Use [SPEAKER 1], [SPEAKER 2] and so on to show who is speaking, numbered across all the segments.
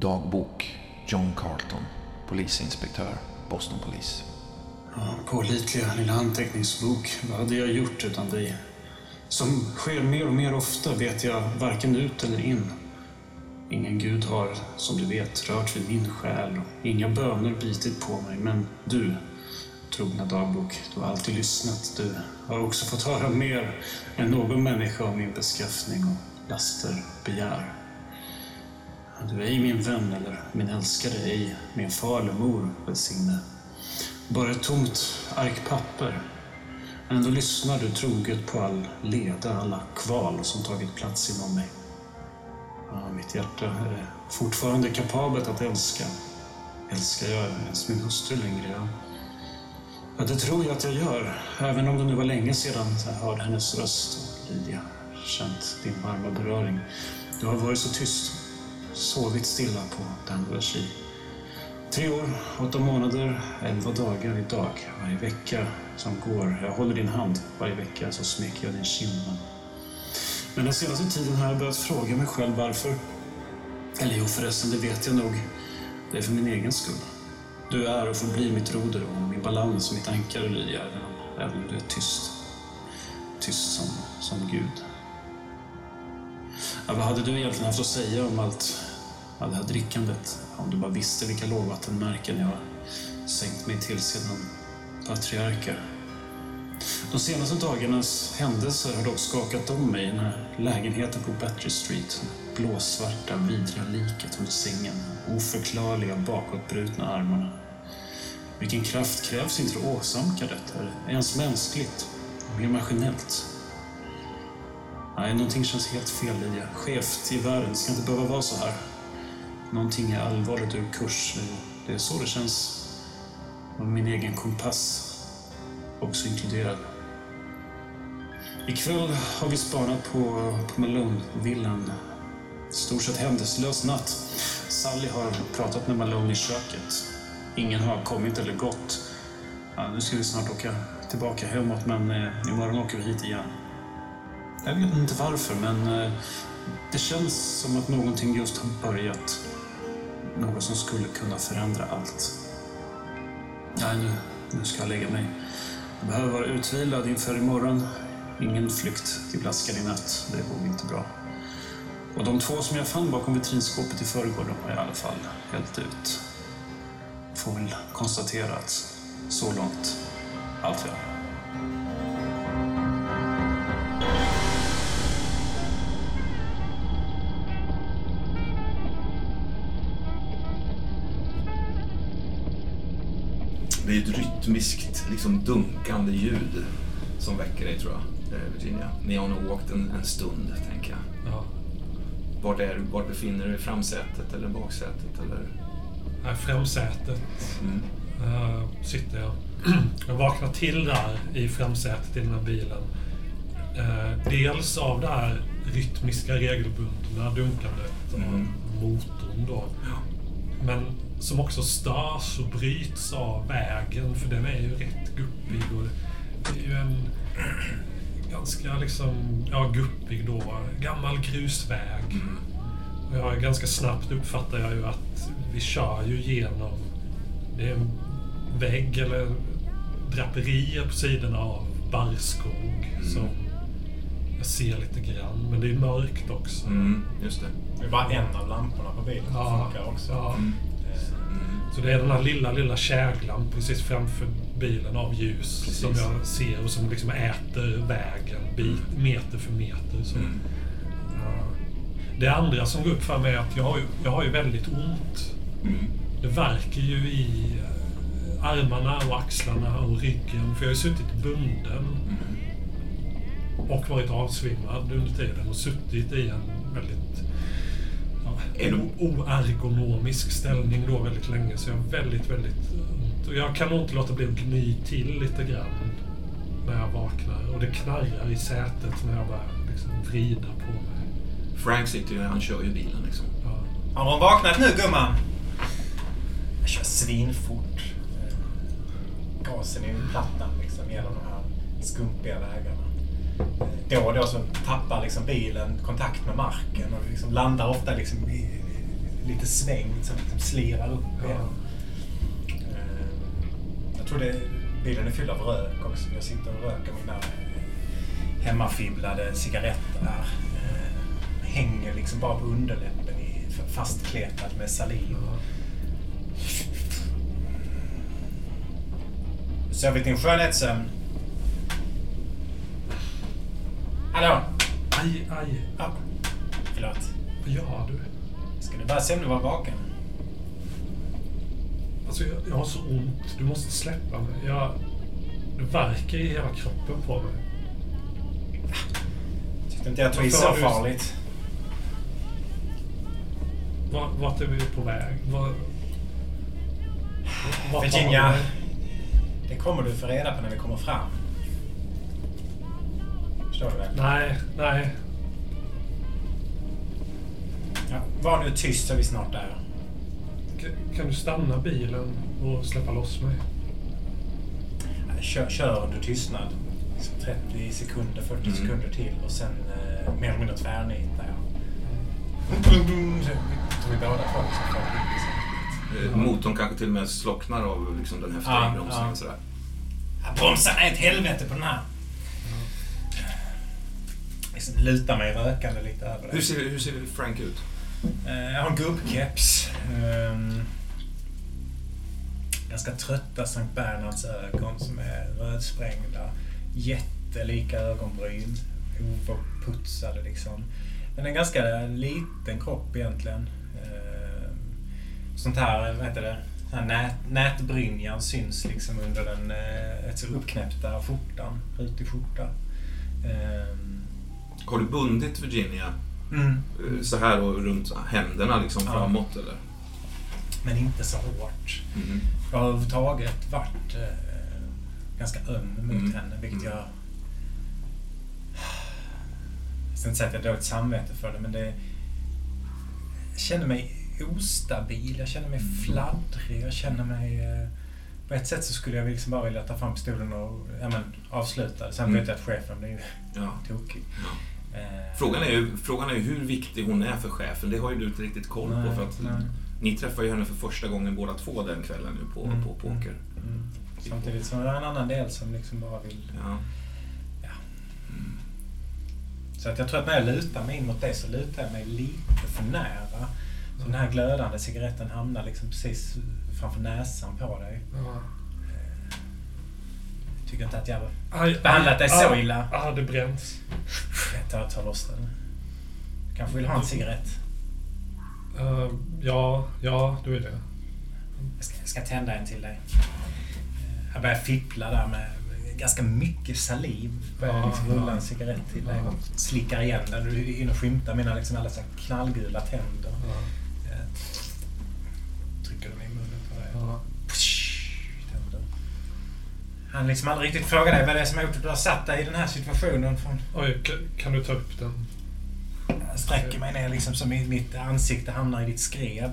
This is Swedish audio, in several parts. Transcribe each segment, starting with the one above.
[SPEAKER 1] Dagbok John Carlton, polisinspektör, Boston Police.
[SPEAKER 2] Ja, pålitliga lilla anteckningsbok. Vad hade jag gjort utan dig? Som sker mer och mer ofta vet jag varken ut eller in. Ingen gud har, som du vet, rört vid min själ och inga böner bitit på mig. Men du, trogna dagbok, du har alltid lyssnat. Du har också fått höra mer än någon människa om min beskaffning och laster begär. Du är ej min vän eller min älskade, ej min far eller mor välsigne. Bara ett tomt ark papper. Ändå lyssnar du troget på all leda, alla kval som tagit plats inom mig. Ja, mitt hjärta är fortfarande kapabelt att älska. Älskar jag ens min hustru längre? Ja. ja, det tror jag att jag gör. Även om det nu var länge sedan jag hörde hennes röst och Lydia känt din varma beröring. Du har varit så tyst, sovit stilla på Danbury Tre år, åtta månader, elva dagar idag. Varje vecka som går. Jag håller din hand. Varje vecka så smeker jag din kind. Men den senaste tiden har jag börjat fråga mig själv varför. Eller jo förresten, det vet jag nog. Det är för min egen skull. Du är och förblir mitt roder och min balans och mitt ankare, Lydia, även om du är tyst. Tyst som, som Gud. Ja, vad hade du egentligen haft att säga om allt allt det här drickandet, om du bara visste vilka lågvattenmärken jag har sänkt mig till sedan patriarka. De senaste dagarnas händelser har dock skakat om mig. Den här lägenheten på Battery Street. Blåsvarta, vidriga liket under sängen. Oförklarliga bakåtbrutna armarna. Vilken kraft krävs inte för att åsamka detta? Är det ens mänskligt? Mer maskinellt? Nej, någonting känns helt fel, Lydia. Skevt i världen. Det ska inte behöva vara så här. Någonting är allvarligt ur kurs. Det är så det känns. Och min egen kompass också inkluderad. Ikväll har vi spanat på, på Malone-villan. Stort sett händelselös natt. Sally har pratat med Malone i köket. Ingen har kommit eller gått. Ja, nu ska vi snart åka tillbaka hemåt, men eh, imorgon åker vi hit igen. Jag vet inte varför, men eh, det känns som att någonting just har börjat. Något som skulle kunna förändra allt. Nej, nu, nu ska jag lägga mig. Jag behöver vara utvilad inför imorgon. Ingen flykt till Blaskan i natt. Det vore inte bra. Och de två som jag fann bakom vitrinskåpet i förrgår, de har i alla fall hällt ut. Får väl konstatera att så långt allt väl.
[SPEAKER 3] Det är ett rytmiskt, liksom dunkande ljud som väcker dig tror jag, eh, Virginia. Ni har nog åkt en, en stund, tänker jag.
[SPEAKER 4] Ja.
[SPEAKER 3] Var, är, var befinner du dig? Framsätet eller baksätet? Eller?
[SPEAKER 4] Här framsätet
[SPEAKER 3] Mm.
[SPEAKER 4] uh, sitter jag. Jag vaknar till där i framsätet i den här bilen. Eh, dels av det här rytmiska, regelbundna dunkandet av
[SPEAKER 3] Mm.
[SPEAKER 4] motorn då. Men som också störs och bryts av vägen, för den är ju rätt guppig. Och det är ju en ganska liksom, ja, guppig då, gammal grusväg. Och jag ganska snabbt uppfattar jag ju att vi kör ju genom, det är en vägg eller draperier på sidorna av barrskog som jag ser lite grann. Men det är mörkt också.
[SPEAKER 3] Mm, just det.
[SPEAKER 5] Det är bara en av lamporna på bilen som
[SPEAKER 4] Ja,
[SPEAKER 5] funkar också.
[SPEAKER 4] ja.
[SPEAKER 3] Mm.
[SPEAKER 4] Så det är den här lilla, lilla käglan precis framför bilen av ljus
[SPEAKER 3] Precis.
[SPEAKER 4] som jag ser och som liksom äter vägen bit, meter för meter. Så.
[SPEAKER 3] Mm.
[SPEAKER 4] Det andra som går upp för mig är att jag har ju, jag har ju väldigt ont.
[SPEAKER 3] Mm.
[SPEAKER 4] Det värker ju i eh, armarna och axlarna och ryggen. För jag har ju suttit bunden
[SPEAKER 3] Mm.
[SPEAKER 4] och varit avsvimmad under tiden och suttit i en o- oergonomisk ställning då väldigt länge. Så jag har väldigt, väldigt ont. Och jag kan nog inte låta bli att gny till lite grann när jag vaknar. Och det knarrar i sätet när jag börjar liksom vrida på mig.
[SPEAKER 3] Frank sitter ju, han kör ju bilen liksom.
[SPEAKER 4] Ja.
[SPEAKER 5] Har hon vaknat nu gumman? Jag kör svinfort. Eh, Gasen är ju i plattan liksom genom de här skumpiga vägarna. Då och då så tappar liksom bilen kontakt med marken och liksom landar ofta liksom i, lite svängd så liksom slirar upp
[SPEAKER 4] Ja.
[SPEAKER 5] igen. Eh, Jag tror det, bilen är fylld av rök också. Jag sitter och röker mina hemmafibblade cigaretter här. Eh, Hänger liksom bara på underläppen i, fastkletad med saliv. Sovit din skönhetssömn? Hallå?
[SPEAKER 4] Aj, aj.
[SPEAKER 5] Ja. Förlåt.
[SPEAKER 4] Vad gör du?
[SPEAKER 5] Ska du bara se om du var vaken?
[SPEAKER 4] Alltså, jag, jag har så ont. Du måste släppa mig. Jag... Det värker i hela kroppen på mig.
[SPEAKER 5] Tyckte inte jag tog i så farligt.
[SPEAKER 4] Vart, vart är vi på väg? Var, vart
[SPEAKER 5] Virginia.
[SPEAKER 4] Det
[SPEAKER 5] kommer du få reda på när vi kommer fram. Du väl?
[SPEAKER 4] Nej, nej.
[SPEAKER 5] Ja, var nu tyst så är vi snart där.
[SPEAKER 4] K- Kan du stanna bilen och släppa loss mig?
[SPEAKER 5] Kör, kör under tystnad. Liksom 30 sekunder, 40
[SPEAKER 3] Mm.
[SPEAKER 5] sekunder till och sen eh, mer eller mindre tvärnitar jag. Så tror vi båda två liksom får liksom.
[SPEAKER 3] Eh, Motorn kanske till och med slocknar av liksom, den häftiga
[SPEAKER 5] Ja.
[SPEAKER 3] Sådär.
[SPEAKER 5] Ja, Bromsarna är ett helvete på den här. Lutar mig rökande lite över det.
[SPEAKER 3] Hur, ser, hur ser Frank ut?
[SPEAKER 5] Eh, Jag har en gubbkeps. Ehm, Ganska trötta Sankt Bernhards ögon som är rödsprängda. Jättelika ögonbryn. Oputsade liksom. Men en ganska liten kropp egentligen. Ehm, Sånt här, vad heter det? Här nät, nätbrynjan syns liksom under den eh, uppknäppta skjortan. Rutig skjorta. Ehm,
[SPEAKER 3] Har du bundit Virginia
[SPEAKER 5] Mm.
[SPEAKER 3] eh, så här och runt händerna liksom
[SPEAKER 5] Ja.
[SPEAKER 3] framåt eller?
[SPEAKER 5] Men inte så hårt.
[SPEAKER 3] Mhm.
[SPEAKER 5] Jag har överhuvudtaget varit eh, ganska öm mot
[SPEAKER 3] Mm.
[SPEAKER 5] henne, vilket
[SPEAKER 3] Mm.
[SPEAKER 5] jag... Jag ska inte säga att jag har dåligt samvete för det, men det... Jag känner mig ostabil, jag känner mig fladdrig, jag känner mig... Eh, på ett sätt så skulle jag liksom bara vilja ta fram pistolen och ja, men, avsluta det. Sen
[SPEAKER 3] Mm.
[SPEAKER 5] vet jag att chefen blir
[SPEAKER 3] Ja.
[SPEAKER 5] tokig.
[SPEAKER 3] Ja.
[SPEAKER 5] Eh,
[SPEAKER 3] Frågan, är ju, frågan är ju hur viktig hon är för chefen. Det har ju du inte riktigt koll på.
[SPEAKER 5] nej,
[SPEAKER 3] För att
[SPEAKER 5] nej.
[SPEAKER 3] Ni träffar ju henne för första gången båda två den kvällen nu på,
[SPEAKER 5] Mm,
[SPEAKER 3] på poker.
[SPEAKER 5] Mm. Samtidigt som det är en annan del som liksom bara vill...
[SPEAKER 3] Ja.
[SPEAKER 5] Så att jag tror att när jag lutar mig in mot det så lutar jag mig lite för nära. Så den här glödande cigaretten hamnar liksom precis framför näsan på dig.
[SPEAKER 4] Ja.
[SPEAKER 5] Jag tycker inte att jag
[SPEAKER 4] Aj,
[SPEAKER 5] behandlat dig så illa.
[SPEAKER 4] Ja, det bränns.
[SPEAKER 5] Jag tar, tar loss den. Kanske vill ha en cigarett.
[SPEAKER 4] Eh, ja, ja, du är det.
[SPEAKER 5] Jag ska, jag ska tända en till dig. Jag börjar fippla där med ganska mycket saliv. Börjar
[SPEAKER 4] Ja,
[SPEAKER 5] liksom rulla
[SPEAKER 4] ja.
[SPEAKER 5] en cigarett till dig.
[SPEAKER 4] Ja.
[SPEAKER 5] Slickar igen den. Du är inne och skymtar mina liksom alla så knallgula tänder.
[SPEAKER 4] Ja,
[SPEAKER 5] Han liksom aldrig riktigt frågar dig vad det är som har gjort att du har satt dig i den här situationen. Från,
[SPEAKER 4] Oj, ka- kan du ta upp den?
[SPEAKER 5] jag sträcker mig ner liksom som i mitt ansikte hamnar i ditt skrev.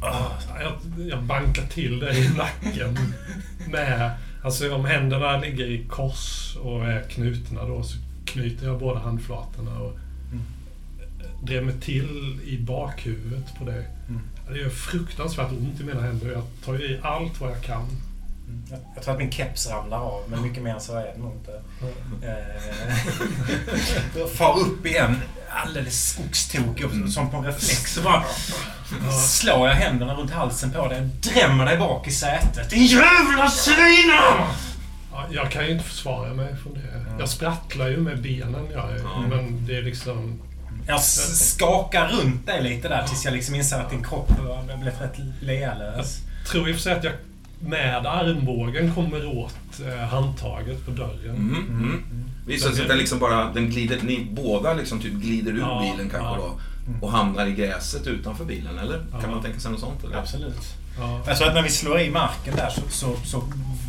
[SPEAKER 4] Ja, Jag, jag bankar till dig i nacken med... Alltså om händerna ligger i kors och är knutna då så knyter jag båda handflatorna och
[SPEAKER 5] Mm.
[SPEAKER 4] drämmer till i bakhuvudet på dig.
[SPEAKER 5] Mm.
[SPEAKER 4] Det gör fruktansvärt ont i mina händer. Jag tar i allt vad jag kan.
[SPEAKER 5] Mm. Jag, jag tror att min keps ramlar av, men mycket mer än så är det nog inte. Jag far upp igen, alldeles skogstokig, och som på en reflex. Så bara slår jag händerna runt halsen på dig, drämmer dig bak i sätet. Din jävla svina!
[SPEAKER 4] Ja, jag kan ju inte försvara mig från det. Jag sprattlar ju med benen jag
[SPEAKER 3] Ja.
[SPEAKER 4] men det är liksom...
[SPEAKER 5] Jag skakar runt dig lite där tills jag liksom inser att din kropp blivit rätt lealös.
[SPEAKER 4] tror i och för sig att jag med armbågen kommer åt eh, handtaget på dörren.
[SPEAKER 3] Mm, mm. Visar sig att den liksom bara, den glider, ni båda liksom typ glider ur
[SPEAKER 4] Ja,
[SPEAKER 3] bilen kanske
[SPEAKER 4] ja.
[SPEAKER 3] då och hamnar i gräset utanför bilen, eller?
[SPEAKER 4] Ja.
[SPEAKER 3] Kan man tänka sig något sånt? Eller?
[SPEAKER 5] Absolut.
[SPEAKER 4] Ja.
[SPEAKER 5] Jag tror att när vi slår i marken där så, så, så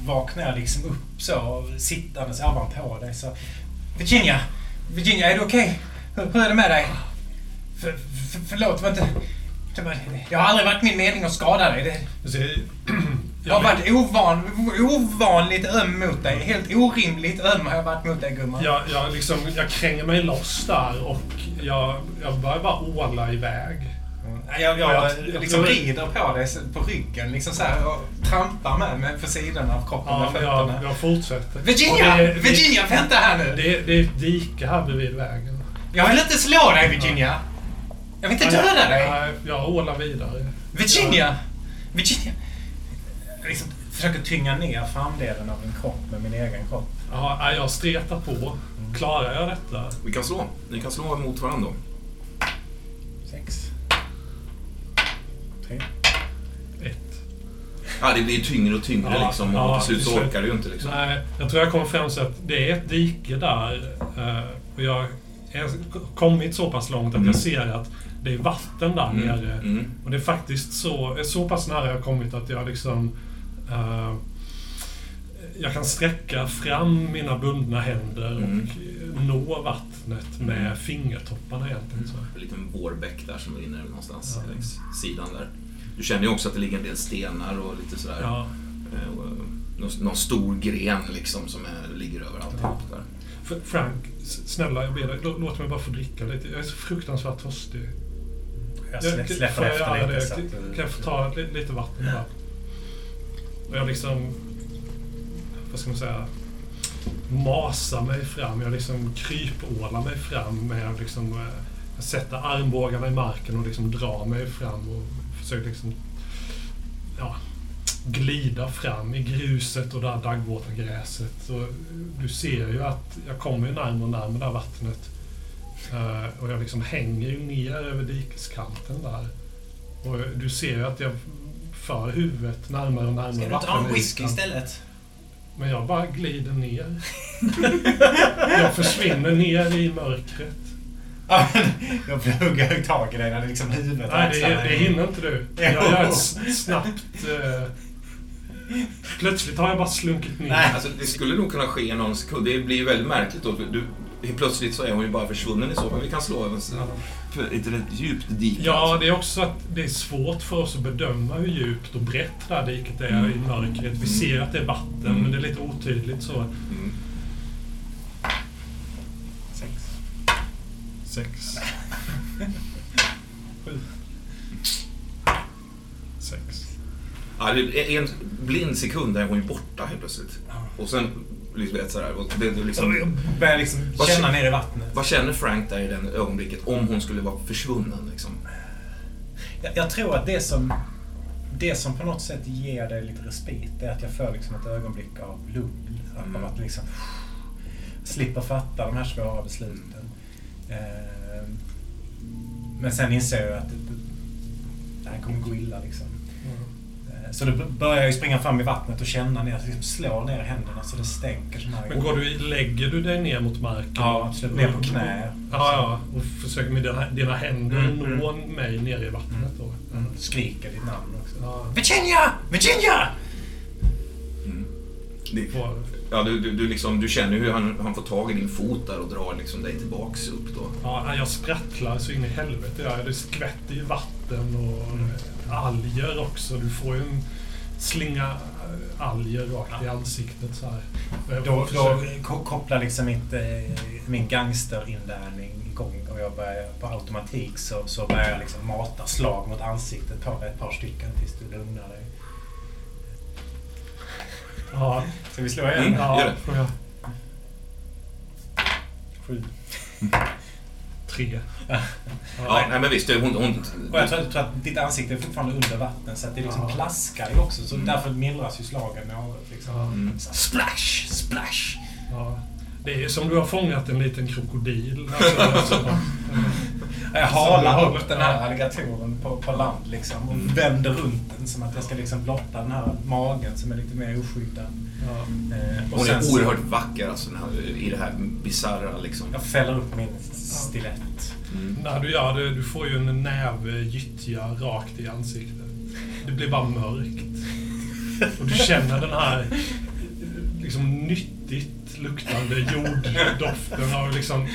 [SPEAKER 5] vaknar jag liksom upp så, sittandes ovanpå dig. Så, Virginia! Virginia, är du okej? Hur, hur är det med dig? För, för, förlåt, det var inte... Det var, det har aldrig varit min mening att skada dig. Det, jag har varit ovan, ovanligt öm mot dig. Helt orimligt öm har jag varit mot dig, gumman.
[SPEAKER 4] jag, jag, liksom, jag kränger mig loss där och jag, jag börjar bara åla iväg.
[SPEAKER 5] Jag, jag,
[SPEAKER 4] Ja, jag
[SPEAKER 5] liksom rider på dig på ryggen liksom så här, och trampar med mig på sidan av kroppen
[SPEAKER 4] Ja,
[SPEAKER 5] med
[SPEAKER 4] men jag,
[SPEAKER 5] fötterna.
[SPEAKER 4] jag fortsätter.
[SPEAKER 5] Virginia!
[SPEAKER 4] Det- det-
[SPEAKER 5] Virginia, vänta här nu!
[SPEAKER 4] Det, det är ett dike här bredvid vägen.
[SPEAKER 5] Jag vill inte slå dig, Virginia! Jag vill inte döda dig!
[SPEAKER 4] Nej, jag ålar vidare.
[SPEAKER 5] Virginia! Virginia! Jag liksom försöker tynga ner framdelen av min kropp med min egen kropp.
[SPEAKER 4] Ja, jag stretar på. Klarar jag detta?
[SPEAKER 3] Vi kan slå. Ni kan slå mot varandra.
[SPEAKER 5] Sex. Tre.
[SPEAKER 4] Ett.
[SPEAKER 3] Ja, det blir tyngre och tyngre
[SPEAKER 4] Ja,
[SPEAKER 3] liksom. Och
[SPEAKER 4] ja,
[SPEAKER 3] till slut så orkar du ju inte liksom.
[SPEAKER 4] Nej, jag tror jag kommer fram till att det är ett dike där. eh, Och jag har kommit så pass långt att
[SPEAKER 3] Mm.
[SPEAKER 4] jag ser att det är vatten där
[SPEAKER 3] Mm,
[SPEAKER 4] nere.
[SPEAKER 3] mm.
[SPEAKER 4] Och det är faktiskt så, så pass nära jag har kommit att jag liksom... eh, jag kan sträcka fram mina bundna händer
[SPEAKER 3] Mm.
[SPEAKER 4] och nå vattnet med
[SPEAKER 3] Mm.
[SPEAKER 4] fingertopparna egentligen. Så.
[SPEAKER 3] En liten vårbäck där som rinner någonstans
[SPEAKER 4] Ja.
[SPEAKER 3] längs sidan där. Du känner ju också att det ligger en del stenar och lite sådär.
[SPEAKER 4] Ja.
[SPEAKER 3] Eh, någon, någon stor gren liksom som är, ligger över alltihop där.
[SPEAKER 4] F- Frank, snälla jag ber dig, lå- låt mig bara få dricka lite. Jag är så fruktansvärt törstig.
[SPEAKER 5] Jag
[SPEAKER 4] Jag-
[SPEAKER 5] slä,
[SPEAKER 4] får
[SPEAKER 5] släpper efter lite.
[SPEAKER 4] Kan jag få ta li- lite vatten bara? Och jag liksom... Vad ska man säga? Masar mig fram. Jag liksom krypålar mig fram med att liksom... Eh, sätta Jag sätter armbågarna i marken och liksom drar mig fram och försöker liksom... Ja, glida fram i gruset och det här daggvåta gräset. Så du ser ju att jag kommer ju närmare och närmare det här vattnet. Eh, och jag liksom hänger ju ner över dikeskanten där. Och du ser ju att jag för huvudet närmare och närmare
[SPEAKER 5] Ska du ta en whisky istället?
[SPEAKER 4] Men jag bara glider ner. jag försvinner ner i mörkret.
[SPEAKER 5] Ja, men Då hugger jag tag i dig när det liksom huvudet
[SPEAKER 4] Nej, det, det
[SPEAKER 5] är-
[SPEAKER 4] hinner inte du. Jag gör ett snabbt... Eh, plötsligt har jag bara slunkit ner.
[SPEAKER 5] Nej.
[SPEAKER 3] Alltså, det skulle nog kunna ske någon sekund. Det blir ju väldigt märkligt då. Du, plötsligt så är hon ju bara försvunnen i så fall. Vi kan slå en, ett rätt djupt dike.
[SPEAKER 4] Ja,
[SPEAKER 3] alltså.
[SPEAKER 4] det är också att det är svårt för oss att bedöma hur djupt och brett det här diket är
[SPEAKER 3] Mm.
[SPEAKER 4] i mörkret. Vi ser att det är vatten,
[SPEAKER 3] Mm.
[SPEAKER 4] men det är lite otydligt så.
[SPEAKER 3] Mm.
[SPEAKER 5] Sex.
[SPEAKER 4] Sex. Sju. Sex.
[SPEAKER 3] Ja, det är en blind sekund där är hon ju borta helt plötsligt. Och sen, liksom, vet, sådär, och det, det liksom,
[SPEAKER 5] börjar liksom känna
[SPEAKER 3] kän-
[SPEAKER 5] ner i vattnet.
[SPEAKER 3] vad känner Frank där i det ögonblicket om hon skulle vara försvunnen? Liksom?
[SPEAKER 5] Jag, jag tror att det som, det som på något sätt ger dig lite respit, är att jag får liksom ett ögonblick av lugn.
[SPEAKER 3] Mm.
[SPEAKER 5] Av att liksom slippa fatta de här svåra besluten. Eh, men sen inser jag att det, det här kommer gå illa liksom. Så då börjar jag ju springa fram i vattnet och känna ner, liksom slå ner händerna så det stänker här.
[SPEAKER 4] Men går du, lägger du dig ner mot marken?
[SPEAKER 5] Ja, absolut. Ner på knä.
[SPEAKER 4] Ja, ja. Och försöker med dina, dina händer
[SPEAKER 5] Mm,
[SPEAKER 4] nå mig ner i vattnet då?
[SPEAKER 5] Mm. Skriker ditt namn också.
[SPEAKER 4] Ja.
[SPEAKER 5] Virginia! Virginia!
[SPEAKER 3] Mm. Det, ja, du, du, du, liksom, du känner hur han, han får tag i din fot där och drar liksom dig tillbaks upp då.
[SPEAKER 4] Ja, jag sprattlar så in i helvete. Ja, det skvätter ju vatten och eh, alger också. Du får ju en slinga eh, alger rakt i ansiktet så här.
[SPEAKER 5] Då, då
[SPEAKER 4] försöker-
[SPEAKER 5] ko- kopplar liksom mitt, eh, min gangsterinlärning igång och jag börjar på automatik så, så börjar jag liksom mata slag mot ansiktet på dig ett par stycken tills du lugnar dig.
[SPEAKER 4] Ja,
[SPEAKER 5] Ska vi slå igen?
[SPEAKER 3] Mm.
[SPEAKER 4] ja,
[SPEAKER 3] gör det.
[SPEAKER 4] får jag. Tre.
[SPEAKER 3] Ja, nej men visst, det- hon... hon
[SPEAKER 5] Och jag tror, tror att ditt ansikte är fortfarande under vatten så att det liksom
[SPEAKER 4] Ja.
[SPEAKER 5] plaskar ju också. Så
[SPEAKER 3] Mm.
[SPEAKER 5] därför mildras ju slagen något. Liksom.
[SPEAKER 4] Ja.
[SPEAKER 3] Mm.
[SPEAKER 5] Så, splash! Splash!
[SPEAKER 4] Ja. Det är som du har fångat en liten krokodil. Alltså, så,
[SPEAKER 5] Jag halar
[SPEAKER 4] Så-
[SPEAKER 5] upp den här alligatoren på, på land liksom och
[SPEAKER 3] Mm.
[SPEAKER 5] vänder runt den som att jag ska liksom blotta den här magen som är lite mer oskyddad.
[SPEAKER 4] ja.
[SPEAKER 5] Eh, och
[SPEAKER 3] Hon är oerhört vacker alltså, den här, i det här bisarra liksom.
[SPEAKER 5] Jag fäller upp min stilett.
[SPEAKER 3] Mm.
[SPEAKER 4] När du gör det, du får ju en näve gyttja rakt i ansiktet. Det blir bara mörkt. Och du känner den här liksom nyttigt luktande jorddoften av liksom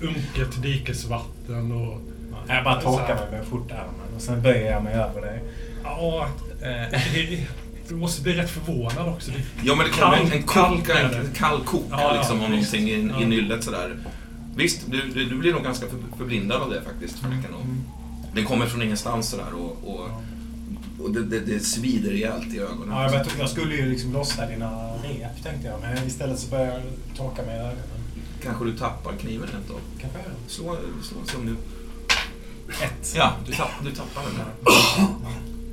[SPEAKER 4] unket dikesvatten och...
[SPEAKER 5] Jag bara torkar mig med skjortärmen och sen böjer jag mig över dig.
[SPEAKER 4] Ja,
[SPEAKER 5] Eh,
[SPEAKER 4] det- du måste bli rätt förvånad också. Det,
[SPEAKER 3] Ja, men det kommer en, en
[SPEAKER 4] Kall-
[SPEAKER 3] en kall koka
[SPEAKER 4] Ja, ja,
[SPEAKER 3] liksom av någonting i,
[SPEAKER 4] Ja.
[SPEAKER 3] i nyllet sådär. Visst, du, du, du blir nog ganska för, förblindad av det faktiskt.
[SPEAKER 5] Mm.
[SPEAKER 3] Den kommer från ingenstans sådär och, och, och det, det, det svider rejält i ögonen.
[SPEAKER 5] Ja, jag, vet, jag skulle ju liksom lossa dina rep tänkte jag, men istället så börjar jag torka mig i ögonen.
[SPEAKER 3] Kanske du tappar kniven rent av.
[SPEAKER 5] Kanske jag.
[SPEAKER 3] Slå, slå som nu.
[SPEAKER 5] Ett.
[SPEAKER 3] Ja, du, tapp, du tappar den där.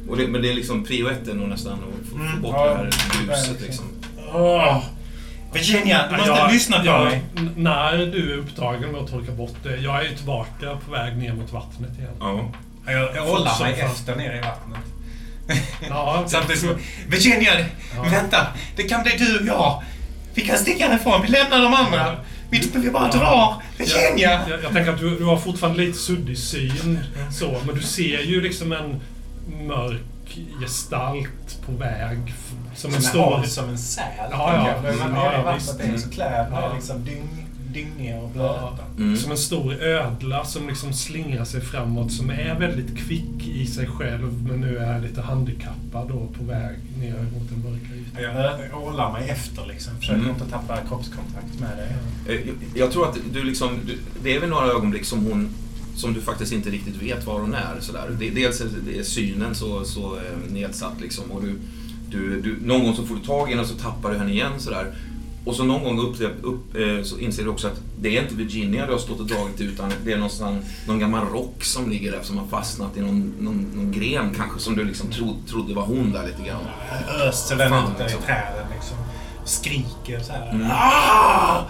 [SPEAKER 3] Och det, men det är liksom prio ett är nog nästan att få, få bort
[SPEAKER 5] Ja,
[SPEAKER 3] det här bruset liksom.
[SPEAKER 5] Åh! Virginia, du måste
[SPEAKER 4] Jag-
[SPEAKER 5] lyssna på
[SPEAKER 4] jag-
[SPEAKER 5] mig.
[SPEAKER 4] När du är upptagen med att torka bort det. Jag är ju tillbaka på väg ner mot vattnet igen.
[SPEAKER 3] Ja.
[SPEAKER 5] Jag, jag håller mig efter ner i vattnet.
[SPEAKER 4] Ja,
[SPEAKER 5] Samtidigt som... Virginia!
[SPEAKER 4] Ja.
[SPEAKER 5] Vänta! Det kan bli du och jag! Vi kan sticka härifrån, vi lämnar de andra! Vi, vi bara
[SPEAKER 4] Ja.
[SPEAKER 5] drar! Virginia!
[SPEAKER 4] Jag, jag, jag tänker att du, du har fortfarande lite suddig syn, så, men du ser ju liksom en mörk gestalt på väg. f- Som en stor...
[SPEAKER 5] som en säl.
[SPEAKER 4] Ja, ja.
[SPEAKER 5] När man
[SPEAKER 4] Mm,
[SPEAKER 5] är
[SPEAKER 4] ja,
[SPEAKER 5] i vattnet
[SPEAKER 4] visst.
[SPEAKER 5] är så kläderna är liksom dyng, dyngiga och
[SPEAKER 4] Ja,
[SPEAKER 5] blöta.
[SPEAKER 3] Mm.
[SPEAKER 4] Som en stor ödla som liksom slingrar sig framåt, som är väldigt kvick i sig själv, men nu är lite handikappad då på väg ner mot den mörka ytan.
[SPEAKER 5] Jag håller mig efter liksom. Försöker
[SPEAKER 3] Mm.
[SPEAKER 5] inte tappa kroppskontakt med dig.
[SPEAKER 3] Eh, jag- Jag tror att du liksom, du, det är väl några ögonblick som hon som du faktiskt inte riktigt vet var hon är. Sådär. Det, dels är synen så, så eh, nedsatt liksom, och du, du, du, någon gång så får du tag i henne och så tappar du henne igen. Sådär. Och så någon gång upp, upp, eh, så inser du också att det är inte Virginia du har stått och dragit utan det är någonstans, någon gammal rock som ligger där som har fastnat i någon, någon, någon gren kanske som du liksom tro, trodde var hon där lite grann.
[SPEAKER 5] Öser den ut där i
[SPEAKER 3] liksom.
[SPEAKER 5] träden liksom. Skriker så här.
[SPEAKER 3] Mm.
[SPEAKER 5] Ah!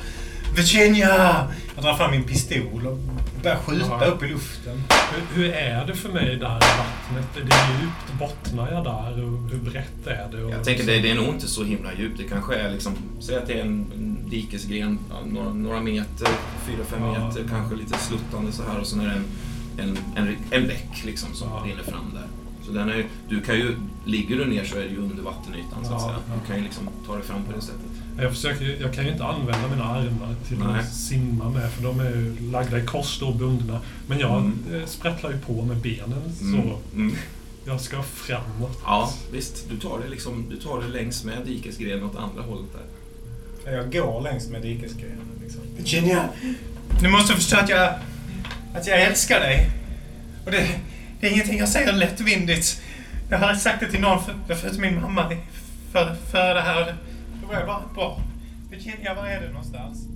[SPEAKER 5] Virginia! Jag drar fram min pistol och börjar skjuta
[SPEAKER 4] Ja.
[SPEAKER 5] upp i luften.
[SPEAKER 4] Hur, hur är det för mig där i vattnet? Är det djupt? Bottnar jag där? Och hur brett är det? Och
[SPEAKER 3] Jag tänker det, det är nog inte så himla djupt. Det kanske är liksom, säg att det är en, en dikesgren, några, några meter, fyra, fem
[SPEAKER 4] Ja.
[SPEAKER 3] meter, kanske lite sluttande så här och sen är det en, en, en, en bäck liksom som
[SPEAKER 4] Ja.
[SPEAKER 3] rinner fram där. Så den är, du kan ju, ligger du ner så är det ju under vattenytan så att
[SPEAKER 4] Ja,
[SPEAKER 3] säga. Du kan ju liksom ta dig fram på det sättet.
[SPEAKER 4] Jag, försöker, jag kan ju inte använda mina armar till
[SPEAKER 3] Nej.
[SPEAKER 4] att simma med, för de är ju lagda i kors då, bundna. Men jag
[SPEAKER 3] Mm.
[SPEAKER 4] eh, sprattlar ju på med benen,
[SPEAKER 3] Mm.
[SPEAKER 4] så
[SPEAKER 3] Mm.
[SPEAKER 4] jag ska framåt.
[SPEAKER 3] Ja, visst. Du tar det liksom, du tar det längs med dikesgrenen åt andra hållet där.
[SPEAKER 5] Jag går längs med dikesgrenen. Liksom. Virginia! Du måste förstå att jag, att jag älskar dig. Och det, det är ingenting jag säger lättvindigt. Jag har sagt det till någon för, förutom min mamma för, för det här. Det var jag bara bra. Virginia, var är du någonstans?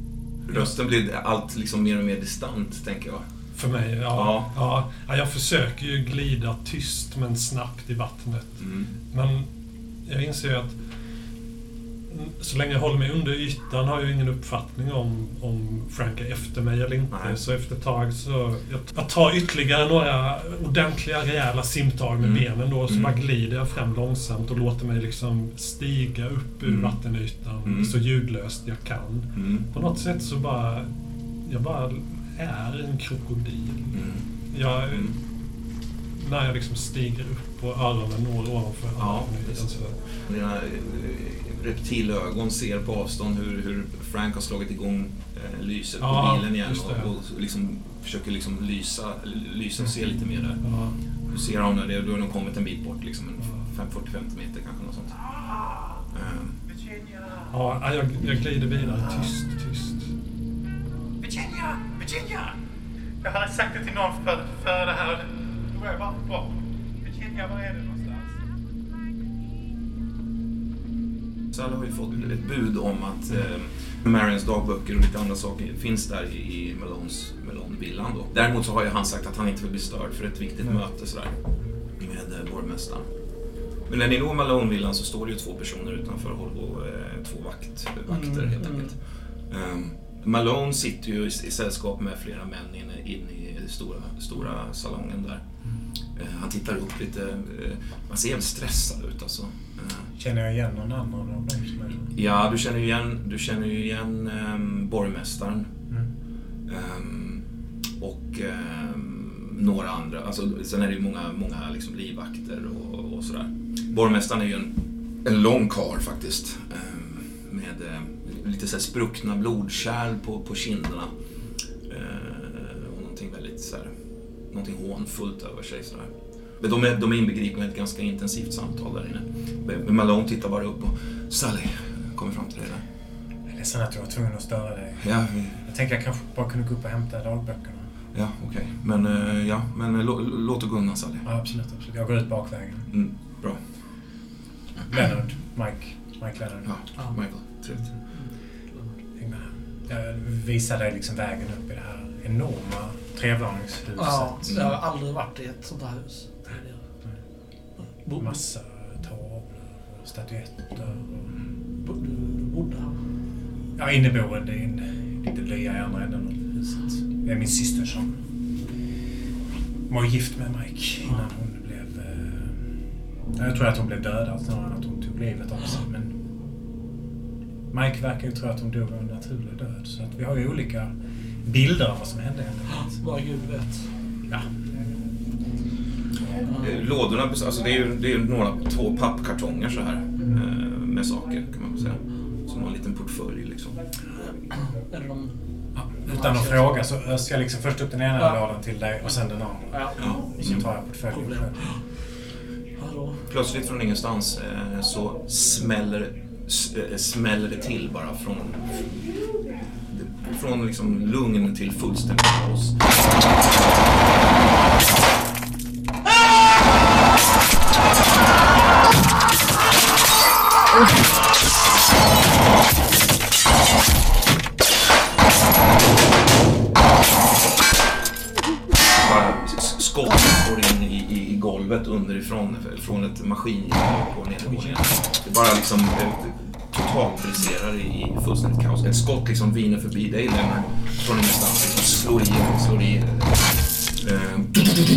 [SPEAKER 3] Rösten blir allt liksom mer och mer distant, tänker jag.
[SPEAKER 4] För mig, ja.
[SPEAKER 3] Ja.
[SPEAKER 4] ja. ja jag försöker ju glida tyst men snabbt i vattnet.
[SPEAKER 3] Mm.
[SPEAKER 4] Men jag inser ju att så länge jag håller mig under ytan har jag ingen uppfattning om, om Frank är efter mig eller inte.
[SPEAKER 3] Nej.
[SPEAKER 4] Så efter ett tag så... Jag, jag tar ytterligare några ordentliga, rejäla simtag med
[SPEAKER 3] Mm.
[SPEAKER 4] benen då. Så
[SPEAKER 3] Mm.
[SPEAKER 4] bara glider jag fram långsamt och låter mig liksom stiga upp ur
[SPEAKER 3] Mm.
[SPEAKER 4] vattenytan
[SPEAKER 3] Mm.
[SPEAKER 4] så ljudlöst jag kan.
[SPEAKER 3] Mm.
[SPEAKER 4] På något sätt så bara... Jag bara är en krokodil.
[SPEAKER 3] Mm.
[SPEAKER 4] Jag,
[SPEAKER 3] Mm.
[SPEAKER 4] när jag liksom stiger upp och öronen når ovanför
[SPEAKER 3] Ja,
[SPEAKER 4] vattenytan
[SPEAKER 3] visst.
[SPEAKER 4] så...
[SPEAKER 3] Dina eh, reptilögon ser på avstånd hur, hur Frank har slagit igång eh, lyset på
[SPEAKER 4] Ja,
[SPEAKER 3] bilen igen
[SPEAKER 4] det.
[SPEAKER 3] och, och liksom försöker liksom lysa, lysa och se lite mer där.
[SPEAKER 4] Ja.
[SPEAKER 3] Du ser honom där, då har de kommit en bit bort, liksom en
[SPEAKER 4] Ja.
[SPEAKER 3] 5-40-50 meter kanske. Något sånt.
[SPEAKER 5] Virginia!
[SPEAKER 4] Ja, jag, jag glider vidare tyst, tyst.
[SPEAKER 5] Virginia! Virginia! Jag hade sagt det till någon för, för det här. Det var jag bara. Virginia, var är du någonstans?
[SPEAKER 3] Sally har ju fått ett bud om att eh, Marians dagböcker och lite andra saker finns där i, Malones, Malone-villan. Då. Däremot så har ju han sagt att han inte vill bli störd för ett viktigt möte sådär, med eh, borgmästaren. Men när ni når Malone-villan så står det ju två personer utanför och eh, två vakt, vakter
[SPEAKER 5] Mm,
[SPEAKER 3] helt
[SPEAKER 5] mm.
[SPEAKER 3] enkelt. Ehm, Malone sitter ju i, i sällskap med flera män inne, inne i stora, stora salongen där. Eh, han tittar upp lite, eh, man ser jävligt stressad ut alltså.
[SPEAKER 5] Känner jag igen någon annan av dem som är
[SPEAKER 3] Ja, du känner ju igen, du känner ju igen um, borgmästaren
[SPEAKER 5] mm.
[SPEAKER 3] ehm, och ehm, några andra. Alltså, sen är det ju många, många liksom livvakter och, och sådär. Borgmästaren är ju en, en lång karl faktiskt. ehm, med eh, lite så spruckna blodkärl på, på kinderna. Eh, och någonting väldigt så här, någonting hånfullt över sig. Sådär. Men de är, de är inbegripna i ett ganska intensivt samtal där inne. Men Malone tittar bara upp och Sally kommer fram till dig där.
[SPEAKER 5] Jag är ledsen att jag var tvungen att störa dig.
[SPEAKER 3] Ja, vi,
[SPEAKER 5] Jag tänkte jag kanske bara kunde gå upp och hämta dagböckerna.
[SPEAKER 3] Ja, okej. Men, eh, ja, men eh, lå, låt det gå undan Sally.
[SPEAKER 5] Ja, absolut, absolut. Jag går ut bakvägen.
[SPEAKER 3] Mm, bra.
[SPEAKER 5] Leonard. Mike. Mike Leonard.
[SPEAKER 3] Ja, Michael. Trevligt.
[SPEAKER 5] Häng med. Jag visar dig liksom vägen upp i det här enorma trevåningshuset.
[SPEAKER 6] Ja, jag har aldrig varit i ett sånt här hus
[SPEAKER 5] Massa tavlor och statyetter.
[SPEAKER 6] Bodde här?
[SPEAKER 5] Ja, inneboende i en liten lya i andra änden av huset. Det är min syster som var gift med Mike innan hon blev... Eh, jag tror att hon blev dödad snarare än att hon tog livet av sig. Men Mike verkar ju tro att hon dog av en naturlig död. Så att vi har ju olika bilder av vad som hände henne.
[SPEAKER 6] Vad Gud vet.
[SPEAKER 5] Ja.
[SPEAKER 3] Lådorna, alltså det är ju det är ju några, två pappkartonger så här eh, med saker kan man väl säga. Som en liten portfölj liksom.
[SPEAKER 5] Utan att fråga så öser jag liksom först upp den ena
[SPEAKER 6] Ja.
[SPEAKER 5] lådan till dig och sen den andra.
[SPEAKER 6] Ja.
[SPEAKER 5] Så tar jag portföljen själv.
[SPEAKER 3] Plötsligt från ingenstans eh, så smäller, eh, smäller det till bara från, från liksom lugn till fullständigt kaos. Maskingevär på nedervåningen. Det bara liksom eh, totalt briserar i, i fullständigt kaos. Ett skott liksom viner förbi dig Lennart från ingenstans. Liksom slår i, slår i. Eh,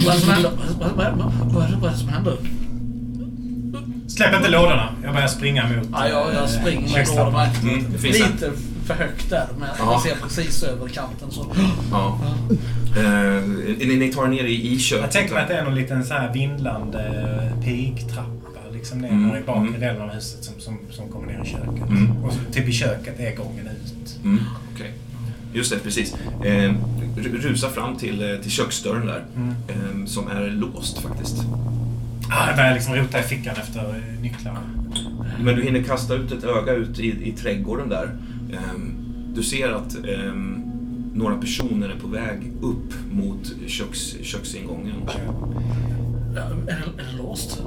[SPEAKER 6] Vad är det som händer? Vad, är det, som?
[SPEAKER 5] Släpp inte lådorna. Jag börjar springa mot...
[SPEAKER 6] Ja, jag,
[SPEAKER 5] eh,
[SPEAKER 6] jag springer med
[SPEAKER 5] kökstrappan.
[SPEAKER 6] lådorna.
[SPEAKER 3] Mm, det finns en-
[SPEAKER 6] Lite för högt där, men
[SPEAKER 3] Ja.
[SPEAKER 6] jag ser precis över kanten så.
[SPEAKER 3] ja. Eh, ni, ni tar er ner i, i köket.
[SPEAKER 5] Jag tänker mig att det är någon liten så här vindlande eh, pigtrappa liksom ner
[SPEAKER 3] Mm,
[SPEAKER 5] i bakre
[SPEAKER 3] mm.
[SPEAKER 5] delen av huset som, som, som kommer ner i köket.
[SPEAKER 3] Mm.
[SPEAKER 5] Och så, typ i köket är gången ut.
[SPEAKER 3] Mm, okej. Just det, precis. Eh, ru- rusa fram till, eh, till köksdörren där.
[SPEAKER 5] Mm.
[SPEAKER 3] Eh, som är låst faktiskt.
[SPEAKER 5] Ah, jag börjar liksom rota i fickan efter nycklarna.
[SPEAKER 3] Men du hinner kasta ut ett öga ut i, i trädgården där. Ehm, du ser att ehm, några personer är på väg upp mot köks, köksingången.
[SPEAKER 6] Ja, är, det låst?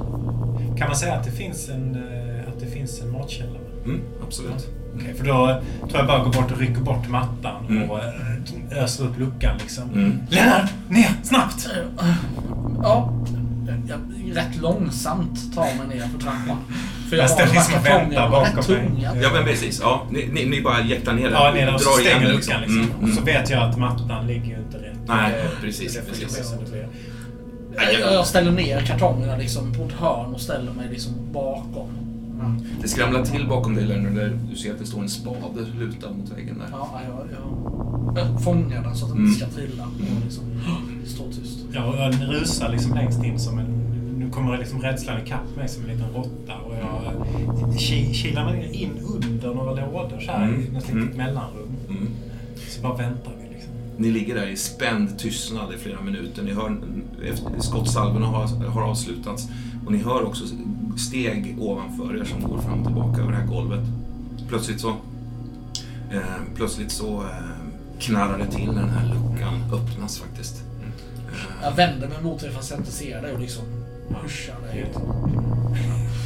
[SPEAKER 5] Kan man säga att det finns en, eh, att det finns en matkällare?
[SPEAKER 3] Mm, absolut.
[SPEAKER 5] Okej, för då tror jag bara går bort och rycker bort mattan
[SPEAKER 3] Mm.
[SPEAKER 5] och eh, öser upp luckan liksom.
[SPEAKER 3] Mm.
[SPEAKER 5] Lennart! Ner! Snabbt!
[SPEAKER 6] Eh, Ja, jag rätt långsamt tar mig ner för trappan. För
[SPEAKER 5] Jag
[SPEAKER 6] här
[SPEAKER 5] liksom och väntar bakom mig.
[SPEAKER 3] Ja, men precis. Ja, ni, ni, ni bara jäktar ner den.
[SPEAKER 5] Ja, ner och så
[SPEAKER 3] Drar
[SPEAKER 5] stänger
[SPEAKER 3] den,
[SPEAKER 5] luckan liksom.
[SPEAKER 3] Mm,
[SPEAKER 5] Och så
[SPEAKER 3] mm.
[SPEAKER 5] vet jag att mattan ligger ju inte rätt.
[SPEAKER 3] Nej,
[SPEAKER 5] Det-
[SPEAKER 3] precis.
[SPEAKER 6] Jag, jag ställer ner kartongerna liksom på ett hörn och ställer mig liksom bakom.
[SPEAKER 3] Det skramlar till bakom dig Lennart, där du ser att det står en spade lutad mot väggen där.
[SPEAKER 6] Ja, jag, jag, jag fångar den så att den
[SPEAKER 3] Mm.
[SPEAKER 6] inte ska trilla. Och liksom, står tyst.
[SPEAKER 5] Jag, jag rusar liksom längst in som en... Kommer liksom rädslan ikapp mig som en liten råtta och jag eh, ki- kilar mig in under några lådor så här
[SPEAKER 3] Mm,
[SPEAKER 5] i något litet
[SPEAKER 3] mm.
[SPEAKER 5] mellanrum.
[SPEAKER 3] Mm.
[SPEAKER 5] Så bara väntar vi liksom.
[SPEAKER 3] Ni ligger där i spänd tystnad i flera minuter. Ni hör, skottsalvorna har, har avslutats och ni hör också steg ovanför er som går fram och tillbaka över det här golvet. Plötsligt så, eh, plötsligt så eh, knarrar det till när den här luckan öppnas faktiskt. Eh,
[SPEAKER 6] Jag vänder mig mot dig fast jag inte ser dig och liksom pushar dig.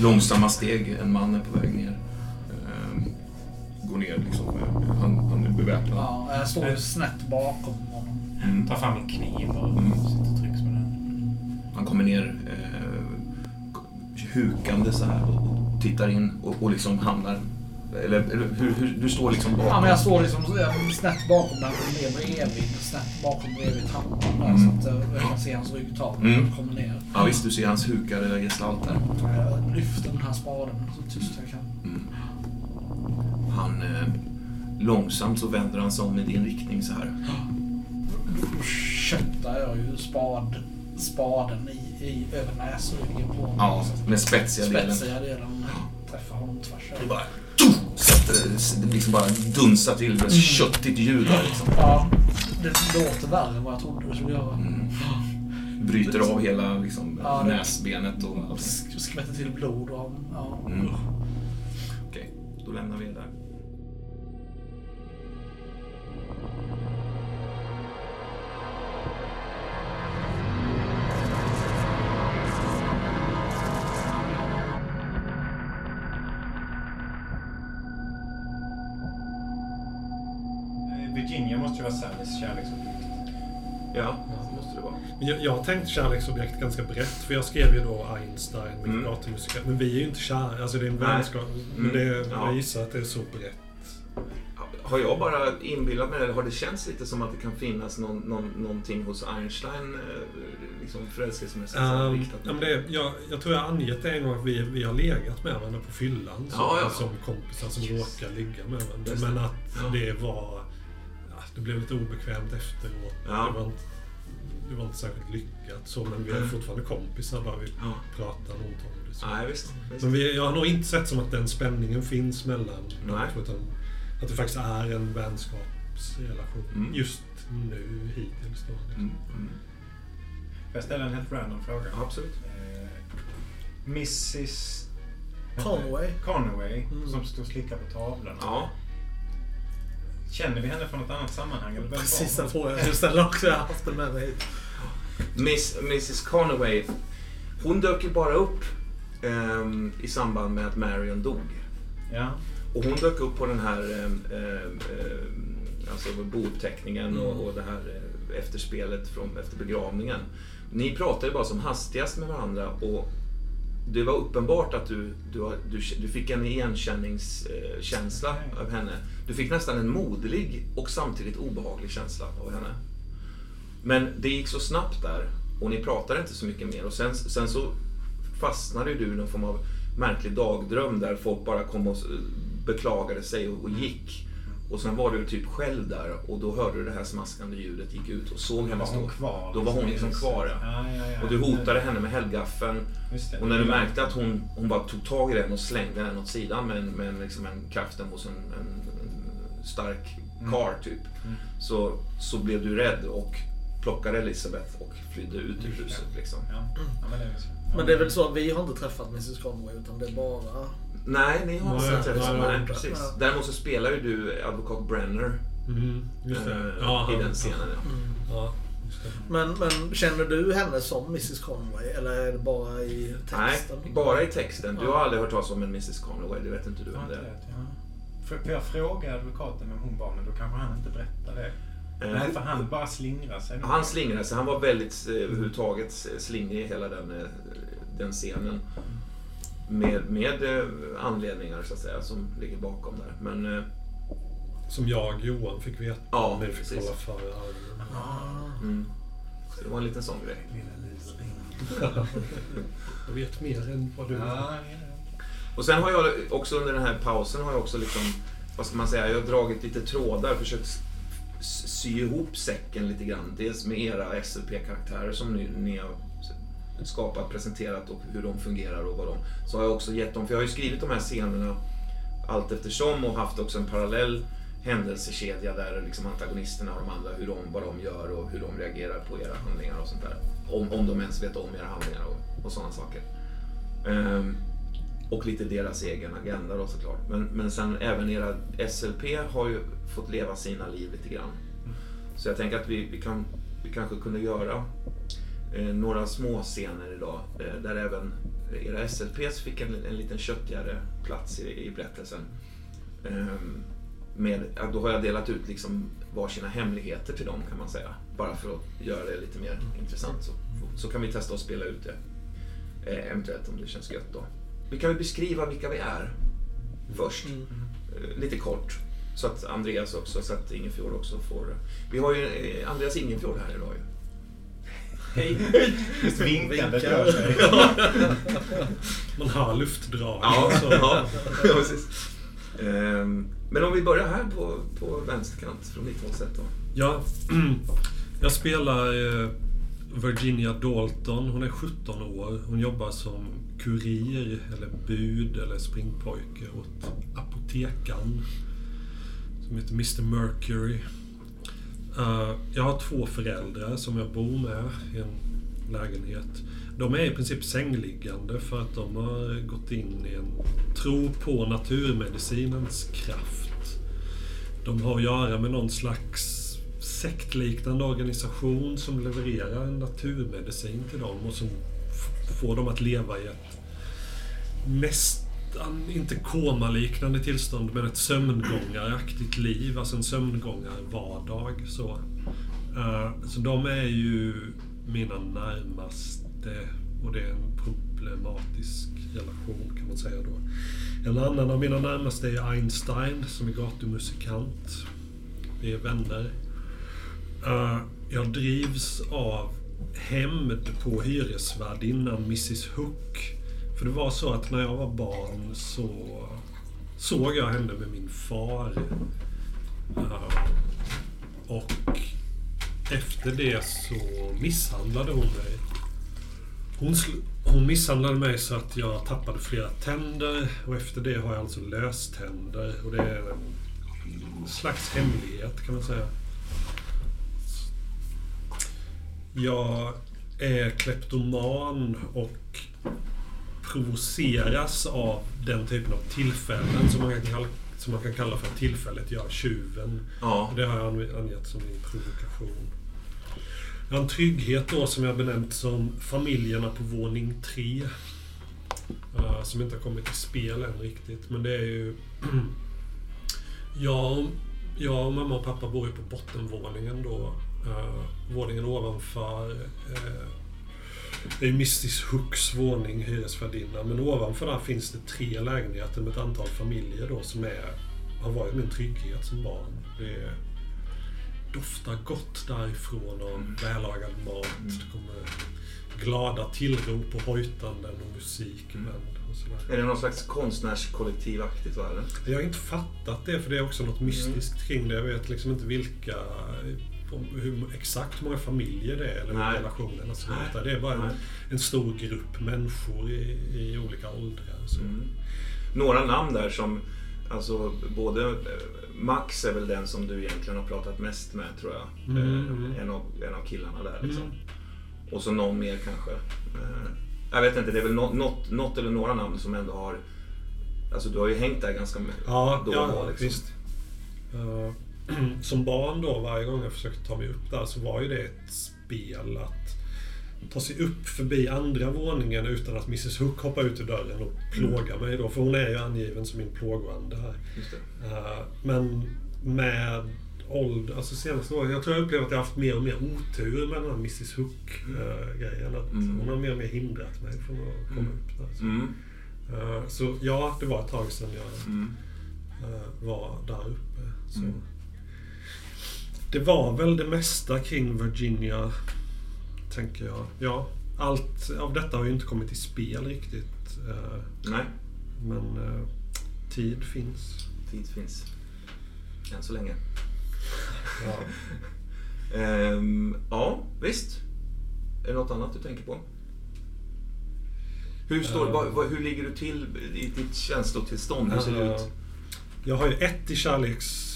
[SPEAKER 3] långsamma steg, en man är på väg ner. Eh, går ner liksom, han, han är beväpnad.
[SPEAKER 6] Ja, jag står ju snett bakom honom.
[SPEAKER 3] Mm.
[SPEAKER 5] Tar fram min kniv och
[SPEAKER 3] Mm.
[SPEAKER 5] sitter och trycks på den.
[SPEAKER 3] Han kommer ner eh, hukande så här och, och tittar in och, och liksom hamnar... Eller, hur, hur, du står liksom bakom?
[SPEAKER 6] Ja, men jag står liksom snett bakom den och ner bredvid. Snett bakom bredvid trappan där
[SPEAKER 3] Mm.
[SPEAKER 6] så att eh, jag kan se hans ryggtavla
[SPEAKER 3] Mm.
[SPEAKER 6] när jag kommer ner.
[SPEAKER 3] Ja visst, du ser hans hukade gestalt där.
[SPEAKER 6] Jag lyfter den här spaden så tyst jag kan.
[SPEAKER 3] Mm. Han... Eh, långsamt så vänder han sig om i din riktning så här.
[SPEAKER 6] Då köttar jag ju spad, spaden i, i, över näsryggen på honom.
[SPEAKER 3] Ja, med spetsiga delen.
[SPEAKER 6] Spetsiga delen träffar honom tvärs över.
[SPEAKER 3] Det liksom bara dunsar till. Det blir köttigt ljud där liksom.
[SPEAKER 6] Ja, det låter värre än vad jag trodde det skulle göra.
[SPEAKER 3] Mm. Bryter av hela liksom,
[SPEAKER 6] Ja, det-
[SPEAKER 3] näsbenet och
[SPEAKER 6] Skvätter till blod och... Ja.
[SPEAKER 3] Mm. Okej, då lämnar vi det där.
[SPEAKER 5] Vara Sallys kärleksobjekt.
[SPEAKER 3] Ja, det måste det vara.
[SPEAKER 4] Men Jag, jag har tänkt kärleksobjekt ganska brett, för jag skrev ju då Einstein med
[SPEAKER 3] Mm.
[SPEAKER 4] Men vi är ju inte kära, alltså det är en vänskap. Men
[SPEAKER 3] Mm,
[SPEAKER 4] det,
[SPEAKER 3] ja.
[SPEAKER 4] jag gissar att det är så brett.
[SPEAKER 3] Har jag bara inbillat mig det, eller har det känts lite som att det kan finnas någon, någon, någonting hos Einstein, eh, liksom förälskelsemässigt
[SPEAKER 4] Um,
[SPEAKER 3] riktat
[SPEAKER 4] ja,
[SPEAKER 3] mot
[SPEAKER 4] men det, jag, jag tror jag har angett det en gång att vi, vi har legat med varandra på fyllan. Så,
[SPEAKER 3] Ja, ja.
[SPEAKER 4] Som kompisar som
[SPEAKER 3] Yes.
[SPEAKER 4] råkar ligga med varandra.
[SPEAKER 3] Just.
[SPEAKER 4] Men att
[SPEAKER 3] Ja.
[SPEAKER 4] det var... Det blev lite obekvämt efteråt.
[SPEAKER 3] Ja.
[SPEAKER 4] Det, var inte, det var inte särskilt lyckat så, men vi är
[SPEAKER 3] Mm.
[SPEAKER 4] fortfarande kompisar bara vi
[SPEAKER 3] Ja.
[SPEAKER 4] pratar något om det. Så.
[SPEAKER 3] Nej, visst. visst.
[SPEAKER 4] Men vi, jag har nog inte sett som att den spänningen finns mellan
[SPEAKER 3] Nej.
[SPEAKER 4] utan att det faktiskt är en vänskapsrelation.
[SPEAKER 3] Mm.
[SPEAKER 4] Just nu, hittills då.
[SPEAKER 3] Mm, mm.
[SPEAKER 5] Får jag ställa en helt random fråga?
[SPEAKER 3] Absolut.
[SPEAKER 5] Eh, Mrs
[SPEAKER 6] Conway.
[SPEAKER 5] Conway,
[SPEAKER 6] Mm.
[SPEAKER 5] som stod och slickade på tavlorna.
[SPEAKER 3] Ja.
[SPEAKER 5] Känner vi henne från något annat sammanhang? Eller
[SPEAKER 6] Precis den frågan jag skulle ställa också. Jag har haft den med mig hit.
[SPEAKER 3] Miss, Mrs Conway, hon dök ju bara upp ehm, i samband med att Marion dog.
[SPEAKER 5] Ja.
[SPEAKER 3] Och hon dök upp på den här ehm, ehm, alltså bouppteckningen och, och det här eh, efterspelet från, efter begravningen. Ni pratade ju bara som hastigast med varandra och det var uppenbart att du, du, du, du fick en igenkänningskänsla
[SPEAKER 5] Okej.
[SPEAKER 3] av henne. Du fick nästan en moderlig och samtidigt obehaglig känsla av henne. Men det gick så snabbt där och ni pratade inte så mycket mer och sen, sen så fastnade du i någon form av märklig dagdröm där folk bara kom och beklagade sig och, och gick. Och sen var du typ själv där och då hörde du det här smaskande ljudet, gick ut och såg henne stå.
[SPEAKER 5] kvar?
[SPEAKER 3] Då var hon liksom
[SPEAKER 5] huset?
[SPEAKER 3] kvar, ja.
[SPEAKER 5] ja, ja, ja.
[SPEAKER 3] Och du hotade henne med hällgaffeln. Och när du märkte att hon, hon bara tog tag i den och slängde den åt sidan med, en, med en, liksom en kraften hos en, en, stark karl typ.
[SPEAKER 5] Mm.
[SPEAKER 3] Så, så blev du rädd och plockade Elisabeth och flydde ut ur huset. Liksom.
[SPEAKER 5] Ja. ja, men det är väl så. Ja,
[SPEAKER 6] Men det är väl så att vi har inte träffat Mrs Conway utan det är bara...
[SPEAKER 3] Nej, ni har
[SPEAKER 4] Nej,
[SPEAKER 3] inte träffats.
[SPEAKER 4] nej,
[SPEAKER 3] Nej,
[SPEAKER 4] nej.
[SPEAKER 3] precis.
[SPEAKER 6] Ja.
[SPEAKER 3] Däremot så spelar ju du advokat Brenner
[SPEAKER 4] Mm, just det.
[SPEAKER 3] eh,
[SPEAKER 4] Ja,
[SPEAKER 3] i den scenen. Ja.
[SPEAKER 4] Ja, just det.
[SPEAKER 6] Men, men känner du henne som Mrs Conway eller är det bara i
[SPEAKER 3] Nej,
[SPEAKER 6] texten?
[SPEAKER 3] bara i texten. Du
[SPEAKER 6] Ja.
[SPEAKER 3] har aldrig hört talas om en Mrs Conway, det vet inte du
[SPEAKER 5] Ja,
[SPEAKER 3] vem det
[SPEAKER 5] inte
[SPEAKER 3] är.
[SPEAKER 5] ja. För, för jag frågade advokaten vem hon var, men då kanske han inte berättade det.
[SPEAKER 3] Eh,
[SPEAKER 5] Nej, för han bara slingrar sig.
[SPEAKER 3] Han slingrade sig. Han var väldigt eh, överhuvudtaget slingrig i hela den, den scenen. Med, med eh, anledningar så att säga som ligger bakom där. Men eh,
[SPEAKER 4] Som jag, Johan, fick veta
[SPEAKER 3] Ja,
[SPEAKER 4] när vi fick
[SPEAKER 3] precis.
[SPEAKER 4] kolla för.
[SPEAKER 6] Ah.
[SPEAKER 3] mm, så det var en liten sån grej.
[SPEAKER 4] Jag vet mer än vad du
[SPEAKER 5] Ja,
[SPEAKER 3] Och sen har jag också under den här pausen har jag också liksom, vad ska man säga, jag har dragit lite trådar, försökt sy ihop säcken lite grann. Dels med era SLP-karaktärer som ni, ni har skapat, presenterat och hur de fungerar och vad de... Så har jag också gett dem, för jag har ju skrivit de här scenerna allt eftersom och haft också en parallell händelsekedja där liksom antagonisterna och de andra, hur de, vad de gör och hur de reagerar på era handlingar och sånt där. Om, om de ens vet om era handlingar och, och sådana saker. Ehm, och lite deras egen agenda då såklart. Men, men sen även era SLP har ju fått leva sina liv lite grann. Så jag tänker att vi, vi, kan, vi kanske kunde göra några små scener idag eh, där även era SLPs fick en, en liten köttigare plats i, i berättelsen. Ehm, med, då har jag delat ut liksom varsina hemligheter till dem kan man säga. Bara för att göra det lite mer intressant. Så, så kan vi testa att spela ut det. Eh, eventuellt om det känns gött då. Vi kan väl beskriva vilka vi är först.
[SPEAKER 6] Mm.
[SPEAKER 3] Eh, lite kort. Så att Andreas också, så att Ingefjord också får... Vi har ju eh, Andreas Ingefjord här idag ju.
[SPEAKER 5] Hej! Just vinkandet rör sig.
[SPEAKER 4] Man hör luftdrag.
[SPEAKER 3] Ja,
[SPEAKER 4] så.
[SPEAKER 3] ja, ja precis. Ehm, men om vi börjar här på, på vänsterkant från mitt håll sett då.
[SPEAKER 4] Ja, jag spelar eh, Virginia Dalton. Hon är 17 år. Hon jobbar som kurir, eller bud, eller springpojke åt apotekaren. Som heter Mr Mercury. Eh, jag har två föräldrar som jag bor med i en lägenhet. De är i princip sängliggande för att de har gått in i en tro på naturmedicinens kraft. De har att göra med någon slags sektliknande organisation som levererar en naturmedicin till dem och som får dem att leva i ett näst, inte komaliknande tillstånd, men ett sömngångaraktigt liv. Alltså en sömngångarvardag. Så. Uh, så de är ju mina närmaste och det är en problematisk relation kan man säga då. En annan av mina närmaste är Einstein som är gatumusikant. Vi är vänner. Uh, jag drivs av hämnd på hyresvärdinnan Mrs Hook. För det var så att när jag var barn så såg jag henne med min far. Eh, och efter det så misshandlade hon mig. Hon, sl- hon misshandlade mig så att jag tappade flera tänder och efter det har jag alltså löständer. Och det är en slags hemlighet kan man säga. Jag är kleptoman och provoceras av den typen av tillfällen som man kan kalla, som man kan kalla för tillfället gör tjuven.
[SPEAKER 3] Ja.
[SPEAKER 4] Det har jag ange- angett som min provokation. Jag har en trygghet då som jag benämnt som familjerna på våning 3. eh, som inte har kommit till spel än riktigt. Men det är ju... jag, jag och mamma och pappa bor ju på bottenvåningen då. Uh, våningen ovanför uh, det är Mrs Hooks våning, hyresvärdinna. Men ovanför där finns det tre lägenheter med ett antal familjer då som är, har varit min trygghet som barn. Det doftar gott därifrån av vällagad mat. Det kommer glada tillrop och hojtanden och musikband och sådär.
[SPEAKER 3] Är det någon slags konstnärskollektivaktigt va?
[SPEAKER 4] Jag har inte fattat det, för det är också något mystiskt kring det. Jag vet liksom inte vilka... Hur, exakt hur många familjer det är eller hur relationerna ser ut. Det är bara en, en stor grupp människor i, i olika åldrar. Så.
[SPEAKER 3] Mm. Några namn där som, alltså både eh, Max är väl den som du egentligen har pratat mest med tror jag.
[SPEAKER 4] Mm,
[SPEAKER 3] Eh,
[SPEAKER 4] mm.
[SPEAKER 3] En, av, en av killarna där liksom.
[SPEAKER 4] Mm.
[SPEAKER 3] Och så någon mer kanske. Eh, Jag vet inte, det är väl nå- något, något eller några namn som ändå har... Alltså du har ju hängt där ganska mycket
[SPEAKER 4] Ja,
[SPEAKER 3] då och
[SPEAKER 4] ja
[SPEAKER 3] då. Liksom.
[SPEAKER 4] visst. Eh, som barn då, varje gång jag försökte ta mig upp där, så var ju det ett spel att ta sig upp förbi andra våningen utan att Mrs Hook hoppar ut ur dörren och plågar mig då. För hon är ju angiven som min plågoande här. Eh, Men med ålder, alltså senaste åren, jag tror jag upplever att jag haft mer och mer otur med den här Mrs Hook-grejen. Att
[SPEAKER 3] Mm.
[SPEAKER 4] Hon har mer och mer hindrat mig från att komma upp där. Så,
[SPEAKER 3] Mm.
[SPEAKER 4] Eh, så ja, det var ett tag sedan jag
[SPEAKER 3] Mm.
[SPEAKER 4] eh, var där uppe. Så. Det var väl det mesta kring Virginia, tänker jag. Ja, allt av detta har ju inte kommit i spel riktigt. eh,
[SPEAKER 3] Nej,
[SPEAKER 4] Men eh, tid finns.
[SPEAKER 3] tid finns. Än så länge.
[SPEAKER 4] Ja.
[SPEAKER 3] Ehm, ja, visst. Är det något annat du tänker på? Hur, står,
[SPEAKER 4] Eh.
[SPEAKER 3] vad, hur ligger du till i ditt känslotillstånd? Hur ser det
[SPEAKER 4] Eh,
[SPEAKER 3] ut?
[SPEAKER 4] Jag har ju ett i kärleksfullhet,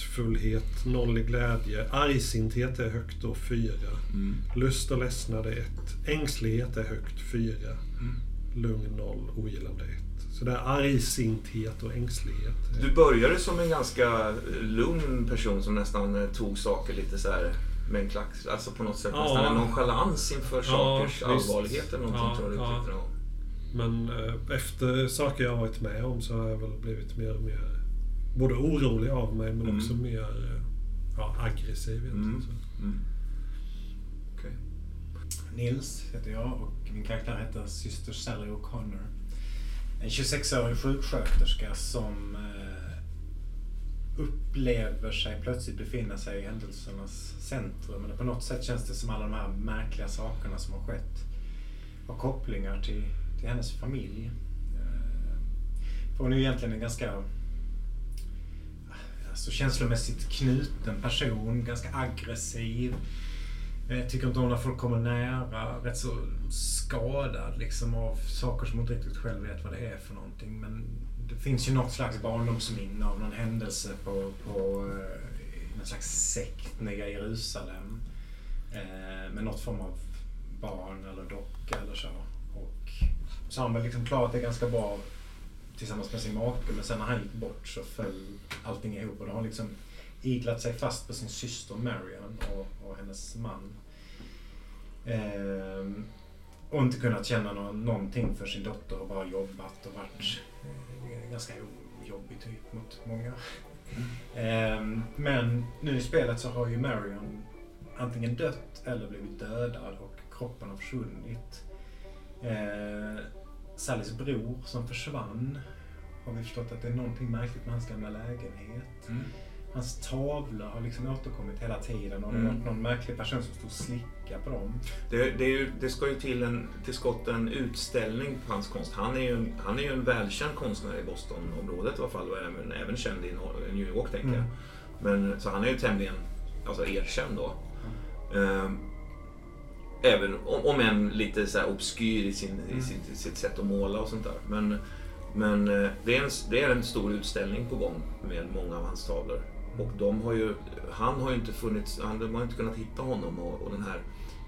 [SPEAKER 4] noll i glädje. Argsinthet är högt och fyra.
[SPEAKER 3] Mm.
[SPEAKER 4] Lust och ledsnad är ett. Ängslighet är högt fyra.
[SPEAKER 3] Mm.
[SPEAKER 4] Lugn noll, ogillande ett. Så det är argsinthet och ängslighet.
[SPEAKER 3] Du började som en ganska lugn person som nästan eh, tog saker lite så här med en klack. Alltså på något sätt
[SPEAKER 4] Ja.
[SPEAKER 3] nästan en nonchalans inför sakers
[SPEAKER 4] visst.
[SPEAKER 3] allvarlighet eller någonting
[SPEAKER 4] Ja,
[SPEAKER 3] tror jag du
[SPEAKER 4] ja. Men eh, efter saker jag har varit med om så har jag väl blivit mer och mer både orolig av mig men
[SPEAKER 3] Mm.
[SPEAKER 4] också mer eh, ja, aggressiv egentligen.
[SPEAKER 3] Mm. Mm. Okej.
[SPEAKER 5] Nils heter jag och min karaktär heter syster Sally O'Connor. En 26-årig sjuksköterska som eh, upplever sig plötsligt befinna sig i händelsernas centrum. Eller på något sätt känns det som alla de här märkliga sakerna som har skett har kopplingar till, till hennes familj. Eh, för hon är ju egentligen en ganska alltså känslomässigt knuten person, ganska aggressiv. Jag tycker inte om när folk kommer nära, rätt så skadad liksom av saker som hon inte riktigt själv vet vad det är för någonting. Men det finns ju något slags barndomsminne av någon händelse på, på eh, någon slags sekt nere i Jerusalem. Eh, med något form av barn eller docka eller så. Och så har han väl liksom klarat det ganska bra tillsammans med sin make. Men sen när han gick bort så föll allting ihop och då har hon liksom iglat sig fast på sin syster Marion och, och hennes man. Ehm, och inte kunnat känna någon, någonting för sin dotter och bara jobbat och varit eh, ganska jobbig typ mot många. Ehm, men nu i spelet så har ju Marion antingen dött eller blivit dödad och kroppen har försvunnit. Eh, Sallys bror som försvann har vi förstått att det är någonting märkligt med hans gamla lägenhet.
[SPEAKER 3] Mm.
[SPEAKER 5] Hans tavlor har liksom återkommit hela tiden och det
[SPEAKER 3] Mm.
[SPEAKER 5] har varit någon märklig person som stod och slickade på dem.
[SPEAKER 3] Det, det, ju, det ska ju till en till skott en utställning på hans konst. Han är ju en, han är ju en välkänd konstnär i Bostonområdet i alla fall och även, även känd i New York tänker jag.
[SPEAKER 5] Mm.
[SPEAKER 3] Men, så han är ju tämligen alltså, erkänd då. Ehm, även om, än lite så här obskyr i, sin, i sitt, sitt sätt att måla och sånt där. Men, men eh, det, är en, det är en stor utställning på gång med många av hans tavlor. Och de har ju, han har ju inte funnits, han, har inte kunnat hitta honom och, och den här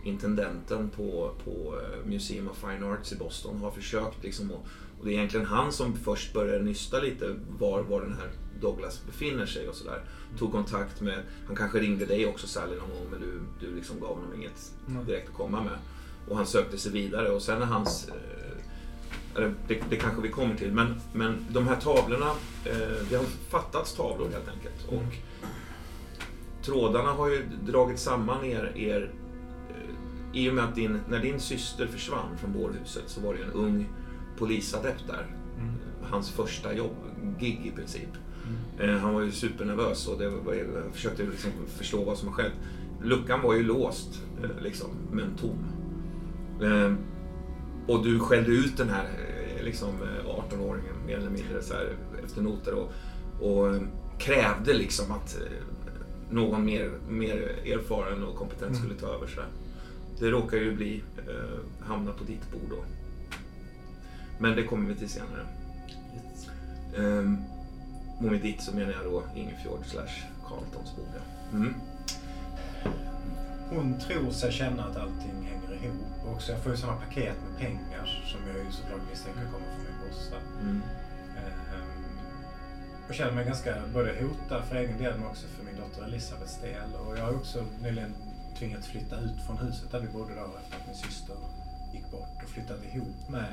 [SPEAKER 3] intendenten på, på eh, Museum of Fine Arts i Boston har försökt liksom och, och det är egentligen han som först började nysta lite var, var den här Douglas befinner sig och sådär. Tog kontakt med, han kanske ringde dig också Sally någon gång men du, du liksom gav honom inget direkt att komma med. Och han sökte sig vidare och sen när hans eh, det, det kanske vi kommer till, men, men de här tavlorna, eh, det har fattats tavlor helt enkelt.
[SPEAKER 5] Mm.
[SPEAKER 3] Och trådarna har ju dragit samman er, er eh, i och med att din, när din syster försvann från bårhuset så var det en ung polisadept där.
[SPEAKER 5] Mm.
[SPEAKER 3] Hans första jobb, gig i princip. Eh, han var ju supernervös och det var, jag försökte liksom förstå vad som skett. Luckan var ju låst, eh, liksom, men tom. Eh, och du skällde ut den här eh, liksom, eh, 18-åringen mer eller mindre så här, efter noter och, och krävde liksom att någon mer, mer erfaren och kompetent skulle ta över. Så där. Det råkar ju bli, eh, hamna på ditt bord då. Men det kommer vi till senare. Um, och med ditt så menar jag då Ingefjord slash Carltons bord. ja. Mm.
[SPEAKER 5] Hon tror sig känna att allting hänger ihop. Och också, jag får ju sådana paket med pengar som jag ju såklart misstänker kommer från min brorsa.
[SPEAKER 3] Mm.
[SPEAKER 5] Ehm, och känner mig ganska både hotad för egen del men också för min dotter Elisabeths del. Och jag har också nyligen tvingats flytta ut från huset där vi bodde då efter att min syster gick bort och flyttat ihop med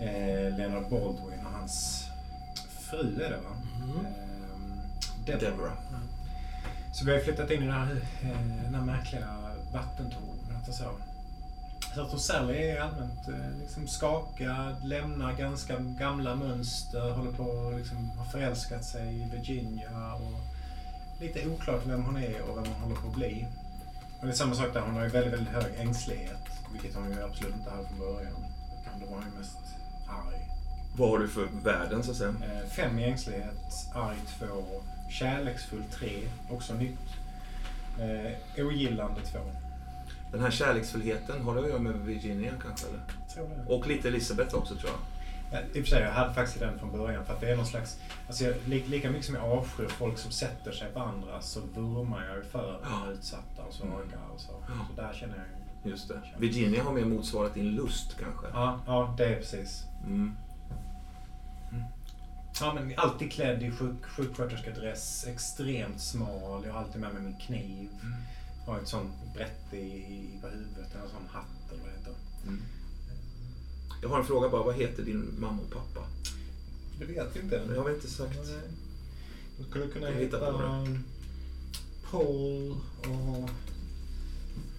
[SPEAKER 5] eh, Leonard Baldwin och hans fru är det va?
[SPEAKER 6] Mm.
[SPEAKER 5] Ehm, Deborah.
[SPEAKER 3] Deborah.
[SPEAKER 5] Så vi har flyttat in i det här, eh, den här märkliga vattentornet och så. Så jag tror Sally är allmänt eh, liksom skakad, lämnar ganska gamla mönster, håller på att liksom, har förälskat sig i Virginia och lite oklart vem hon är och vem hon håller på att bli. Och det är samma sak där, hon har ju väldigt, väldigt hög ängslighet, vilket hon ju absolut inte hade från början. Utan då var hon ju mest arg.
[SPEAKER 3] Vad har du för värden så att säga?
[SPEAKER 5] Eh, Fem i ängslighet, arg två, kärleksfull tre, också nytt. Eh, ogillande två.
[SPEAKER 3] Den här kärleksfullheten, har det att göra med Virginia kanske? Eller?
[SPEAKER 5] Tror det.
[SPEAKER 3] Och lite Elisabeth också tror jag.
[SPEAKER 5] Ja, I och för sig, jag hade faktiskt den från början för att det är någon slags... Alltså jag, li, lika mycket som jag avskyr folk som sätter sig på andra så vurmar jag ju för de utsatta och svaga och så.
[SPEAKER 3] Ja.
[SPEAKER 5] Så där känner jag ju...
[SPEAKER 3] Just det. Virginia har mer motsvarat din lust kanske?
[SPEAKER 5] Ja, ja, det är precis.
[SPEAKER 3] Mm.
[SPEAKER 5] Ja, men alltid klädd i sjuk, sjuksköterskedress, extremt smal. Jag har alltid med mig min kniv. Har ett sånt brett i, i på huvudet, en sån hatt eller vad det heter.
[SPEAKER 3] Mm. Jag har en fråga bara. Vad heter din mamma och pappa?
[SPEAKER 5] Det vet vi inte
[SPEAKER 3] Det har vi inte sagt.
[SPEAKER 5] Det skulle kunna heta
[SPEAKER 3] på det?
[SPEAKER 5] Paul och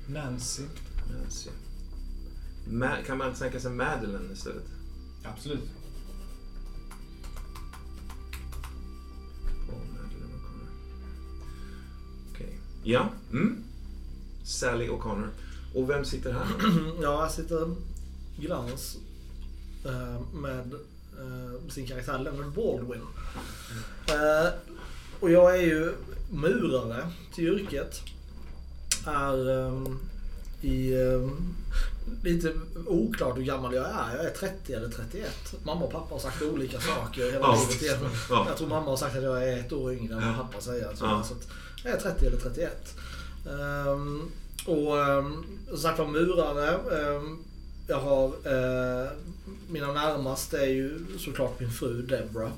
[SPEAKER 5] Nancy.
[SPEAKER 3] Nancy. Ma- kan man tänka sig Madeleine istället?
[SPEAKER 5] Absolut.
[SPEAKER 3] Ja. Mm. Sally O'Connor. Och vem sitter här?
[SPEAKER 6] Ja, här sitter Glans eh, med eh, sin karaktär Leonard Baldwin. Eh, och jag är ju murare till yrket. Är i lite oklart hur gammal jag är. Jag är 30 eller 31. Mamma och pappa har sagt olika saker hela
[SPEAKER 3] Ja.
[SPEAKER 6] livet igenom.
[SPEAKER 3] Ja.
[SPEAKER 6] Jag tror mamma har sagt att jag är ett år yngre än vad pappa säger.
[SPEAKER 3] Ja.
[SPEAKER 6] Så att är 30 eller 31. Ehm, och um, som sagt var murare. ehm, jag har eh, mina närmaste är ju såklart min fru Deborah.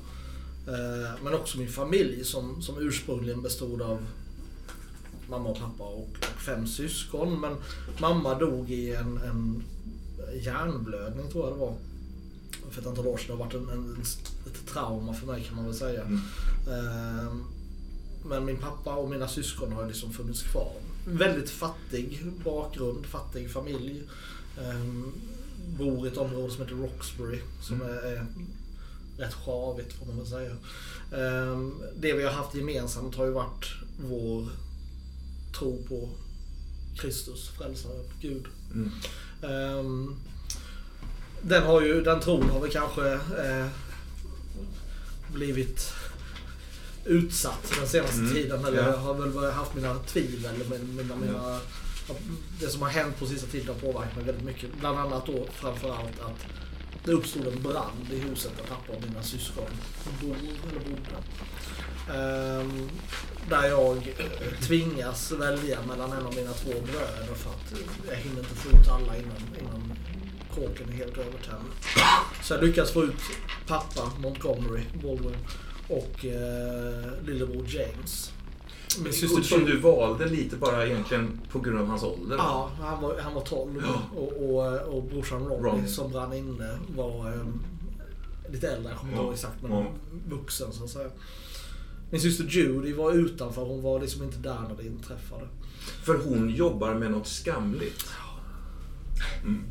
[SPEAKER 6] Eh, men också min familj som, som ursprungligen bestod av mamma och pappa och, och fem syskon. Men mamma dog i en, en hjärnblödning tror jag det var. För ett antal år sedan. Det har varit en, en, ett trauma för mig kan man väl säga.
[SPEAKER 3] Mm.
[SPEAKER 6] Ehm, Men min pappa och mina syskon har liksom funnits kvar. Väldigt fattig bakgrund, fattig familj. Ehm, bor i ett område som heter Roxbury som är, är rätt sjavigt får man väl säga. Ehm, det vi har haft gemensamt har ju varit vår tro på Kristus, frälsaren, Gud.
[SPEAKER 3] Mm.
[SPEAKER 6] Ehm, den, har ju, den tron har väl kanske eh, blivit utsatt den senaste
[SPEAKER 3] Mm,
[SPEAKER 6] tiden. Eller
[SPEAKER 3] ja.
[SPEAKER 6] jag har väl haft mina tvivel. Mina, mina, mina, Det som har hänt på sista tiden har påverkat mig väldigt mycket. Bland annat då framförallt att det uppstod en brand i huset där pappa och mina syskon bor eller bodde. Ehm, där jag tvingas välja mellan en av mina två bröder för att jag hinner inte få ut alla innan, innan kåken är helt övertänd. Så jag lyckas få ut pappa Montgomery Baldwin och eh, lillebror James. Min syster
[SPEAKER 3] som du valde lite bara egentligen på grund av hans ålder?
[SPEAKER 6] Ja, han var, han var 12
[SPEAKER 3] Ja.
[SPEAKER 6] och, och, och brorsan Ronny
[SPEAKER 3] Ronny.
[SPEAKER 6] som brann inne var um, lite äldre, jag kommer inte
[SPEAKER 3] Ja.
[SPEAKER 6] ihåg exakt, men
[SPEAKER 3] Ja.
[SPEAKER 6] vuxen så att säga. Min syster Judy var utanför, hon var liksom inte där när det inträffade.
[SPEAKER 3] För hon jobbar med något skamligt. Mm.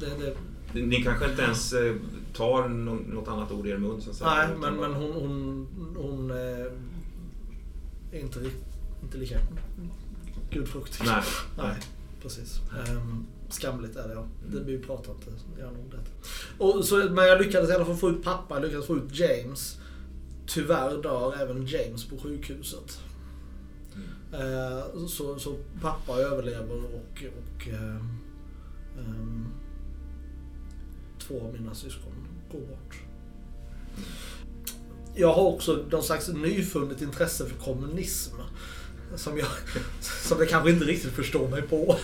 [SPEAKER 6] Det, det,
[SPEAKER 3] Ni kanske inte ens eh, tar nå- något annat ord i er mun så att säga?
[SPEAKER 6] nej, men, men hon, hon, hon eh, är inte, inte lika gudfruktig.
[SPEAKER 3] Nej.
[SPEAKER 6] Nej, precis. Um, skamligt är det ja. Det,
[SPEAKER 3] Mm.
[SPEAKER 6] vi pratar inte gärna om det. Och, så, men jag lyckades i alla fall få ut pappa, jag lyckades få ut James. Tyvärr dör även James på sjukhuset. Eh, så, så pappa överlever och, och eh, ehm, två av mina syskon går bort. Jag har också någon slags nyfunnet intresse för kommunism. Som jag, som jag kanske inte riktigt förstår mig på.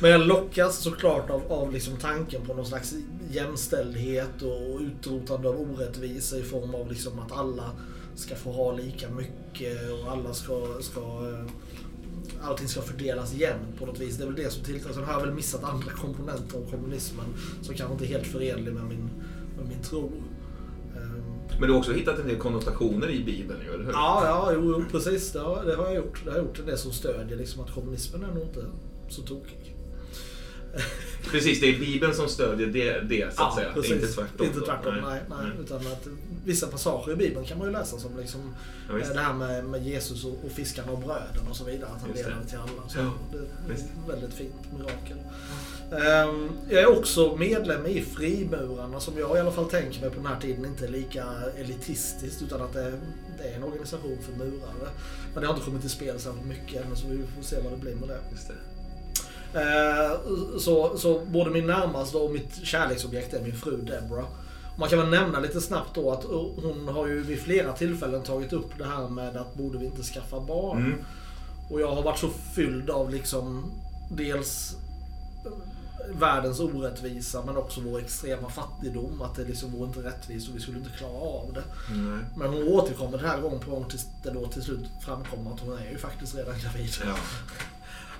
[SPEAKER 6] Men jag lockas såklart av, av liksom tanken på någon slags jämställdhet och utrotande av orättvisa i form av liksom att alla ska få ha lika mycket och alla ska, ska eh, allting ska fördelas jämnt på något vis. Det är väl det som tilltalar. Sen har jag väl missat andra komponenter av kommunismen som kanske inte är helt förenlig med min, med min tro. Ehm,
[SPEAKER 3] Men du har också hittat en del konnotationer i Bibeln eller hur?
[SPEAKER 6] Ja, ja, jo, precis. Det har, det har jag gjort. Det har jag gjort. Det som stödjer liksom att kommunismen är nog inte så tokig.
[SPEAKER 3] Precis, det är Bibeln som stödjer det, det så att säga.
[SPEAKER 6] precis.
[SPEAKER 3] Inte tvärtom.
[SPEAKER 6] Inte tvärtom, nej. nej, Utan att vissa passager i Bibeln kan man ju läsa som liksom
[SPEAKER 3] Ja,
[SPEAKER 6] eh, det här med, med Jesus och, och fiskarna och bröden och så vidare. Att han delade till alla. Så
[SPEAKER 3] Ja,
[SPEAKER 6] det är ett väldigt fint mirakel. Ehm, jag är också medlem i Frimurarna som jag i alla fall tänker mig på den här tiden inte är lika elitistiskt utan att det, det är en organisation för murare. Men det har inte kommit till spel särskilt mycket än så vi får se vad det blir med det.
[SPEAKER 3] Det.
[SPEAKER 6] Eh, Så, så både min närmaste och mitt kärleksobjekt är min fru Deborah. Man kan väl nämna lite snabbt då att hon har ju vid flera tillfällen tagit upp det här med att borde vi inte skaffa barn.
[SPEAKER 3] Mm.
[SPEAKER 6] Och jag har varit så fylld av liksom dels världens orättvisa men också vår extrema fattigdom. Att det liksom vore inte rättvist och vi skulle inte klara av det.
[SPEAKER 3] Nej.
[SPEAKER 6] Men hon återkommer den här gången på gång tills det då till slut framkommer att hon är ju faktiskt redan gravid.
[SPEAKER 3] Ja.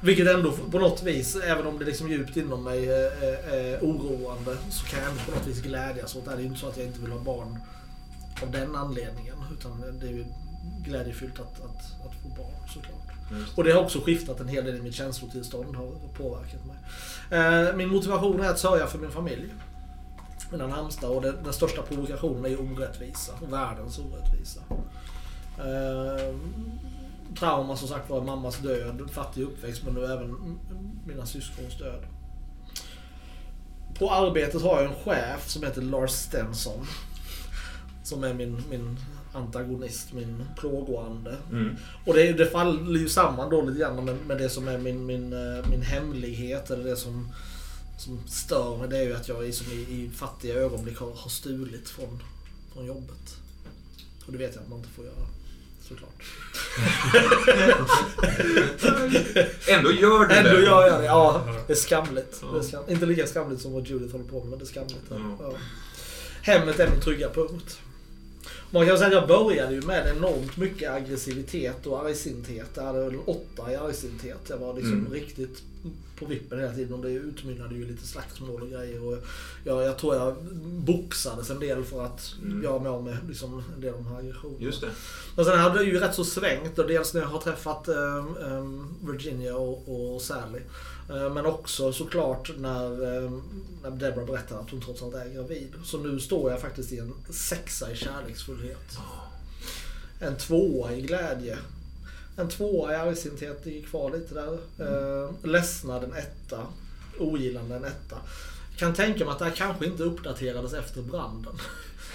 [SPEAKER 6] Vilket ändå på något vis, även om det liksom djupt inom mig är, är, är oroande, så kan jag ändå på något vis glädjas åt det. Det är ju inte så att jag inte vill ha barn av den anledningen. Utan det är ju glädjefyllt att, att, att få barn såklart.
[SPEAKER 3] Just.
[SPEAKER 6] Och det har också skiftat en hel del i mitt känslotillstånd, har påverkat mig. Eh, Min motivation är att sörja för min familj. Mina närmsta och det, den största provokationen är ju orättvisa. Världens orättvisa. Eh, trauma som sagt var mammas död, fattig uppväxt men nu även mina syskons död. På arbetet har jag en chef som heter Lars Stenson. Som är min, min antagonist, min plågoande.
[SPEAKER 3] Mm.
[SPEAKER 6] Och det, det faller ju samman då lite grann med, med det som är min, min, eh, min hemlighet eller det som, som stör mig. Det är ju att jag i, som i, i fattiga ögonblick har, har stulit från, från jobbet. Och det vet jag att man inte får göra. Såklart.
[SPEAKER 3] Ändå gör du
[SPEAKER 6] Ändå
[SPEAKER 3] det.
[SPEAKER 6] gör jag det. Ja, det är skamligt. Det är skam, inte lika skamligt som vad Judith håller på med, men det är skamligt.
[SPEAKER 3] Ja.
[SPEAKER 6] Hemmet är min trygga punkt. Man kan säga att jag började ju med enormt mycket aggressivitet och argsinthet. Jag hade en åtta i argsinthet. Jag var liksom
[SPEAKER 3] Mm.
[SPEAKER 6] riktigt på vippen hela tiden och det utmynnade ju lite slagsmål och grejer. Och jag, jag tror jag boxades en del för att
[SPEAKER 3] Mm.
[SPEAKER 6] göra mig av med liksom, en del av de här aggressionerna.
[SPEAKER 3] Just det.
[SPEAKER 6] Och sen hade det ju rätt så svängt. Och dels när jag har träffat ehm, ehm, Virginia och, och Sally. Eh, men också såklart när, ehm, när Deborah berättar att hon trots allt är gravid. Så nu står jag faktiskt i en sexa i kärleksfullhet. En tvåa i glädje. En tvåa i argsinthet, det gick kvar lite där. Uh, ledsnad en etta. Ogillande en etta. Kan tänka mig att det här kanske inte uppdaterades efter branden.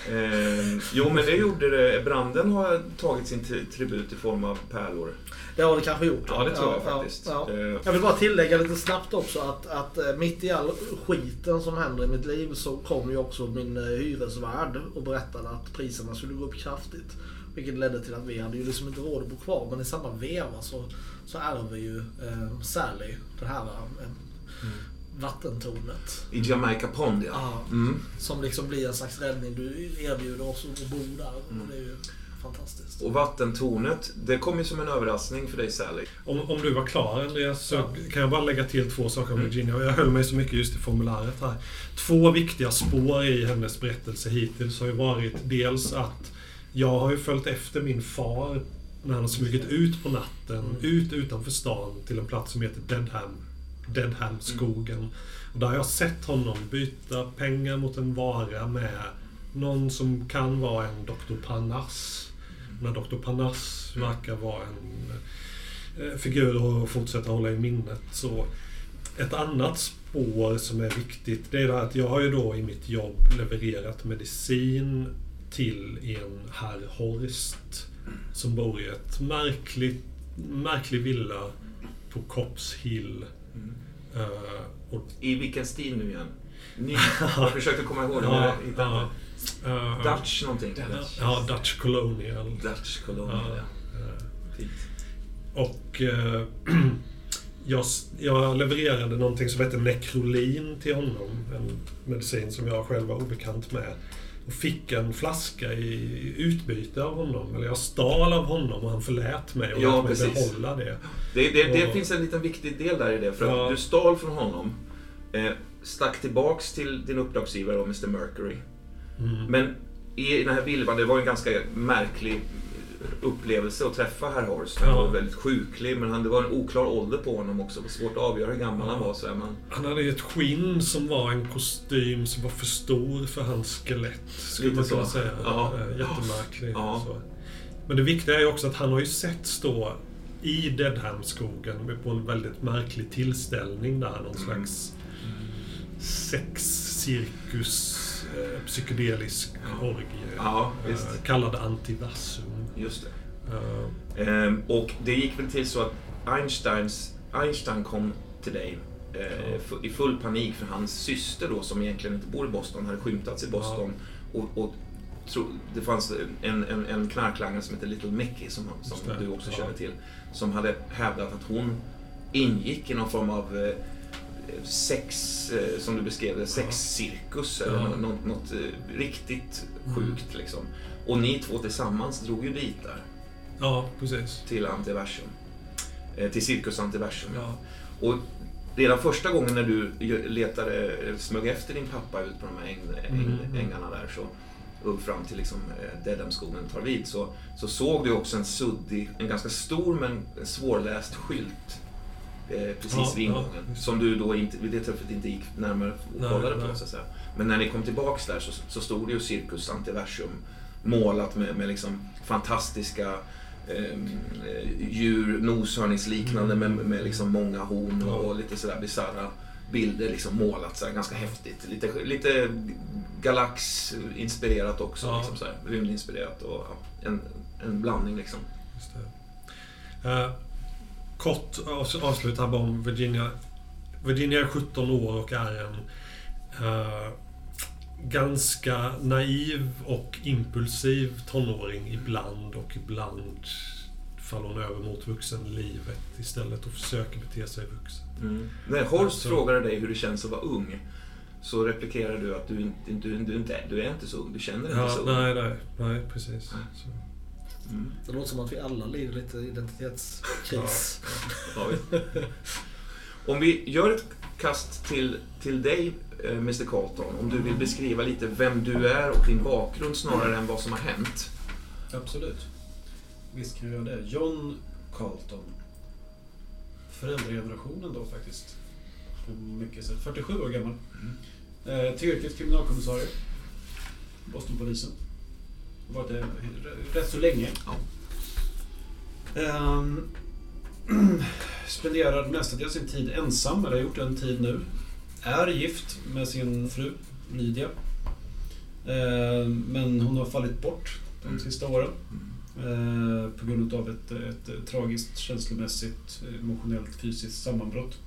[SPEAKER 3] Eh, jo, men det gjorde det. Branden har tagit sin tri- tribut i form av pärlor.
[SPEAKER 6] Det har det kanske gjort.
[SPEAKER 3] Ja, det tror jag faktiskt.
[SPEAKER 6] Ja,
[SPEAKER 3] Eh,
[SPEAKER 6] Jag vill bara tillägga lite snabbt också att, att eh, mitt i all skiten som händer i mitt liv så kom ju också min eh, hyresvärd och berättade att priserna skulle gå upp kraftigt. Vilket ledde till att vi hade ju liksom inte råd att bo kvar. Men i samma veva så, så ärver ju eh, Sally det här eh, vattentornet.
[SPEAKER 3] I Jamaica Pond, ja.
[SPEAKER 6] Ja,
[SPEAKER 3] Mm.
[SPEAKER 6] Som liksom blir en slags räddning. Du erbjuder oss att bo där. Och det är ju fantastiskt.
[SPEAKER 3] Och vattentornet, det kom ju som en överraskning för dig Sally.
[SPEAKER 4] Om, om du var klar Andreas så
[SPEAKER 6] Ja.
[SPEAKER 4] kan jag bara lägga till två saker om
[SPEAKER 3] Mm.
[SPEAKER 4] Virginia. Jag höll mig så mycket just i formuläret här. Två viktiga spår i hennes berättelse hittills har ju varit dels att jag har ju följt efter min far när han har smugit ut på natten,
[SPEAKER 6] Mm.
[SPEAKER 4] ut utanför stan till en plats som heter Deadham. Deadham-skogen. Och där har jag sett honom byta pengar mot en vara med någon som kan vara en Dr. Parnass. När Dr. Parnass verkar vara en eh, figur att fortsätta hålla i minnet. Så ett annat spår som är viktigt, det är det att jag har ju då i mitt jobb levererat medicin till en herr Horst som bor i ett märkligt, märklig villa på Cops Hill. Eh, och,
[SPEAKER 3] I vilken stil nu igen? Ny, jag försökte komma ihåg det, men
[SPEAKER 4] ja, ja, eh,
[SPEAKER 3] Dutch någonting.
[SPEAKER 4] Ja, Dutch Colonial.
[SPEAKER 3] Dutch Colonial,
[SPEAKER 4] Ja,
[SPEAKER 3] ja.
[SPEAKER 4] eh,
[SPEAKER 3] Fint.
[SPEAKER 4] Och eh, jag, jag levererade någonting som heter Necrolin till honom. En medicin som jag själv var obekant med. Och fick en flaska i utbyte av honom. Eller jag stal av honom och han förlät mig och
[SPEAKER 3] Ja,
[SPEAKER 4] lät mig
[SPEAKER 3] precis.
[SPEAKER 4] behålla det.
[SPEAKER 3] Det, det, det
[SPEAKER 4] Och-
[SPEAKER 3] finns en liten viktig del där i det. För att
[SPEAKER 4] Ja.
[SPEAKER 3] du stal från honom, eh, stack tillbaks till din uppdragsgivare, Mr Mercury.
[SPEAKER 4] Mm.
[SPEAKER 3] Men i den här vilvan, det var en ganska märklig upplevelse att träffa herr Horst. Han var väldigt sjuklig, men han, det var en oklar ålder på honom också. Det var svårt att avgöra hur gammal han var. Så här, men,
[SPEAKER 4] Han hade ett skinn som var en kostym som var för stor för hans skelett. Skulle
[SPEAKER 3] Lite
[SPEAKER 4] man kunna
[SPEAKER 3] så.
[SPEAKER 4] säga.
[SPEAKER 3] Ja.
[SPEAKER 4] Eh, Jättemärklig.
[SPEAKER 3] Ja.
[SPEAKER 4] Men det viktiga är också att han har ju sett stå i Deadhamskogen på en väldigt märklig tillställning där. Någon slags sexcirkus, eh, psykedelisk orgie.
[SPEAKER 3] ja,
[SPEAKER 4] eh, kallad Antivassum.
[SPEAKER 3] Just det.
[SPEAKER 4] Eh,
[SPEAKER 3] Ehm, och det gick väl till så att Einsteins, Einstein kom till dig eh, i full panik för hans syster då som egentligen inte bor i Boston hade skymtats i Boston. Och, och tro, det fanns en, en, en knarklangare som heter Little Mickey som, som du också
[SPEAKER 4] ja.
[SPEAKER 3] känner till. Som hade hävdat att hon ingick i någon form av eh, sex, eh, som du beskrev det, sexcirkus eller
[SPEAKER 4] Ja.
[SPEAKER 3] något, något, något eh, riktigt sjukt liksom. Och ni två tillsammans drog ju dit där
[SPEAKER 4] ja, precis.
[SPEAKER 3] till Antiversum. Eh, till Cirkus Antiversum.
[SPEAKER 4] Ja.
[SPEAKER 3] Och redan första gången när du letade, smög efter din pappa ut på de här äng, äng,
[SPEAKER 4] Mm.
[SPEAKER 3] ängarna där så upp fram till liksom eh, Dedhamskogen tar vid så, så såg du också en suddig, en ganska stor men svårläst skylt eh, precis
[SPEAKER 4] Ja,
[SPEAKER 3] vid
[SPEAKER 4] ja,
[SPEAKER 3] ingången.
[SPEAKER 4] det.
[SPEAKER 3] som du då inte, vid det tillfället inte gick närmare och
[SPEAKER 4] Nej,
[SPEAKER 3] kollade
[SPEAKER 4] nej.
[SPEAKER 3] på så. Men när ni kom tillbaks där så, så stod det ju Cirkus Antiversum målat med, med liksom fantastiska ehm, eh, djur, noshörningsliknande med, med liksom många horn och,
[SPEAKER 4] Mm.
[SPEAKER 3] Och lite sådär bisarra bilder liksom målat sådär, ganska häftigt. Lite, lite Galax-inspirerat också,
[SPEAKER 4] Ja.
[SPEAKER 3] liksom sådär, rymdinspirerat och ja, en, en blandning liksom.
[SPEAKER 4] Just det. Eh, kort avs- avslut här bara om Virginia. Virginia är 17 år och är en eh, ganska naiv och impulsiv tonåring ibland och ibland faller hon över mot vuxenlivet istället och försöker bete sig vuxen.
[SPEAKER 3] När Horst
[SPEAKER 4] Alltså-
[SPEAKER 3] frågade dig hur det känns att vara ung så replikerade du att du, inte, du, du, inte, du är inte så ung, du känner inte
[SPEAKER 4] Ja,
[SPEAKER 3] så ung.
[SPEAKER 4] nej, nej, nej, precis. Så.
[SPEAKER 3] Mm.
[SPEAKER 6] Det låter som att vi alla lider lite identitetskris.
[SPEAKER 3] Ja. Om vi gör ett kast till, till dig, Mr Carlton. Om du vill beskriva lite vem du är och din bakgrund snarare än vad som har hänt.
[SPEAKER 2] Absolut. Visst kan jag göra det. John Carlton. Föräldragenerationen då faktiskt. Mycket sätt. 47 år gammal. Eh, till yrket kriminalkommissarie. Bostonpolisen. Varit det rätt så länge.
[SPEAKER 3] Ja.
[SPEAKER 2] Ehm, spenderar mestadels sin tid ensam, eller har gjort en tid nu. Är gift med sin fru Lydia. Ehm, men hon har fallit bort de sista åren. Eh, på grund av ett, ett tragiskt känslomässigt, emotionellt, fysiskt sammanbrott.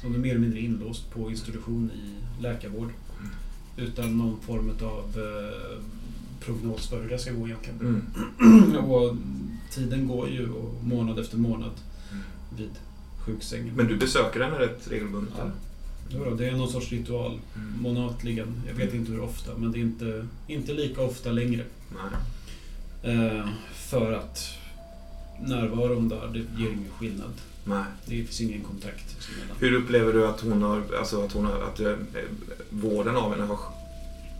[SPEAKER 2] Så hon är mer eller mindre inlåst på institution i läkarvård. Utan någon form av eh, prognos för hur det ska gå egentligen.
[SPEAKER 3] Mm.
[SPEAKER 2] och tiden går ju månad efter månad vid sjuksängen.
[SPEAKER 3] Men du besöker henne rätt regelbundet?
[SPEAKER 2] Ja. Jo det är någon sorts ritual.
[SPEAKER 3] Mm.
[SPEAKER 2] Månatligen. Jag vet inte hur ofta, men det är inte, inte lika ofta längre.
[SPEAKER 3] Nej.
[SPEAKER 2] Eh, för att närvaron där, det ger ingen skillnad.
[SPEAKER 3] Nej.
[SPEAKER 2] Det finns ingen kontakt.
[SPEAKER 3] Hur upplever du att hon har, alltså att hon har, att eh, vården av henne har,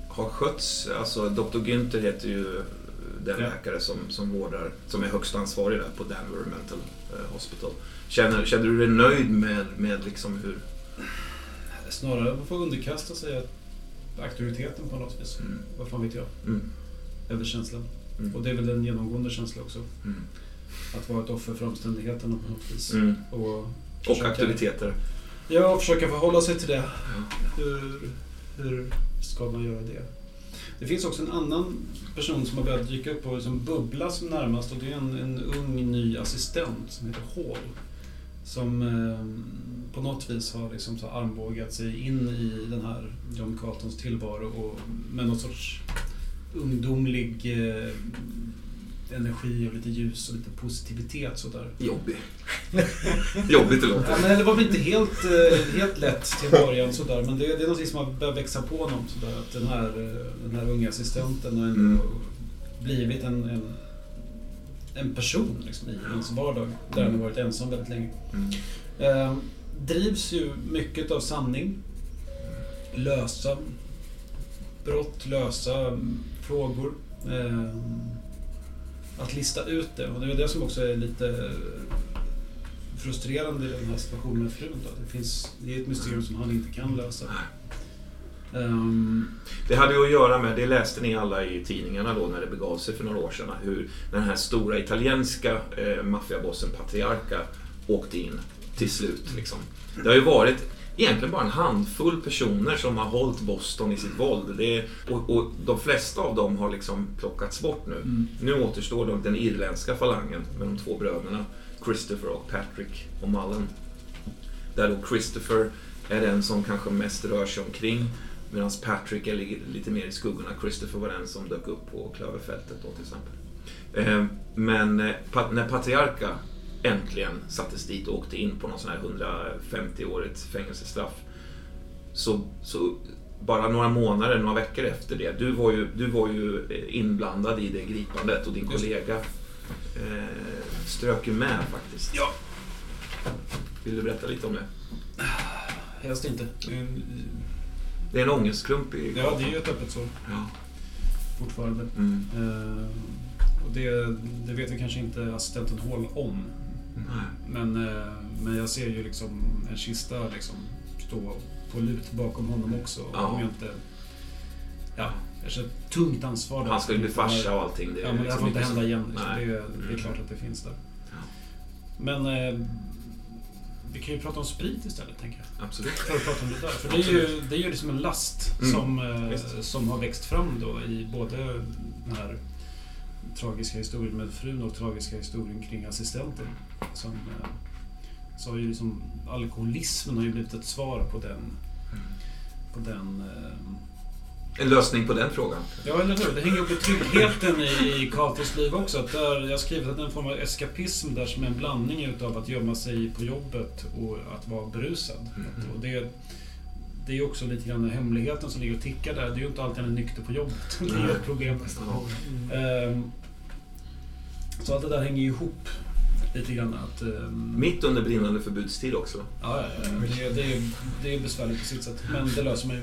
[SPEAKER 3] har skötts? Alltså Dr. Günther heter ju den
[SPEAKER 2] Ja.
[SPEAKER 3] läkare som, som vårdar, som är högst ansvarig där på Danbury Mental eh, Hospital. Känner, känner du dig nöjd med, med liksom hur...
[SPEAKER 2] Snarare man får underkasta sig auktoriteten på något vis.
[SPEAKER 3] Mm.
[SPEAKER 2] Vad fan vet jag?
[SPEAKER 3] Mm.
[SPEAKER 2] Över känslan.
[SPEAKER 3] Mm.
[SPEAKER 2] Och det är väl en genomgående känsla också.
[SPEAKER 3] Mm.
[SPEAKER 2] Att vara ett offer för omständigheterna på något vis.
[SPEAKER 3] Mm.
[SPEAKER 2] Och,
[SPEAKER 3] Och
[SPEAKER 2] försöka-
[SPEAKER 3] aktiviteter.
[SPEAKER 2] Ja, och försöka förhålla sig till det. Hur, hur ska man göra det? Det finns också en annan person som har börjat dyka upp och som bubbla som närmast och det är en, en ung ny assistent som heter Hall. Som eh, på något vis har liksom så armbågat sig in i den här John Carltons tillvaro och med någon sorts ungdomlig eh, energi och lite ljus och lite positivitet sådär.
[SPEAKER 3] Jobbig. Jobbigt det
[SPEAKER 2] Ja,
[SPEAKER 3] låter.
[SPEAKER 2] men det var väl inte helt, eh, helt lätt till början sådär, men det, det är någonting som har börjat växa på honom sådär. Att den här, eh, den här unga assistenten har ändå
[SPEAKER 3] Mm.
[SPEAKER 2] blivit en, en, en person liksom, i ens vardag. Där han har varit ensam väldigt länge.
[SPEAKER 3] Mm.
[SPEAKER 2] Eh, drivs ju mycket av sanning. Lösa brott, lösa mm, frågor. Eh, att lista ut det. Och det är det som också är lite frustrerande i den här situationen med frun. Då. Det, finns, det är ett mysterium som han inte kan lösa. Ehm,
[SPEAKER 3] Det hade ju att göra med, det läste ni alla i tidningarna då när det begav sig för några år sedan, hur den här stora italienska eh, maffiabossen Patriarca åkte in till slut. Liksom. Det har ju varit egentligen bara en handfull personer som har hållit Boston i sitt våld. Är, och, och de flesta av dem har liksom plockats bort nu.
[SPEAKER 2] Mm.
[SPEAKER 3] Nu återstår då den irländska falangen med de två bröderna Christopher och Patrick och Mullen. Där då Christopher är den som kanske mest rör sig omkring medan Patrick är li- lite mer i skuggorna. Christopher var den som dök upp på Klöverfältet då till exempel. Eh, Men eh, när Patriarka äntligen sattes dit och åkte in på någon sån här 150-årigt fängelsestraff så, så bara några månader, några veckor efter det, du var ju, du var ju eh, inblandad i det gripandet och din kollega eh, strök ju med faktiskt.
[SPEAKER 2] Ja.
[SPEAKER 3] Vill du berätta lite om det?
[SPEAKER 2] helst inte.
[SPEAKER 3] Det är en ångestklump i
[SPEAKER 2] Ja, det är ju ett öppet sår
[SPEAKER 3] Ja.
[SPEAKER 2] fortfarande.
[SPEAKER 3] Mm.
[SPEAKER 2] Ehm, och det, det vet vi kanske inte assistenten Hall om.
[SPEAKER 3] Nej.
[SPEAKER 2] Men, eh, men jag ser ju liksom en kista liksom stå på lut bakom honom också.
[SPEAKER 3] Ja.
[SPEAKER 2] Om jag inte... Ja, känner ett tungt ansvar.
[SPEAKER 3] Han ju bli farsa och allting. Det
[SPEAKER 2] Ja, men det här
[SPEAKER 3] liksom
[SPEAKER 2] får inte hända igen. Liksom. Det, är, det är
[SPEAKER 3] Mm.
[SPEAKER 2] klart att det finns där. Men eh, vi kan ju prata om sprit istället, tänker jag.
[SPEAKER 3] Absolut.
[SPEAKER 2] För att prata om det där. För det är ju, det är ju liksom en last
[SPEAKER 3] Mm.
[SPEAKER 2] som, eh,
[SPEAKER 3] Visst.
[SPEAKER 2] som har växt fram då i både den här tragiska historien med frun och tragiska historien kring assistenten. Som, eh, så har ju liksom alkoholismen har ju blivit ett svar på den, på den eh,
[SPEAKER 3] En lösning på den frågan.
[SPEAKER 2] Ja, eller hur? Det hänger upp med tryggheten i, i Carters liv också. Att där, jag har skrivit att det är en form av eskapism där som är en blandning utav att gömma sig på jobbet och att vara berusad.
[SPEAKER 3] Mm.
[SPEAKER 2] Och det, det är också lite grann hemligheten som ligger och tickar där. Det är ju inte alltid han är nykter på jobbet. Det är ju ett problem. Ehm, så allt det där hänger ju ihop. Lite grann att... ehm,
[SPEAKER 3] Mitt under brinnande förbudstid också.
[SPEAKER 2] Ja, ja, ja. Det, det, är, det är besvärligt på sitt sätt, men det löser man ju.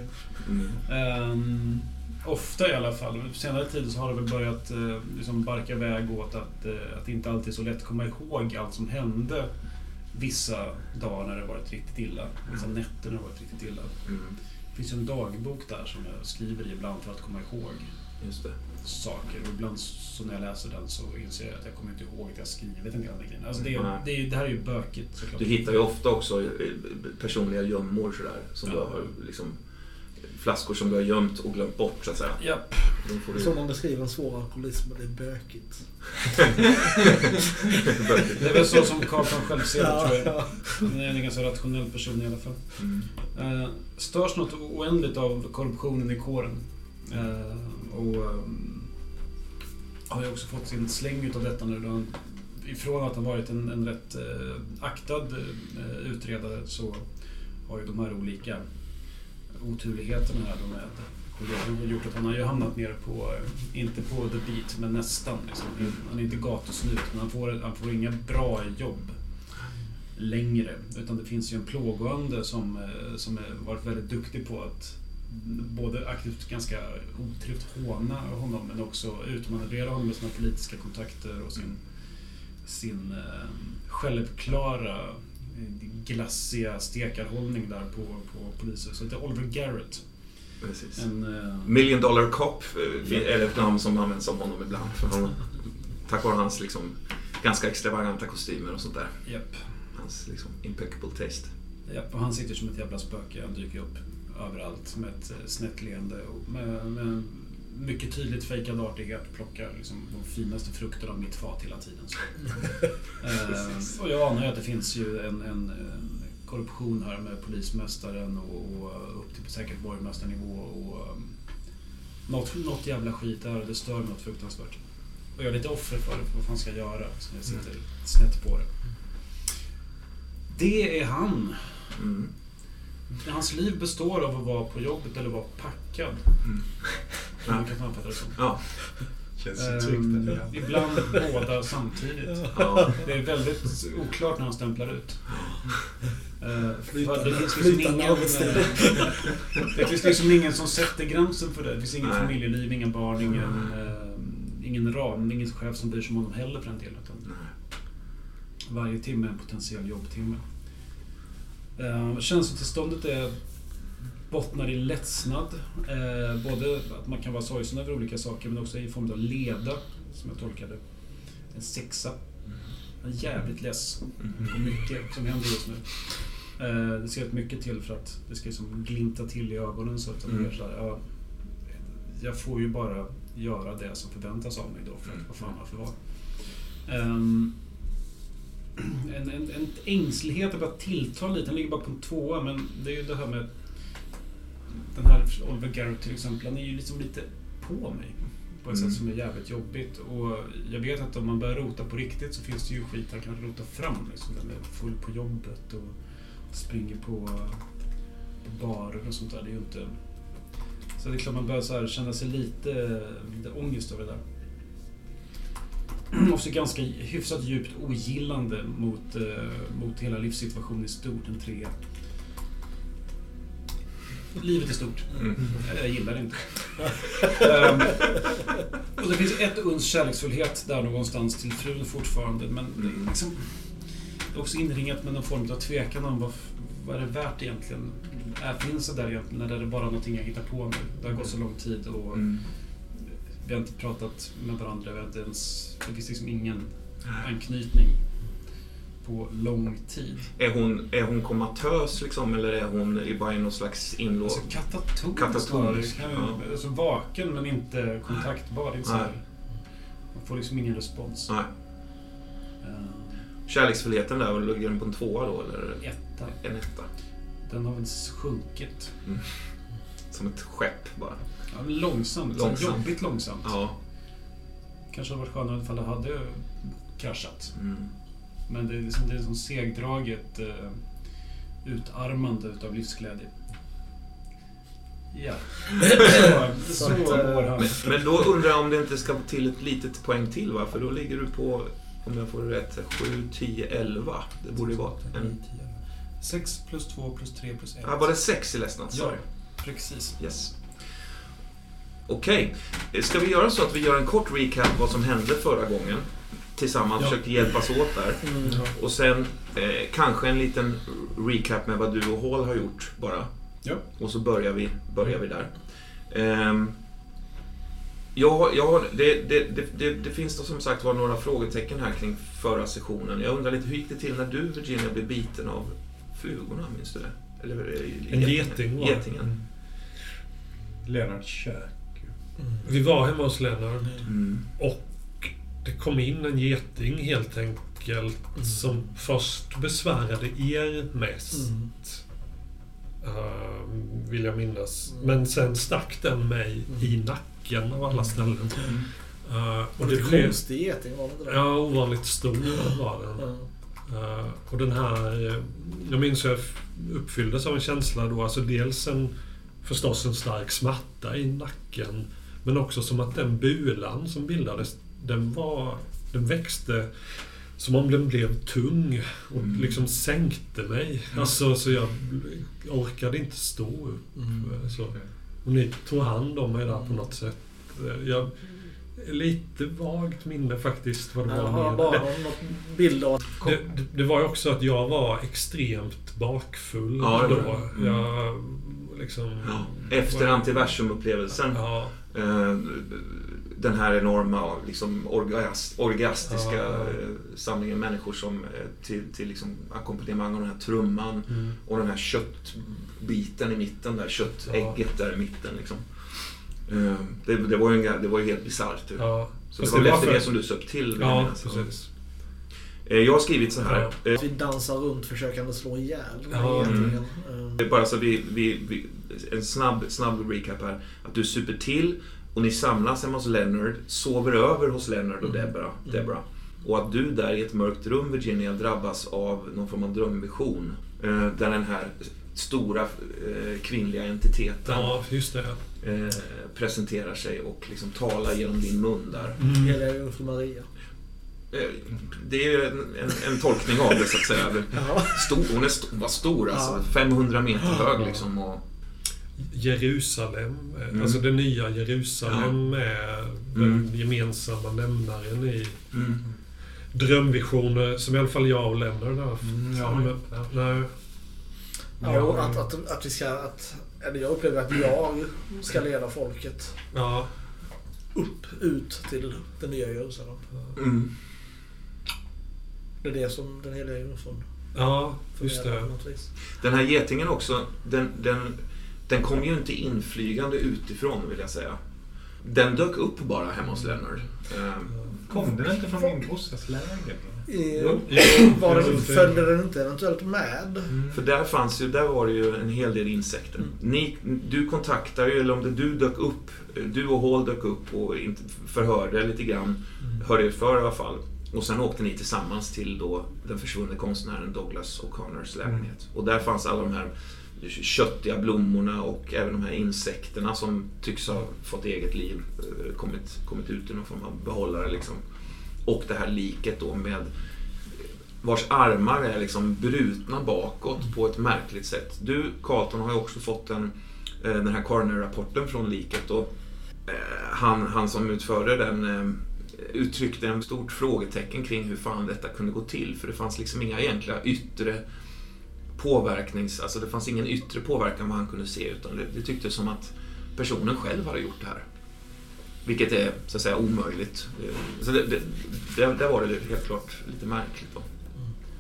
[SPEAKER 3] Mm.
[SPEAKER 2] Ehm, ofta i alla fall. På senare tid så har det väl börjat eh, liksom barka iväg åt att, eh, att det inte alltid är så lätt att komma ihåg allt som hände vissa dagar när det varit riktigt illa. Vissa nätter när det varit riktigt illa.
[SPEAKER 3] Mm.
[SPEAKER 2] Det finns ju en dagbok där som jag skriver i ibland för att komma ihåg
[SPEAKER 3] Just det.
[SPEAKER 2] Saker. Och ibland så när jag läser den så inser jag att jag kommer inte ihåg att jag skrivit en del av de grejerna. Alltså det,
[SPEAKER 3] Nej.
[SPEAKER 2] det, det här är ju bökigt såklart.
[SPEAKER 3] Du hittar ju ofta också eh, personliga gömmor sådär. Som
[SPEAKER 2] Ja.
[SPEAKER 3] du har liksom flaskor som du har gömt och glömt bort så att säga. Får du...
[SPEAKER 6] Som man beskriver en svår alkoholism, det är bökigt.
[SPEAKER 2] Det är väl så som Carlton själv ser det tror jag.
[SPEAKER 6] ja.
[SPEAKER 2] Han är en ganska rationell person i alla fall.
[SPEAKER 3] Mm.
[SPEAKER 2] Eh, störs något oändligt av korruptionen i kåren. Eh, och ehm, har ju också fått sin släng utav detta nu. Då han, ifrån att han varit en, en rätt eh, aktad eh, utredare så har ju de här olika oturligheterna här då med kollegor gjort att han har ju hamnat nere på, eh, inte på the beat, men nästan. Liksom. Han är inte gatusnut, men han får, han får inga bra jobb längre. Utan det finns ju en plågoande som, eh, som har varit väldigt duktig på att både aktivt ganska otrevligt håna honom men också utmanövrera honom med sina politiska kontakter och sin, sin eh, självklara eh, glassiga stekarhållning där på, på polisen. Så det är Oliver Garrett.
[SPEAKER 3] Precis.
[SPEAKER 2] En, eh,
[SPEAKER 3] Million Dollar Cop eh, är ett namn som används om honom ibland. För han, tack vare hans liksom, ganska extravaganta kostymer och sånt där.
[SPEAKER 2] japp.
[SPEAKER 3] Hans liksom, impeccable taste.
[SPEAKER 2] Japp, och han sitter som ett jävla spöke. Han dyker upp överallt med ett eh, snett leende och med, med mycket tydligt fejkad artighet plockar liksom de finaste frukterna av mitt fat hela tiden. Så. eh, och jag anar ju att det finns ju en, en, en korruption här med polismästaren och, och upp till säkert borgmästarnivå och um, något, något jävla skit där och det stör mig något fruktansvärt. Och jag är lite offer för det, för vad fan ska jag göra? Så jag sitter snett på det. Det är han.
[SPEAKER 3] Mm.
[SPEAKER 2] Hans liv består av att vara på jobbet eller vara packad.
[SPEAKER 3] Mm.
[SPEAKER 2] Som man kan sammanfatta det som.
[SPEAKER 3] Ja.
[SPEAKER 5] Känns
[SPEAKER 2] Ehm,
[SPEAKER 5] ju tryggt. ändå.
[SPEAKER 2] ibland båda samtidigt.
[SPEAKER 3] ja.
[SPEAKER 2] Det är väldigt oklart när han stämplar ut. Eh,
[SPEAKER 6] Flytande-
[SPEAKER 2] för det finns liksom
[SPEAKER 6] flytande
[SPEAKER 2] ingen,
[SPEAKER 6] arbetstid.
[SPEAKER 2] eh, det finns liksom ingen som sätter gränsen för det. Det finns inget
[SPEAKER 3] Nej.
[SPEAKER 2] familjeliv, ingen barn, ingen, eh, ingen ram, ingen chef som bryr sig om honom heller för den delen. Varje timme är en potentiell jobbtimme. Uh, känslotillståndet är, bottnar i ledsnad. Eh, både att man kan vara sorgsen över olika saker men också i form av leda, som jag tolkar det. En sexa. Jag är jävligt less på mycket som händer just nu. Eh, det ska rätt mycket till för att det ska liksom glimta till i ögonen så att
[SPEAKER 3] Mm.
[SPEAKER 2] blir så här, ja, jag får ju bara göra det som förväntas av mig då för att vad fan varför vara. Ehm, en, en, en ängslighet har börjat tillta lite. Den ligger bara på en tvåa, men det är ju det här med den här Oliver Garrett till exempel. Han är ju liksom lite på mig på ett
[SPEAKER 3] Mm.
[SPEAKER 2] sätt som är jävligt jobbigt. Och jag vet att om man börjar rota på riktigt så finns det ju skit han kan rota fram. Liksom. Den är full på jobbet och springer på, på barer och sånt där. Det är ju inte... Så det är klart man börjar så här känna sig lite, lite ångest över det där. också ganska hyfsat djupt ogillande mot, eh, mot hela livssituationen i stort, en trea. Livet i stort.
[SPEAKER 3] Mm.
[SPEAKER 2] Jag gillar det inte. Ehm, och det finns ett uns kärleksfullhet där någonstans till frun fortfarande, men det är, liksom, det är också inringat med någon form av tvekan om vad, vad är det värt egentligen? Är, finns det där egentligen, eller är det bara någonting jag hittar på nu? Det har gått så lång tid och
[SPEAKER 3] Mm.
[SPEAKER 2] Vi har inte pratat med varandra. Vi har inte ens, det finns liksom ingen anknytning på lång tid.
[SPEAKER 3] Är, hon, är hon komatös liksom eller är hon i bara i någon slags inlåst...
[SPEAKER 2] Alltså katatonisk.
[SPEAKER 3] Katatonisk,
[SPEAKER 2] snarare.
[SPEAKER 3] ja.
[SPEAKER 2] Alltså vaken men inte kontaktbar. Inte man får liksom ingen respons.
[SPEAKER 3] Nej.
[SPEAKER 2] Eh,
[SPEAKER 3] Kärleksfullheten där, ligger den på en tvåa då eller
[SPEAKER 2] etta.
[SPEAKER 3] en etta?
[SPEAKER 2] Den har väl sjunkit.
[SPEAKER 3] Som ett skepp bara.
[SPEAKER 2] Ja, men långsamt.
[SPEAKER 3] Långsamt.
[SPEAKER 2] långsamt. Jobbigt långsamt.
[SPEAKER 3] Ja.
[SPEAKER 2] Kanske hade varit skönare ifall det hade kraschat.
[SPEAKER 3] Mm.
[SPEAKER 2] Men det är liksom det är som segdraget eh, utarmande utav livsglädje. Ja. Så, så
[SPEAKER 6] eh,
[SPEAKER 2] mår han.
[SPEAKER 3] Men, men då undrar jag om det inte ska till ett litet poäng till va? För då ligger du på om jag får rätt, 7, 10, 11. Det borde ju vara en...
[SPEAKER 5] 6 plus 2 plus 3 plus 1.
[SPEAKER 3] Ja, var det 6 i Ledsnad?
[SPEAKER 5] Ja, precis.
[SPEAKER 3] Yes. Okej, ska vi göra så att vi gör en kort recap vad som hände förra gången? Tillsammans,
[SPEAKER 4] Ja.
[SPEAKER 3] försökte hjälpas åt där.
[SPEAKER 6] Mm.
[SPEAKER 3] Och sen eh, kanske en liten recap med vad du och Hall har gjort bara.
[SPEAKER 2] Ja.
[SPEAKER 3] Och så börjar vi, börjar vi där. Ehm, ja, ja, det, det, det, det, finns då som sagt var några frågetecken här kring förra sessionen. Jag undrar lite, hur gick det till när du, Virginia, blev biten av flugorna? Minns du det? Eller, eh,
[SPEAKER 4] En geting var det.
[SPEAKER 3] Getingen.
[SPEAKER 5] Leonards kök.
[SPEAKER 4] Vi var hemma hos Lennart
[SPEAKER 3] Mm.
[SPEAKER 4] och det kom in en geting helt enkelt som först besvärade er mest.
[SPEAKER 6] Mm.
[SPEAKER 4] eh, vill jag minnas.
[SPEAKER 6] Mm.
[SPEAKER 4] Men sen stack den mig
[SPEAKER 6] Mm.
[SPEAKER 4] i nacken av alla ställen. Eh, och det blev...
[SPEAKER 6] konstig geting var det det?
[SPEAKER 4] Ja, ovanligt stor var den. Eh, och den här... eh, jag minns hur jag uppfylldes av en känsla då. Alltså dels en... Förstås en stark smärta i nacken. Men också som att den bulan som bildades, den var... Den växte som om den blev tung och
[SPEAKER 3] Mm.
[SPEAKER 4] liksom sänkte mig. Alltså, så jag orkade inte stå upp.
[SPEAKER 6] Mm.
[SPEAKER 4] Så. Och ni tog hand om mig där på något sätt. Jag lite vagt minne faktiskt vad det
[SPEAKER 6] Jag
[SPEAKER 4] var med
[SPEAKER 6] bara
[SPEAKER 4] det.
[SPEAKER 6] någon bild av.
[SPEAKER 4] Det, det, det var ju också att jag var extremt bakfull
[SPEAKER 3] Ja,
[SPEAKER 4] då.
[SPEAKER 3] det. Mm.
[SPEAKER 4] Jag liksom...
[SPEAKER 3] Ja. Efter antiversum-upplevelsen.
[SPEAKER 4] Ja,
[SPEAKER 3] den här enorma liksom, orgas, orgastiska
[SPEAKER 4] Ja.
[SPEAKER 3] eh, samlingen människor som eh, till, till liksom, ackompanjemang av den här trumman
[SPEAKER 4] mm.
[SPEAKER 3] och den här köttbiten i mitten där, köttägget där i mitten. Liksom. Eh, det, det, var ju en, det var ju helt bisarrt. ju.
[SPEAKER 4] ja.
[SPEAKER 3] Så det var väl
[SPEAKER 4] det var
[SPEAKER 3] efter
[SPEAKER 4] för-
[SPEAKER 3] det som du söp till?
[SPEAKER 4] Ja, precis.
[SPEAKER 3] Eh, Jag har skrivit så här.
[SPEAKER 4] Ja.
[SPEAKER 3] eh,
[SPEAKER 6] Vi dansar runt försökande slå ihjäl
[SPEAKER 4] Ja.
[SPEAKER 6] Eh,
[SPEAKER 3] är Bara så vi, vi, vi, en snabb, snabb recap här. Att du super till och ni samlas hemma hos Leonard, sover över hos Leonard och
[SPEAKER 6] Mm.
[SPEAKER 3] Deborah.
[SPEAKER 6] Mm.
[SPEAKER 3] Deborah. Och att du där i ett mörkt rum, Virginia, drabbas av någon form av drömvision. Eh, där den här stora eh, kvinnliga entiteten
[SPEAKER 4] Ja, just det.
[SPEAKER 3] eh, presenterar sig och liksom talar genom din mun där.
[SPEAKER 4] Mm.
[SPEAKER 6] Heliga jungfru Maria.
[SPEAKER 3] Det är ju en, en, en tolkning av det så att säga. Stor, hon är st- var stor alltså.
[SPEAKER 6] Ja.
[SPEAKER 3] 500 meter hög liksom. Och,
[SPEAKER 4] Jerusalem, eh,
[SPEAKER 3] Mm.
[SPEAKER 4] alltså det nya Jerusalem är den
[SPEAKER 3] Mm.
[SPEAKER 4] gemensamma nämnaren i
[SPEAKER 3] mm.
[SPEAKER 4] drömvisioner som i alla fall jag och Lennart har haft.
[SPEAKER 5] Mm, ja.
[SPEAKER 4] Men, nej.
[SPEAKER 6] Ja, och att, att, att vi ska... Att, eller jag upplever att jag ska leda folket
[SPEAKER 4] Ja,
[SPEAKER 6] upp, ut till det nya Jerusalem.
[SPEAKER 3] Mm.
[SPEAKER 6] Det är det som den heliga jungfrun
[SPEAKER 4] ja just det.
[SPEAKER 3] Den här getingen också, den, den, den kom ju inte inflygande utifrån vill jag säga. Den dök upp bara hemma hos Leonard. Ehm,
[SPEAKER 5] Kom den inte från min brorsas lägenhet?
[SPEAKER 4] Jo,
[SPEAKER 6] var det- följde den inte eventuellt med?
[SPEAKER 3] För där fanns ju, där var det ju en hel del insekter.
[SPEAKER 6] Mm.
[SPEAKER 3] Ni, du kontaktade ju, eller om det du dök upp, du och Hall dök upp och förhörde lite grann, hörde er för i alla fall. Och sen åkte ni tillsammans till då den försvunne konstnären Douglas O'Connors lägenhet. Och där fanns alla de här köttiga blommorna och även de här insekterna som tycks ha fått eget liv, eh, kommit, kommit ut i någon form av behållare liksom. Och det här liket då med eh, vars armar är liksom brutna bakåt på ett märkligt sätt. Du, Carlton, har ju också fått en, eh, den här coroner-rapporten från liket och han, han som utförde den uttryckte en stort frågetecken kring hur fan detta kunde gå till. För det fanns liksom inga egentliga yttre påverknings... Alltså det fanns ingen yttre påverkan vad han kunde se utan det, det tycktes som att personen själv hade gjort det här. Vilket är så att säga omöjligt. Eh, Så det, det, där, där var det helt klart lite märkligt. Då.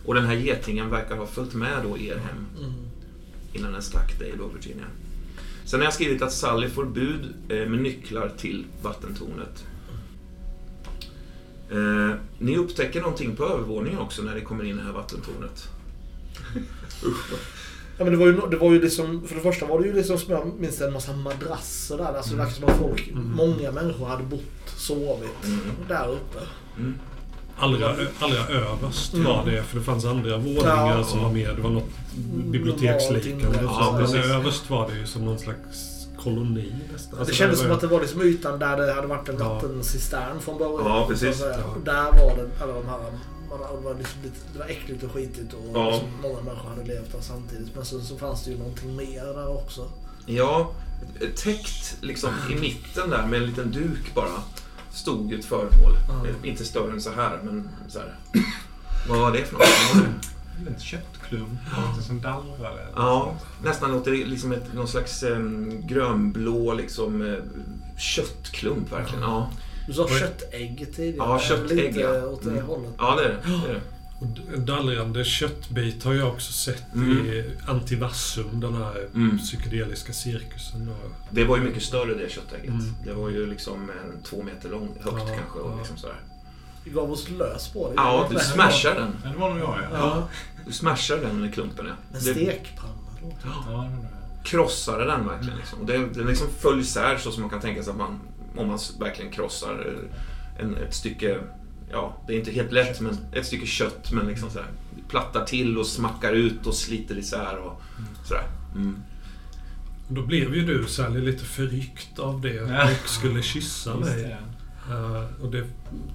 [SPEAKER 3] Och den här getingen verkar ha följt med då er hem
[SPEAKER 6] Mm.
[SPEAKER 3] innan den stack dig då, Virginia. Sen har jag skrivit att Sally får bud eh, med nycklar till vattentornet. Eh, ni upptäcker någonting på övervåningen också när ni kommer in i det här vattentornet.
[SPEAKER 6] Ja, men det var ju, det var ju liksom, för det första var det ju liksom som jag minns det, en massa madrasser där. Alltså det verkar som att folk, många människor hade bott, sovit
[SPEAKER 3] Mm.
[SPEAKER 6] där uppe.
[SPEAKER 3] Mm.
[SPEAKER 4] Allra, allra överst
[SPEAKER 6] Mm.
[SPEAKER 4] var det, för det fanns andra våningar
[SPEAKER 6] Ja.
[SPEAKER 4] som var med. Det var något biblioteksliknande.
[SPEAKER 6] Normalt
[SPEAKER 4] så
[SPEAKER 3] Ja,
[SPEAKER 4] men överst var det ju som någon slags koloni nästan. Alltså,
[SPEAKER 6] det kändes som att det var liksom ytan där det hade varit en
[SPEAKER 4] Ja.
[SPEAKER 6] vattencistern från början.
[SPEAKER 3] Ja, precis.
[SPEAKER 6] Så att säga.
[SPEAKER 4] Ja.
[SPEAKER 6] Och där var det alla de här... man- Det var, liksom lite, det var äckligt och skitigt och
[SPEAKER 3] Ja.
[SPEAKER 6] liksom många människor hade levt där samtidigt. Men sen så fanns det ju någonting mer där också.
[SPEAKER 3] Ja, täckt liksom i mitten där med en liten duk bara. Stod ett föremål.
[SPEAKER 6] Ja.
[SPEAKER 3] Inte större än så här, men så här. Vad var det för något?
[SPEAKER 5] En köttklump, lite som dallrade.
[SPEAKER 3] Ja, nästan låter det liksom ett, någon slags eh, grönblå liksom, eh, köttklump verkligen. Ja.
[SPEAKER 6] Du sa köttägg tidigare.
[SPEAKER 3] Ja, köttägg,
[SPEAKER 6] Lite
[SPEAKER 3] ja.
[SPEAKER 6] åt det
[SPEAKER 3] Mm.
[SPEAKER 6] hållet.
[SPEAKER 3] ja, det är det. det, är det.
[SPEAKER 4] Och dallrande köttbit har jag också sett
[SPEAKER 3] Mm.
[SPEAKER 4] i Antivassum, den här
[SPEAKER 3] Mm.
[SPEAKER 4] psykedeliska cirkusen. Då.
[SPEAKER 3] Det var ju mycket större det köttägget.
[SPEAKER 4] Mm.
[SPEAKER 3] Det var ju liksom en två meter lång, högt
[SPEAKER 4] Ja,
[SPEAKER 3] kanske. Och
[SPEAKER 4] ja.
[SPEAKER 3] liksom sådär.
[SPEAKER 6] Vi gav oss lös på det.
[SPEAKER 3] Ja,
[SPEAKER 6] Det
[SPEAKER 3] du smashar den.
[SPEAKER 5] Ja, det var nog jag ja.
[SPEAKER 6] Ja,
[SPEAKER 3] Du smashar den med klumpen. Ja.
[SPEAKER 6] en
[SPEAKER 3] Det-
[SPEAKER 6] stekpanna då.
[SPEAKER 5] Ja,
[SPEAKER 3] krossade den verkligen. Liksom. Och det, den liksom föll isär så som man kan tänka sig att man, om man verkligen krossar en, ett stycke, ja, det är inte helt lätt, men ett stycke kött, men liksom sådär, plattar till och smackar ut och sliter isär och sådär. Mm.
[SPEAKER 4] Då blev ju du Sally lite förryckt av det
[SPEAKER 5] Ja.
[SPEAKER 4] och skulle kyssa mig.
[SPEAKER 5] det.
[SPEAKER 4] Eh, och det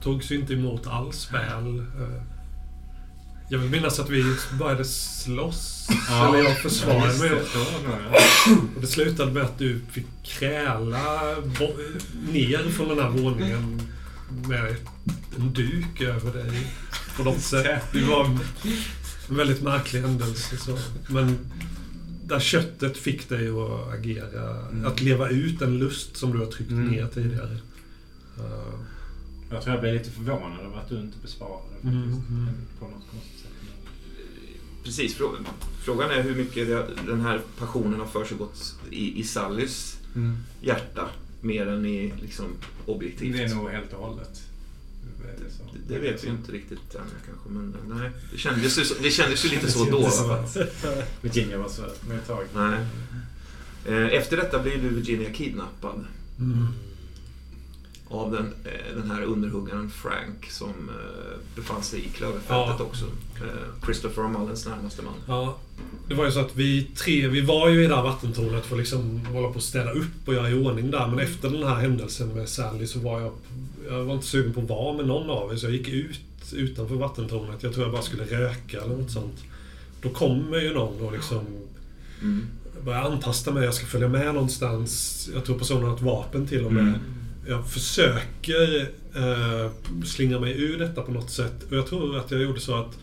[SPEAKER 4] togs ju inte emot alls väl. Eh, jag vill minnas att vi började slåss.
[SPEAKER 5] Ja.
[SPEAKER 4] Eller jag försvarade mig. Och det slutade med att du fick kräla ner från den här våningen med en duk över dig. På något sätt. Det var en väldigt märklig händelse. Så. Men där köttet fick dig att agera. Att leva ut en lust som du har tryckt
[SPEAKER 5] Mm.
[SPEAKER 4] ner tidigare. Eh,
[SPEAKER 5] Jag tror jag blev lite förvånad över att du inte besvarade
[SPEAKER 4] Mm,
[SPEAKER 5] faktiskt.
[SPEAKER 4] mm.
[SPEAKER 5] På något konstigt sätt.
[SPEAKER 3] Precis, frå, frågan är hur mycket den här passionen har försiggått i, i Sallys hjärta, mer än i liksom, objektivt.
[SPEAKER 5] Det är nog helt och hållet. Det, så.
[SPEAKER 3] Det vet vi inte riktigt än kanske, men nej. Det kändes ju, så- det kändes ju lite så då.
[SPEAKER 5] Virginia var söt med ett tag.
[SPEAKER 3] Nej. Eh, Efter detta blir du Virginia kidnappad
[SPEAKER 4] mm.
[SPEAKER 3] av den, eh, den här underhuggaren Frank som eh, befann sig i klöverfältet
[SPEAKER 4] Ja.
[SPEAKER 3] också. Eh, Christopher Mullens närmaste man.
[SPEAKER 4] Ja, det var ju så att vi tre, vi var ju i det här vattentornet för att liksom hålla på att städa upp och göra i ordning där. Men efter den här händelsen med Sally så var jag, jag var inte sugen på att vara med någon av er. Så jag gick ut utanför vattentornet. Jag tror jag bara skulle röka eller något sånt. Då kommer ju någon och liksom
[SPEAKER 3] Mm.
[SPEAKER 4] börjar antasta mig. Jag ska följa med någonstans. Jag tror personen har ett vapen till och med.
[SPEAKER 3] Mm.
[SPEAKER 4] Jag försöker eh, slinga mig ur detta på något sätt. Och jag tror att jag gjorde så att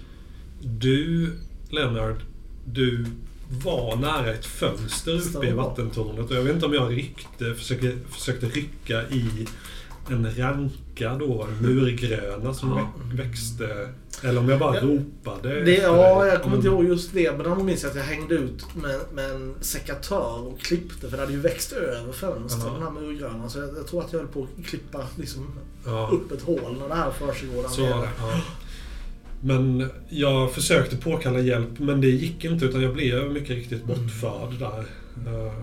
[SPEAKER 4] du, Leonard, du var nära ett fönster uppe i vattentornet. Och jag vet inte om jag ryckte, försökte, försökte rycka i en ranka då, en murgröna som
[SPEAKER 3] Ja.
[SPEAKER 4] vä- växte. Eller om jag bara
[SPEAKER 6] Ja.
[SPEAKER 4] ropade.
[SPEAKER 6] Det, ja, jag kommer inte
[SPEAKER 4] Mm.
[SPEAKER 6] ihåg just det. Men däremot minns jag att jag hängde ut med, med en sekatör och klippte. För det hade ju växt över fönstren,
[SPEAKER 4] Ja.
[SPEAKER 6] den här murgrönan. Så jag, jag tror att jag höll på att klippa liksom,
[SPEAKER 4] Ja.
[SPEAKER 6] upp ett hål när det här försiggår där
[SPEAKER 4] Så
[SPEAKER 6] nere.
[SPEAKER 4] Ja. Men jag försökte påkalla hjälp, men det gick inte utan jag blev mycket riktigt bortförd där. Eh,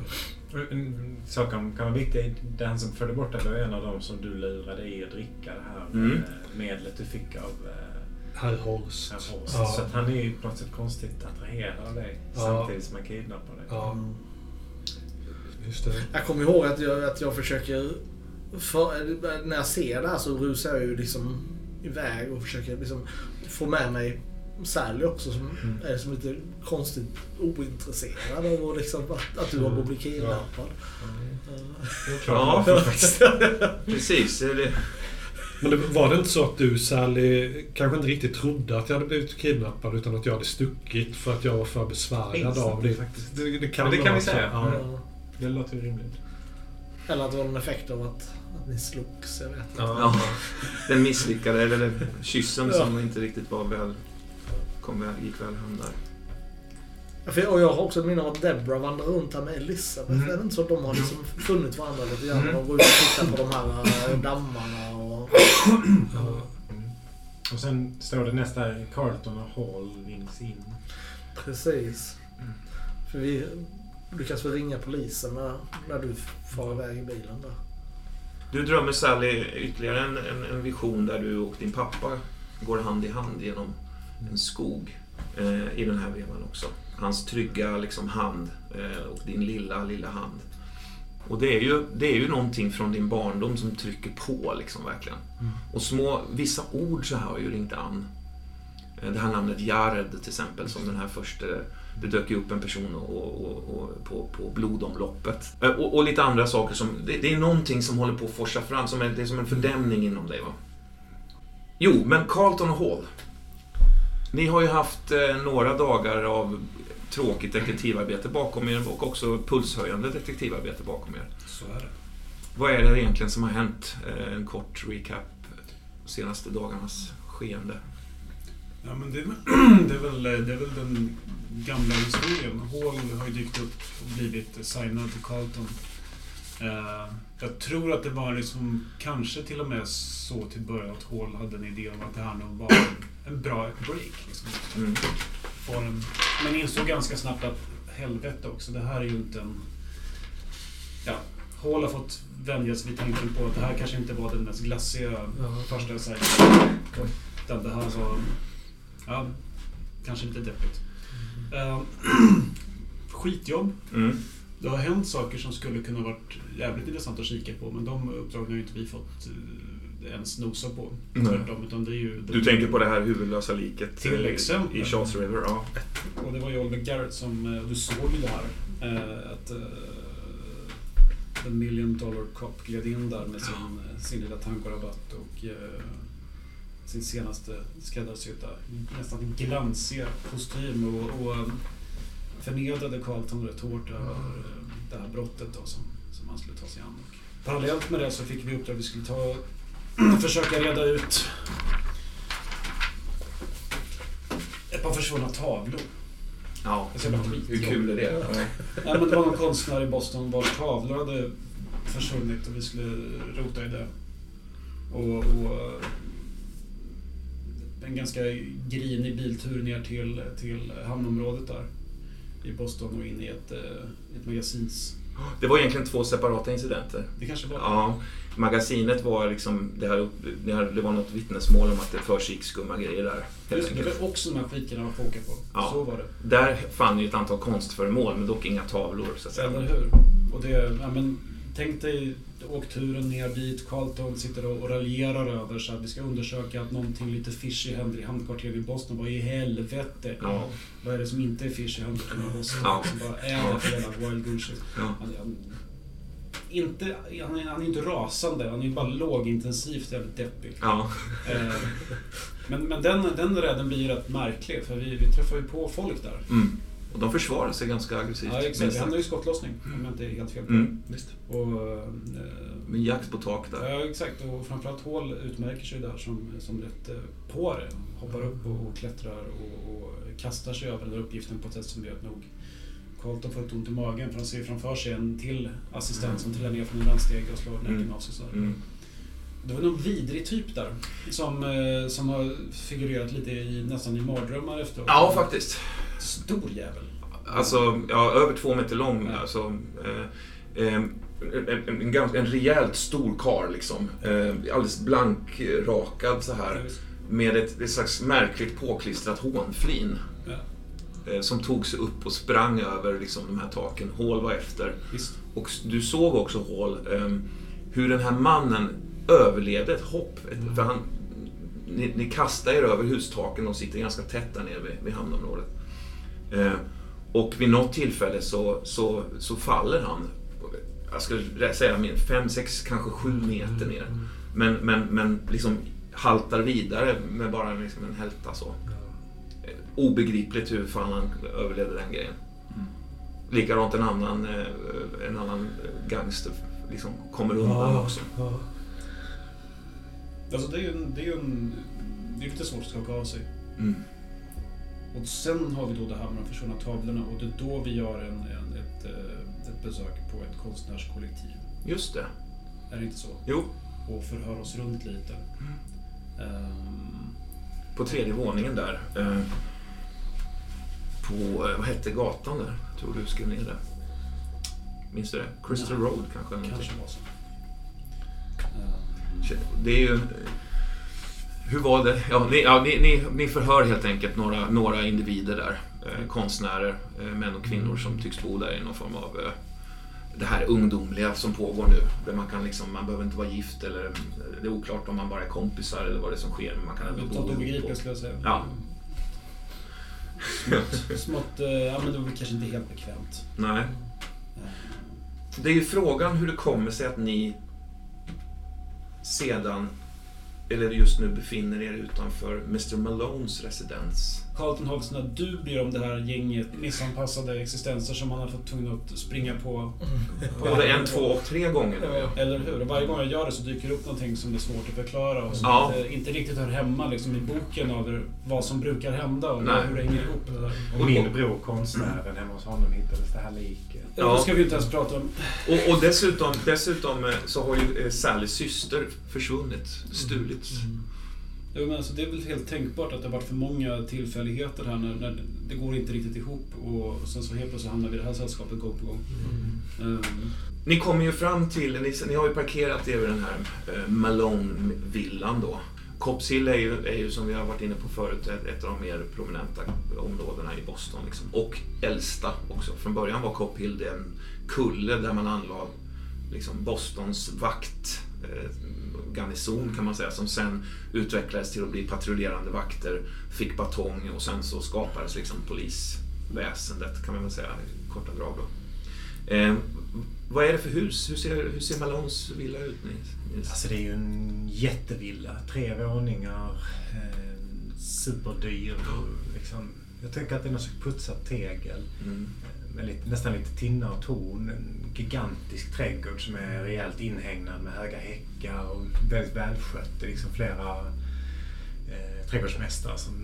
[SPEAKER 5] En sak kan vara viktig, den som förde bort dig var en av dem som du lurade i att dricka det här
[SPEAKER 3] Mm.
[SPEAKER 5] eh, medlet du fick av eh,
[SPEAKER 4] Herr Horst.
[SPEAKER 5] herr Horst.
[SPEAKER 4] Ja.
[SPEAKER 5] Så att han är ju på något sätt konstigt attraherad av dig
[SPEAKER 4] Ja.
[SPEAKER 5] samtidigt som han kidnappar dig.
[SPEAKER 4] Ja,
[SPEAKER 6] Mm.
[SPEAKER 4] just det.
[SPEAKER 6] Jag kommer ihåg att jag, att jag försöker... För, när jag ser det här så rusar jag ju liksom iväg och försöker liksom få med mig Sally också som
[SPEAKER 5] Mm.
[SPEAKER 6] är som lite konstigt ointresserad av att, liksom, att, att du håller på att bli kidnappad.
[SPEAKER 3] Ja,
[SPEAKER 5] Ja.
[SPEAKER 3] precis. Det är det.
[SPEAKER 4] Men det, var det inte så att du, Sally, kanske inte riktigt trodde att jag hade blivit kidnappad utan att jag hade stuckit för att jag var för besvärad av det?
[SPEAKER 5] faktiskt.
[SPEAKER 4] Det, det kan,
[SPEAKER 5] Men det kan vi säga.
[SPEAKER 4] Ja.
[SPEAKER 6] Ja.
[SPEAKER 5] Det låter ju rimligt.
[SPEAKER 6] Eller att det var en effekt av att ni slogs. Jag vet inte.
[SPEAKER 4] Ja.
[SPEAKER 3] Ja. Den misslyckade, eller den kyssen
[SPEAKER 6] Ja.
[SPEAKER 3] som inte riktigt var väl, kom väl, gick väl hem där.
[SPEAKER 6] Ja, för- Och jag har också ett minne av att Debra vandrar runt här med Elisabeth.
[SPEAKER 5] Mm.
[SPEAKER 6] Är det inte så att de har liksom funnit varandra lite grann?
[SPEAKER 5] Mm.
[SPEAKER 6] De går ut och tittar på de här äh, dammarna och...
[SPEAKER 4] Ja.
[SPEAKER 5] Mm. Och sen står det nästa Carlton och Hall vinns in.
[SPEAKER 6] Precis.
[SPEAKER 5] Mm.
[SPEAKER 6] För vi lyckas väl ringa polisen när, när du far iväg i bilen där.
[SPEAKER 3] Du drömmer Sally ytterligare en, en, en vision där du och din pappa går hand i hand genom en skog eh, i den här vevan också. Hans trygga liksom, hand eh, och din lilla, lilla hand. Och det är, ju, det är ju någonting från din barndom som trycker på liksom verkligen. Och små, vissa ord så här har ju ringt an. Eh, Det här namnet Jared till exempel som den här första det dök ju upp en person och, och, och, på, på blodomloppet. Eh, Och, och lite andra saker som... Det, det är någonting som håller på att forsa fram. Som en, det är som en fördämning inom dig. Va? Jo, men Carlton och Hall. Ni har ju haft eh, några dagar av tråkigt detektivarbete bakom er och också pulshöjande detektivarbete bakom er.
[SPEAKER 2] Så är det.
[SPEAKER 3] Vad är det egentligen som har hänt? Eh, En kort recap. Senaste dagarnas skeende.
[SPEAKER 2] Ja, men det, är, väl- det, är väl, det är väl den gamla historien. Hall har ju dykt upp och blivit signad till Carlton. Eh, jag tror att det var liksom, kanske till och med så till början att Hall hade en idé om att det här nog var en, en bra break. Liksom.
[SPEAKER 3] Mm.
[SPEAKER 2] Men insåg ganska snabbt att helvete också, det här är ju inte en... Ja, Hall har fått vänja sig vid tanken på att det här kanske inte var den mest glassiga
[SPEAKER 6] Ja.
[SPEAKER 2] första sajten. Utan det här var... Ja, kanske lite deppigt. Eh, skitjobb.
[SPEAKER 3] Mm.
[SPEAKER 2] Det har hänt saker som skulle kunna varit jävligt intressant att kika på, men de uppdragen har ju inte vi fått eh, ens nosa på. Tvärtom, utan det är ju...
[SPEAKER 3] Du tänker på det här huvudlösa liket
[SPEAKER 2] Till
[SPEAKER 3] eh,
[SPEAKER 2] exempel.
[SPEAKER 3] i Charles River? Ja.
[SPEAKER 2] Och det var ju Oliver Garrett som, eh, du såg ju det här. Att The Million Dollar Cop gled in där med sin, sin lilla tankorabatt och sin senaste skräddarsydda, nästan glansiga kostym och, och eh, förnedrade Carlton rätt hårt över eh, det här brottet då som, som han skulle ta sig an. Och parallellt med det så fick vi uppdrag att vi skulle ta försöka reda ut ett par försvunna tavlor.
[SPEAKER 3] ja.
[SPEAKER 2] Det är jävla skit.
[SPEAKER 3] Hur kul är det? Ja.
[SPEAKER 2] Ja, men det var någon konstnär i Boston vars tavlor hade försvunnit och vi skulle rota i det. Och, och en ganska grinig biltur ner till, till hamnområdet där i Boston och in i ett, eh, ett magasins...
[SPEAKER 3] Det var egentligen två separata incidenter.
[SPEAKER 2] Det kanske var...
[SPEAKER 3] Ja, magasinet var liksom, det, här, det, här, det var något vittnesmål om att det försiggick skumma grejer där.
[SPEAKER 2] Just, det det var också de här skitorna man får åka på.
[SPEAKER 3] Ja.
[SPEAKER 2] Så var det.
[SPEAKER 3] Där fann vi ett antal konstföremål, men dock inga tavlor. Så att säga.
[SPEAKER 2] Eller hur? Och det, ja, men, tänk dig åkturen ner dit, Carlton sitter och, raljerar över så att vi ska undersöka att någonting lite fishy händer i hamnkvarteret i Boston. Vad i helvete?
[SPEAKER 3] Ja.
[SPEAKER 2] Vad är det som inte är fishy i hamnkvarteret i Boston?
[SPEAKER 3] Ja.
[SPEAKER 2] Som bara är det för jävla wild shit?
[SPEAKER 3] Ja.
[SPEAKER 2] Han, inte, han, är, han är inte rasande, han är bara lågintensivt jävligt deppig.
[SPEAKER 3] Ja.
[SPEAKER 2] Eh, men men den, den räden blir ju rätt märklig för vi, vi träffar ju på folk där.
[SPEAKER 3] Mm. Och de försvarar sig ganska aggressivt.
[SPEAKER 2] Ja, exakt. Det handlar ju skottlossning, om jag inte är helt fel på
[SPEAKER 3] Mm, visst.
[SPEAKER 2] Och, eh,
[SPEAKER 3] Med jakt på tak där.
[SPEAKER 2] ja, exakt. Och framförallt Hall utmärker sig där som, som rätt eh, på det. Hoppar upp och, och klättrar och, och kastar sig över den där uppgiften på ett sätt som gör att nog Carlton får ett ont i magen för han ser framför sig en till assistent som trillar ner från en landsteg och slår näcken
[SPEAKER 3] Mm.
[SPEAKER 2] av sig. Så här.
[SPEAKER 3] Mm.
[SPEAKER 2] Det var någon vidrig typ där som, eh, som har figurerat lite i, nästan i mardrömmar efteråt.
[SPEAKER 3] Ja, faktiskt.
[SPEAKER 2] Stor jävel.
[SPEAKER 3] Alltså, ja, över två meter lång.
[SPEAKER 2] Ja.
[SPEAKER 3] Alltså, eh, eh, en, en, en, en rejält stor kar liksom. Eh, alldeles blankrakad så här. Med ett, ett slags märkligt påklistrat hånflin.
[SPEAKER 2] Ja,
[SPEAKER 3] Eh, som tog sig upp och sprang över liksom, de här taken. Hall var efter.
[SPEAKER 2] visst.
[SPEAKER 3] Och du såg också Hall, eh, hur den här mannen överlevde ett hopp. Ett, för han, ni, ni kastar er över hustaken och sitter ganska tätt där nere vid, vid hamnområdet. Eh, och vid något tillfälle så, så, så faller han, jag skulle säga min- fem, sex, kanske sju meter ner. Men, men, men liksom haltar vidare med bara liksom en hälta så. Obegripligt hur fan han överlevde den grejen. Likadant en annan, eh, en annan gangster liksom kommer undan också.
[SPEAKER 4] Ja.
[SPEAKER 2] Alltså det är ju en, det är en, det är lite svårt att skaka av sig.
[SPEAKER 3] Mm.
[SPEAKER 2] Och sen har vi då det här med de försvunna tavlorna och det är då vi gör en, en, ett, eh, ett besök på ett konstnärskollektiv.
[SPEAKER 3] Just det.
[SPEAKER 2] Är det inte så?
[SPEAKER 3] Jo,
[SPEAKER 2] Och förhör oss runt lite. Ehm,
[SPEAKER 3] på tredje våningen där. Eh, på, eh, vad hette gatan där? Jag tror du skrev ner det. Minns du det? Crystal
[SPEAKER 2] Nej.
[SPEAKER 3] Road kanske? någonting.
[SPEAKER 2] kanske var så. Ehm,
[SPEAKER 3] Det är ju... Hur var det? Ja, ni, ja, ni, ni, ni förhör helt enkelt några, några individer där. Eh, konstnärer, eh, män och kvinnor som tycks bo där i någon form av eh, det här ungdomliga som pågår nu. Där man, kan liksom, man behöver inte vara gift eller det är oklart om man bara är kompisar eller vad det är som sker. Men man kan ändå bo ihop.
[SPEAKER 2] skulle jag säga.
[SPEAKER 3] Ja.
[SPEAKER 2] Smått, smått, eh, ja men det var kanske inte helt bekvämt.
[SPEAKER 3] Nej.
[SPEAKER 2] Eh,
[SPEAKER 3] Det är ju frågan hur det kommer sig att ni sedan, eller just nu befinner er utanför Mr Malones residens.
[SPEAKER 2] Carlton har sådana dubier om det här gänget missanpassade existenser som han har fått tvungen att springa på.
[SPEAKER 3] Både en, två och tre gånger nu.
[SPEAKER 2] Eller hur? Och varje gång jag gör det så dyker det upp någonting som är svårt att förklara och som
[SPEAKER 3] Ja.
[SPEAKER 2] inte, inte riktigt hör hemma liksom, i boken över vad som brukar hända och
[SPEAKER 3] Nej.
[SPEAKER 2] hur det hänger ihop. Det där.
[SPEAKER 5] Och min bror, konstnären, hemma hos honom hittades det här liket.
[SPEAKER 2] Ja.
[SPEAKER 3] Ja.
[SPEAKER 2] Då ska vi inte ens prata om...
[SPEAKER 3] Och, och dessutom, dessutom eh, så har ju eh, Sallys syster försvunnit, stulits.
[SPEAKER 2] Jo, men alltså, det är väl helt tänkbart att det har varit för många tillfälligheter här när, när det går inte riktigt ihop och sen så helt plötsligt hamnar vi i det här sällskapet gång på gång. Ehm,
[SPEAKER 3] Ni kommer ju fram till, ni, ni har ju parkerat er vid den här eh, Malone-villan då. Cops Hill är ju, är ju som vi har varit inne på förut ett, ett av de mer prominenta områdena i Boston. Liksom. Och äldsta också. Från början var Cop Hill den kulle där man anlade liksom Bostons vakt eh, garnison kan man säga som sen utvecklades till att bli patrullerande vakter, fick batong och sen så skapades liksom polisväsendet kan man väl säga i korta drag då. Eh, vad är det för hus? Hur ser, hur ser Malones villa ut? Nils?
[SPEAKER 5] Alltså det är ju en jättevilla. Tre våningar. Eh, superdyr. Liksom, jag tänker att det är något slags putsat tegel.
[SPEAKER 3] Mm.
[SPEAKER 5] Lite, nästan lite tinna och torn. En gigantisk trädgård som är rejält inhägnad med höga häckar och väldigt välskött. Det är liksom flera eh, trädgårdsmästare som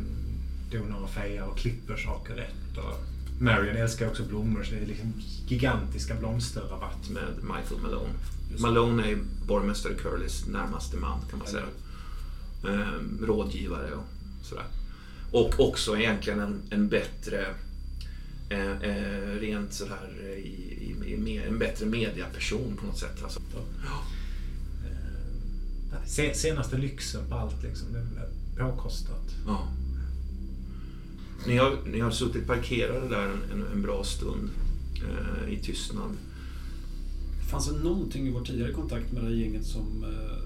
[SPEAKER 5] donar och fejar och klipper saker rätt. Och Marion älskar också blommor så det är liksom gigantiska blomsterrabatt.
[SPEAKER 3] Med Michael Malone.
[SPEAKER 2] Just.
[SPEAKER 3] Malone är borgmästare Curlys närmaste man kan man säga. Eh, rådgivare och sådär. Och också egentligen en, en bättre eh, eh, rent sådär eh, i, i, i, med- en bättre mediaperson på något sätt. Alltså.
[SPEAKER 5] Eh, se- senaste lyxen på allt liksom. Det är påkostat.
[SPEAKER 3] Ja. Ni har, ni har suttit parkerade där en, en, en bra stund eh, i tystnad.
[SPEAKER 2] Fanns det någonting i vår tidigare kontakt med det här gänget som eh,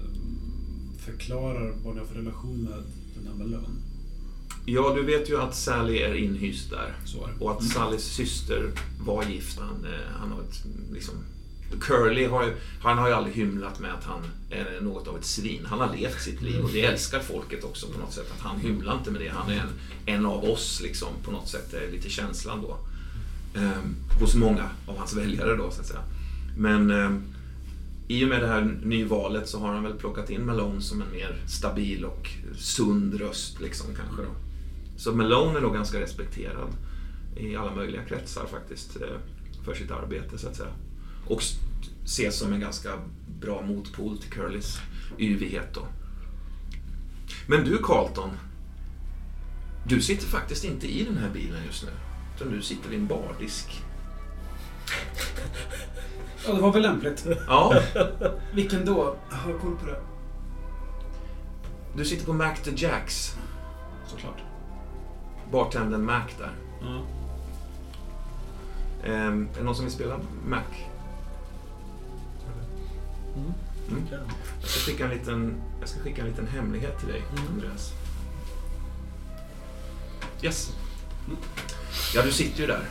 [SPEAKER 2] förklarar vad ni har för relation med den här Malone?
[SPEAKER 3] Ja, du vet ju att Sally är inhyst där.
[SPEAKER 2] Är.
[SPEAKER 3] Och att Sallys syster var gift. Han, eh, han har ett, liksom, Curly har ju, han har ju aldrig hymlat med att han är något av ett svin. Han har levt sitt liv och det älskar folket också på något sätt. Att han hymlar inte med det. Han är en, en av oss liksom på något sätt. Det är lite känslan då. Ehm, hos många av hans väljare då så att säga. Men ehm, i och med det här nyvalet så har han väl plockat in Malone som en mer stabil och sund röst liksom kanske då. Så Malone är nog ganska respekterad i alla möjliga kretsar faktiskt eh, för sitt arbete så att säga. Och ses som en ganska bra motpol till Curlys yvighet då. Men du Carlton, du sitter faktiskt inte i den här bilen just nu. Utan du sitter vid en bardisk.
[SPEAKER 2] Ja, det var väl lämpligt.
[SPEAKER 3] Ja,
[SPEAKER 2] Vilken då? Jag har koll på det.
[SPEAKER 3] du sitter på Mac the Jacks.
[SPEAKER 2] Såklart.
[SPEAKER 3] Bartendern Mac där.
[SPEAKER 2] Ja.
[SPEAKER 3] Ehm, är det någon som vill spela Mac?
[SPEAKER 6] Mm.
[SPEAKER 3] Mm. Jag ska skicka en liten, jag ska skicka en liten hemlighet till dig,
[SPEAKER 6] Mm.
[SPEAKER 3] Andreas. Yes. Ja, du sitter ju där.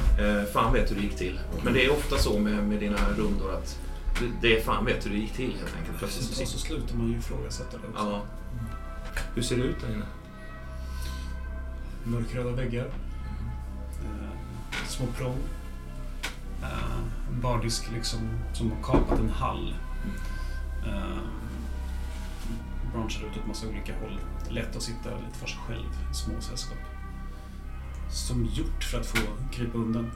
[SPEAKER 3] Eh, fan vet hur det gick till. Men det är ofta så med, med dina rundor att det- det är fan vet hur det gick till helt enkelt. Plötsligt så
[SPEAKER 2] Så, slutar man ju ifrågasätta det också.
[SPEAKER 3] Ja. Hur ser det ut där inne?
[SPEAKER 2] Mörkröda väggar. Eh, små prång. Eh, en bardisk liksom som har kapat en hall. Eh, branschar ut åt massa olika håll. Lätt att sitta lite för sig själv i små sällskap. Som gjort för att få krypa undan.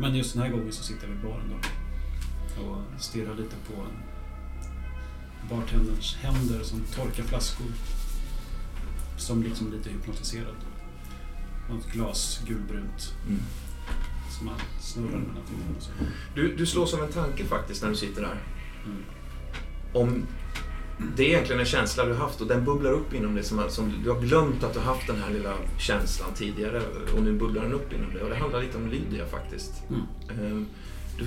[SPEAKER 2] Men just den här gången så sitter jag vid baren då. Och stirrar lite på bartenderns händer som torkar flaskor. Som liksom lite hypnotiserad. Och ett glas gulbrunt
[SPEAKER 3] Mm.
[SPEAKER 2] som man snurrar mellan fingrarna.
[SPEAKER 3] Du, du slås av en tanke faktiskt när du sitter där.
[SPEAKER 2] Mm.
[SPEAKER 3] Om det är egentligen en känsla du har haft och den bubblar upp inom dig. Som, som, du har glömt att du har haft den här lilla känslan tidigare och nu bubblar den upp inom dig. Och det handlar lite om Lydia faktiskt.
[SPEAKER 2] Mm.
[SPEAKER 3] Ehm, Du,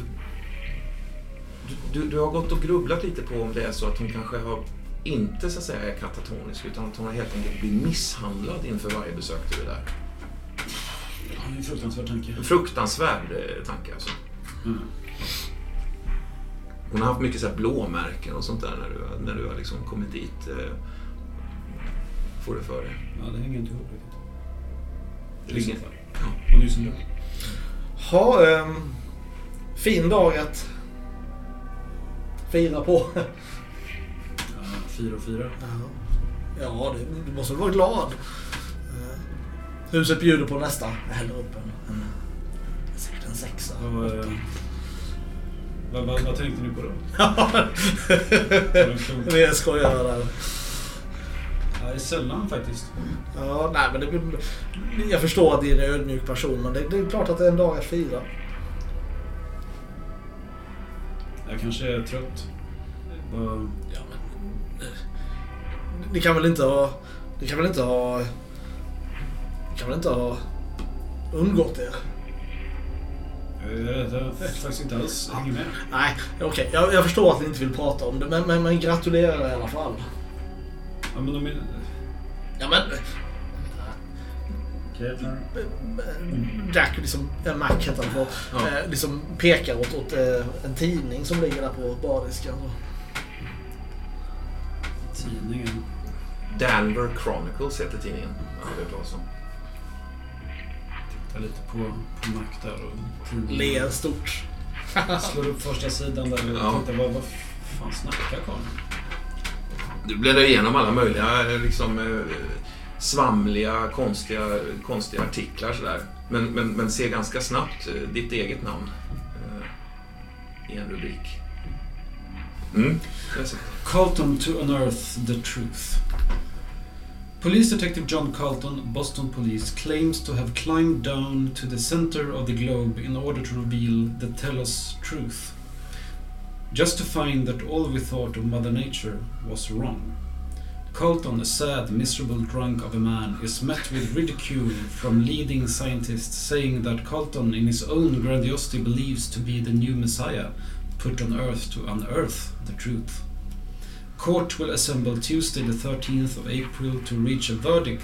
[SPEAKER 3] du, du, du har gått och grubblat lite på om det är så att hon kanske har inte så att säga är katatonisk utan att hon har helt enkelt blivit misshandlad inför varje besök till det där.
[SPEAKER 2] Ja, det är en fruktansvärd tanke.
[SPEAKER 3] En fruktansvärd eh, tanke alltså.
[SPEAKER 2] Mm.
[SPEAKER 3] Hon har haft mycket så här blåmärken och sånt där när du, har- när du har liksom kommit dit. Eh, får du för dig.
[SPEAKER 2] Ja, det hänger inte ihop riktigt.
[SPEAKER 3] Det ligger-
[SPEAKER 2] fall. Hon är ju så lugn.
[SPEAKER 6] Ha, ehm, fin dag att fira på.
[SPEAKER 2] Ja, fyra och fyra.
[SPEAKER 6] Ja, det, du måste väl vara glad. Eh, Huset bjuder på nästa. Jag häller upp en, en, säkert en sexa.
[SPEAKER 2] Vad, eh, vad, vad, vad tänkte ni på då?
[SPEAKER 6] Det är skojare där.
[SPEAKER 2] Ja, det är sällan faktiskt.
[SPEAKER 6] Ja, nej men det, jag förstår att det är en ödmjuk person men det, det är klart att det är en dag att fira.
[SPEAKER 2] Jag kanske är trött.
[SPEAKER 6] Ja, ni kan väl inte ha... Ni kan väl inte ha... Ni kan väl inte ha undgått er?
[SPEAKER 2] Jag att jag faktiskt inte alls hänger med.
[SPEAKER 6] Nej, okej. Jag, jag förstår att ni inte vill prata om det men, men, men gratulerar i alla fall.
[SPEAKER 2] Ja, men de är...
[SPEAKER 6] Ja men... Jack, liksom, Mac heter han på,
[SPEAKER 3] Ja.
[SPEAKER 6] eh, liksom pekar åt, åt eh, en tidning som ligger där på bardisken.
[SPEAKER 2] Tidningen.
[SPEAKER 3] Danver Chronicles heter tidningen. Ja, det är bra så.
[SPEAKER 2] Tittar lite på, på Mac där och tidningen.
[SPEAKER 6] Ler stort.
[SPEAKER 2] Slår upp första sidan där och
[SPEAKER 3] Ja.
[SPEAKER 2] tittar vad, vad fan snackar karln?
[SPEAKER 3] Du bläddrar igenom alla möjliga eh, liksom, eh, svamliga, konstiga, konstiga artiklar sådär. Men, men, men ser ganska snabbt eh, ditt eget namn i en rubrik. Mm. jag.
[SPEAKER 2] Carlton to unearth the truth. Police Detective John Carlton, Boston Police, claims to have climbed down to the center of the globe in order to reveal the tell us truth. Just to find that all we thought of Mother Nature was wrong. Carlton, a sad, miserable drunk of a man, is met with ridicule from leading scientists saying that Carlton, in his own grandiosity, believes to be the new Messiah, put on earth to unearth the truth. Court will assemble Tuesday, the 13th of April, to reach a verdict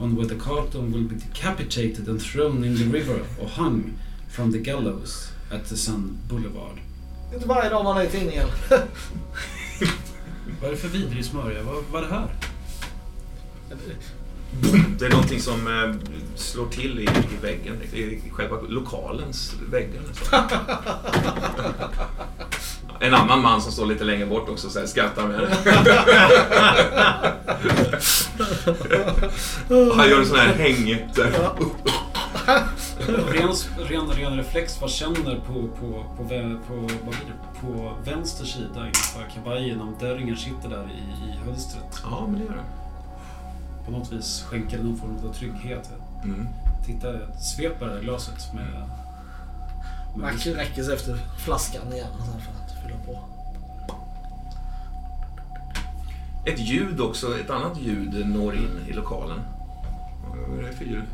[SPEAKER 2] on whether Carlton will be decapitated and thrown in the river or hung from the gallows at the Sun Boulevard.
[SPEAKER 6] Inte varje dag man är i tidningen.
[SPEAKER 2] Vad är det för vidrig smörja? Vad, är det här?
[SPEAKER 3] Det är någonting som eh, slår till i, i väggen, i själva lokalens väggar. En annan man som står lite längre bort också så här, skrattar med. Och Han gör en sån här häng. så här.
[SPEAKER 2] Ren, ren, ren reflex, vad känner på, på, på, på, vad blir det? på vänster sida inför kavajen om dörringen sitter där i, i hölstret?
[SPEAKER 3] Ja, men det gör det.
[SPEAKER 2] På något vis skänker det någon form av trygghet.
[SPEAKER 3] Mm.
[SPEAKER 2] Titta, sveper det här glaset med... med
[SPEAKER 6] Mac räcker sig efter flaskan igen så här fylla på.
[SPEAKER 3] Ett ljud också, ett annat ljud når in i lokalen. Vad är det för ljud?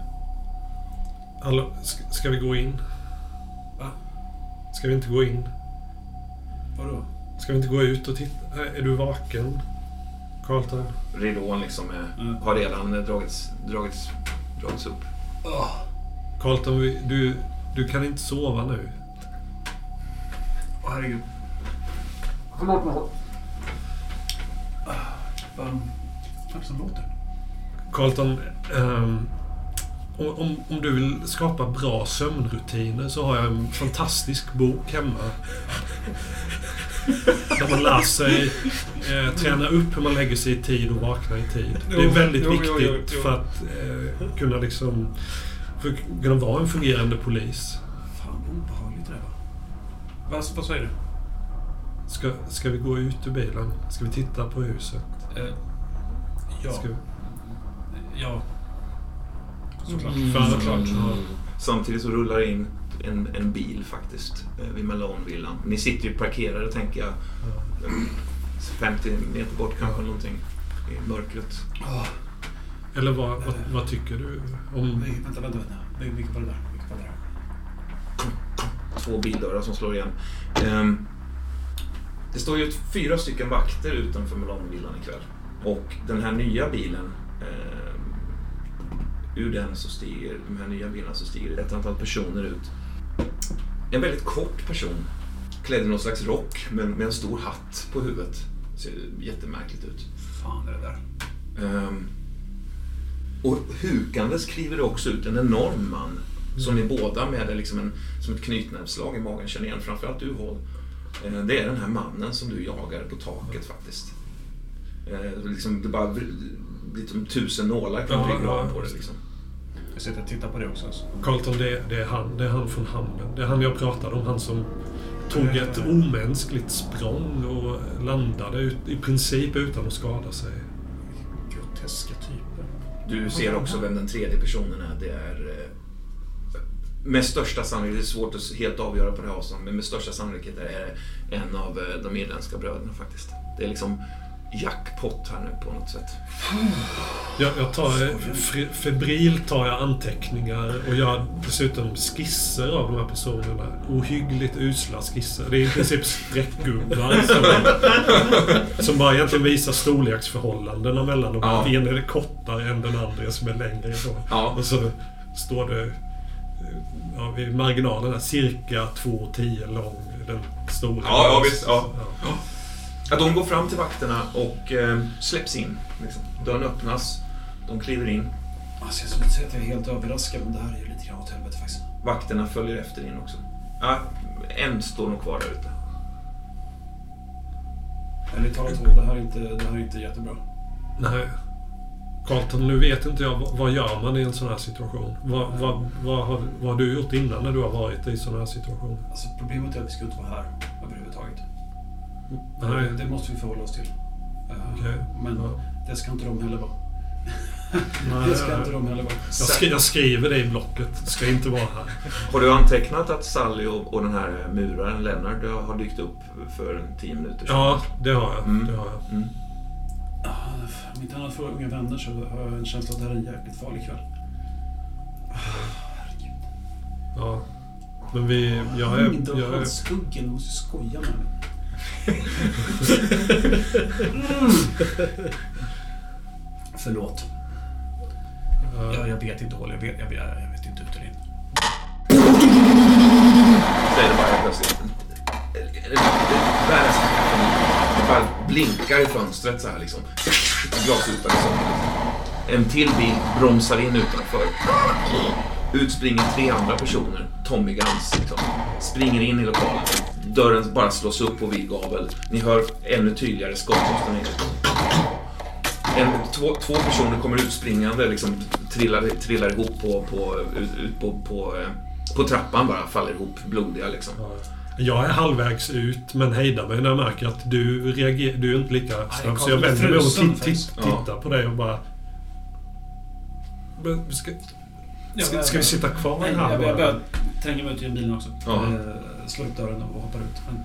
[SPEAKER 4] Hallå, ska, ska vi gå in?
[SPEAKER 2] Va?
[SPEAKER 4] Ska vi inte gå in?
[SPEAKER 2] Vadå?
[SPEAKER 4] Ska vi inte gå ut och titta? Är du vaken? Carlton?
[SPEAKER 3] Ridån liksom är,
[SPEAKER 2] Mm.
[SPEAKER 3] har redan eh, dragits, dragits, dragits upp.
[SPEAKER 4] Carlton, vi- du, du kan inte sova nu.
[SPEAKER 2] Åh herregud.
[SPEAKER 6] Förlåt mig.
[SPEAKER 2] Vad vad är det som låter?
[SPEAKER 4] Carlton, ehm, om, om, du vill skapa bra sömnrutiner så har jag en fantastisk bok hemma. Där man lär sig eh, träna upp hur man lägger sig i tid och vaknar i tid. Det är väldigt viktigt
[SPEAKER 2] jo, jo.
[SPEAKER 4] för att eh, kunna liksom... För att kunna vara en fungerande polis.
[SPEAKER 2] Fan obehagligt det där var. Vad, vad säger du?
[SPEAKER 4] Ska, ska vi gå ut ur bilen? Ska vi titta på huset?
[SPEAKER 2] Eh, ja.
[SPEAKER 4] Ska vi...
[SPEAKER 2] Ja. Såklart.
[SPEAKER 4] För-
[SPEAKER 2] Såklart.
[SPEAKER 4] Ja.
[SPEAKER 3] Samtidigt så rullar in en, en bil faktiskt eh, vid Malone-villan. Ni sitter ju parkerade tänker jag. eh, 50 meter bort kanske någonting i mörkret.
[SPEAKER 2] Ah,
[SPEAKER 4] Eller vad, vad, vad tycker du? Om...
[SPEAKER 2] nej, vänta, vänta, vänta. Vi- Vilket var det där? Vilket var det där?
[SPEAKER 3] Två bildörrar som slår igen. Ehm, Det står ju fyra stycken vakter utanför Milanovillan ikväll. Och den här nya bilen, eh, ur den så stiger, de här nya bilarna så stiger ett antal personer ut. En väldigt kort person, klädd i någon slags rock med, med en stor hatt på huvudet. Ser jättemärkligt ut.
[SPEAKER 2] Fan är det där.
[SPEAKER 3] Ehm, och hukandes kliver det också ut en enorm man. Som ni båda med liksom en, som ett knytnävsslag i magen känner igen. Framförallt du Håll. Eh, det är den här mannen som du jagar på taket faktiskt. Eh, liksom, det bara blir som tusen nålar kan
[SPEAKER 4] Ja,
[SPEAKER 3] ja,
[SPEAKER 4] ja,
[SPEAKER 3] på det. Liksom.
[SPEAKER 2] Jag sitter och tittar på det också. Alltså.
[SPEAKER 4] Carlton, det, det, är han, det är han från hamnen. Det är han jag pratade om. Han som tog ett omänskligt språng och landade ut, i princip utan att skada sig.
[SPEAKER 2] Groteska typer.
[SPEAKER 3] Du ser också vem den tredje personen är. Det är eh, med största sannolikhet, det är svårt att helt avgöra på det här avståndet, men med största sannolikhet är det en av eh, de irländska bröderna faktiskt. Det är liksom jackpot här nu på något sätt.
[SPEAKER 4] Jag, jag tar, eh, fe- febrilt tar jag anteckningar och gör dessutom skisser av de här personerna. Ohyggligt usla skisser. Det är i princip streckgubbar som, som bara egentligen visar storleksförhållandena mellan dem.
[SPEAKER 3] Ja.
[SPEAKER 4] En är kortare än den andra som är längre ifrån.
[SPEAKER 3] Ja.
[SPEAKER 4] Och så står det ja, vid marginalen där, cirka 2,10 lång. Den stora.
[SPEAKER 3] Ja, ja, visst, ja.
[SPEAKER 4] Ja.
[SPEAKER 3] Ja, de går fram till vakterna och eh, släpps in. Liksom. Dörren öppnas, de kliver in.
[SPEAKER 2] Alltså, jag skulle inte säga att jag är helt överraskad, men det här är ju lite grann åt helvete faktiskt.
[SPEAKER 3] Vakterna följer efter in också. Ja, en står nog kvar där ute.
[SPEAKER 2] Ärligt talat, det här är inte, det här är inte jättebra.
[SPEAKER 4] Nej. Carlton, nu vet inte jag vad- gör man i en sån här situation? Vad, vad, vad, har, vad har du gjort innan när du har varit i såna här situationer?
[SPEAKER 2] Alltså, problemet är att vi ska inte vara här överhuvudtaget.
[SPEAKER 4] Nej.
[SPEAKER 2] Det måste vi förhålla oss till. Eh,
[SPEAKER 4] Okej.
[SPEAKER 2] Men
[SPEAKER 4] Ja.
[SPEAKER 2] det ska inte de heller vara.
[SPEAKER 4] Nej,
[SPEAKER 2] Det ska inte de heller vara.
[SPEAKER 4] jag, skri, jag skriver det i blocket. Ska inte vara här.
[SPEAKER 3] Har du antecknat att Sally och, och den här muraren Lennart har dykt upp för en tio minuter sedan?
[SPEAKER 4] Ja, det har jag.
[SPEAKER 3] Mm.
[SPEAKER 4] Det har jag.
[SPEAKER 3] Mm.
[SPEAKER 2] Om inte annat för unga vänner så har jag en känsla att det här är en jäkligt farlig kväll.
[SPEAKER 4] Ja. Men vi... Jag är...
[SPEAKER 2] Inte
[SPEAKER 4] Jag är
[SPEAKER 2] hans skuggen, du måste skoja med mig. Förlåt.
[SPEAKER 4] ja,
[SPEAKER 2] Jag, jag vet inte Håll, jag vet, jag vet, jag vet inte ut eller in.
[SPEAKER 3] Säger det bara helt plötsligt. Världens bara blinkar i fönstret så här liksom. Glasrutan liksom. En till bil bromsar in utanför. Ut springer tre andra personer. Tommy Guns liksom. Springer in i lokalen. Dörren bara slås upp på vid gavel. Ni hör ännu tydligare skott. En, två, två personer kommer ut springande, liksom trillar, trillar ihop på, på, ut, ut på, på, eh, på trappan bara, faller ihop blodiga liksom
[SPEAKER 4] jag är halvvägs ut, men hejdar mig när jag märker att du reagerar... Du är inte lika snabb. Så jag vänder mig och tittar på dig och bara... Men ska, ska, ska vi sitta kvar
[SPEAKER 2] Nej,
[SPEAKER 4] här
[SPEAKER 2] jag, börjar tränga mig ut i bilen också.
[SPEAKER 3] Ja.
[SPEAKER 2] Eh, slår upp dörren och hoppar ut. Men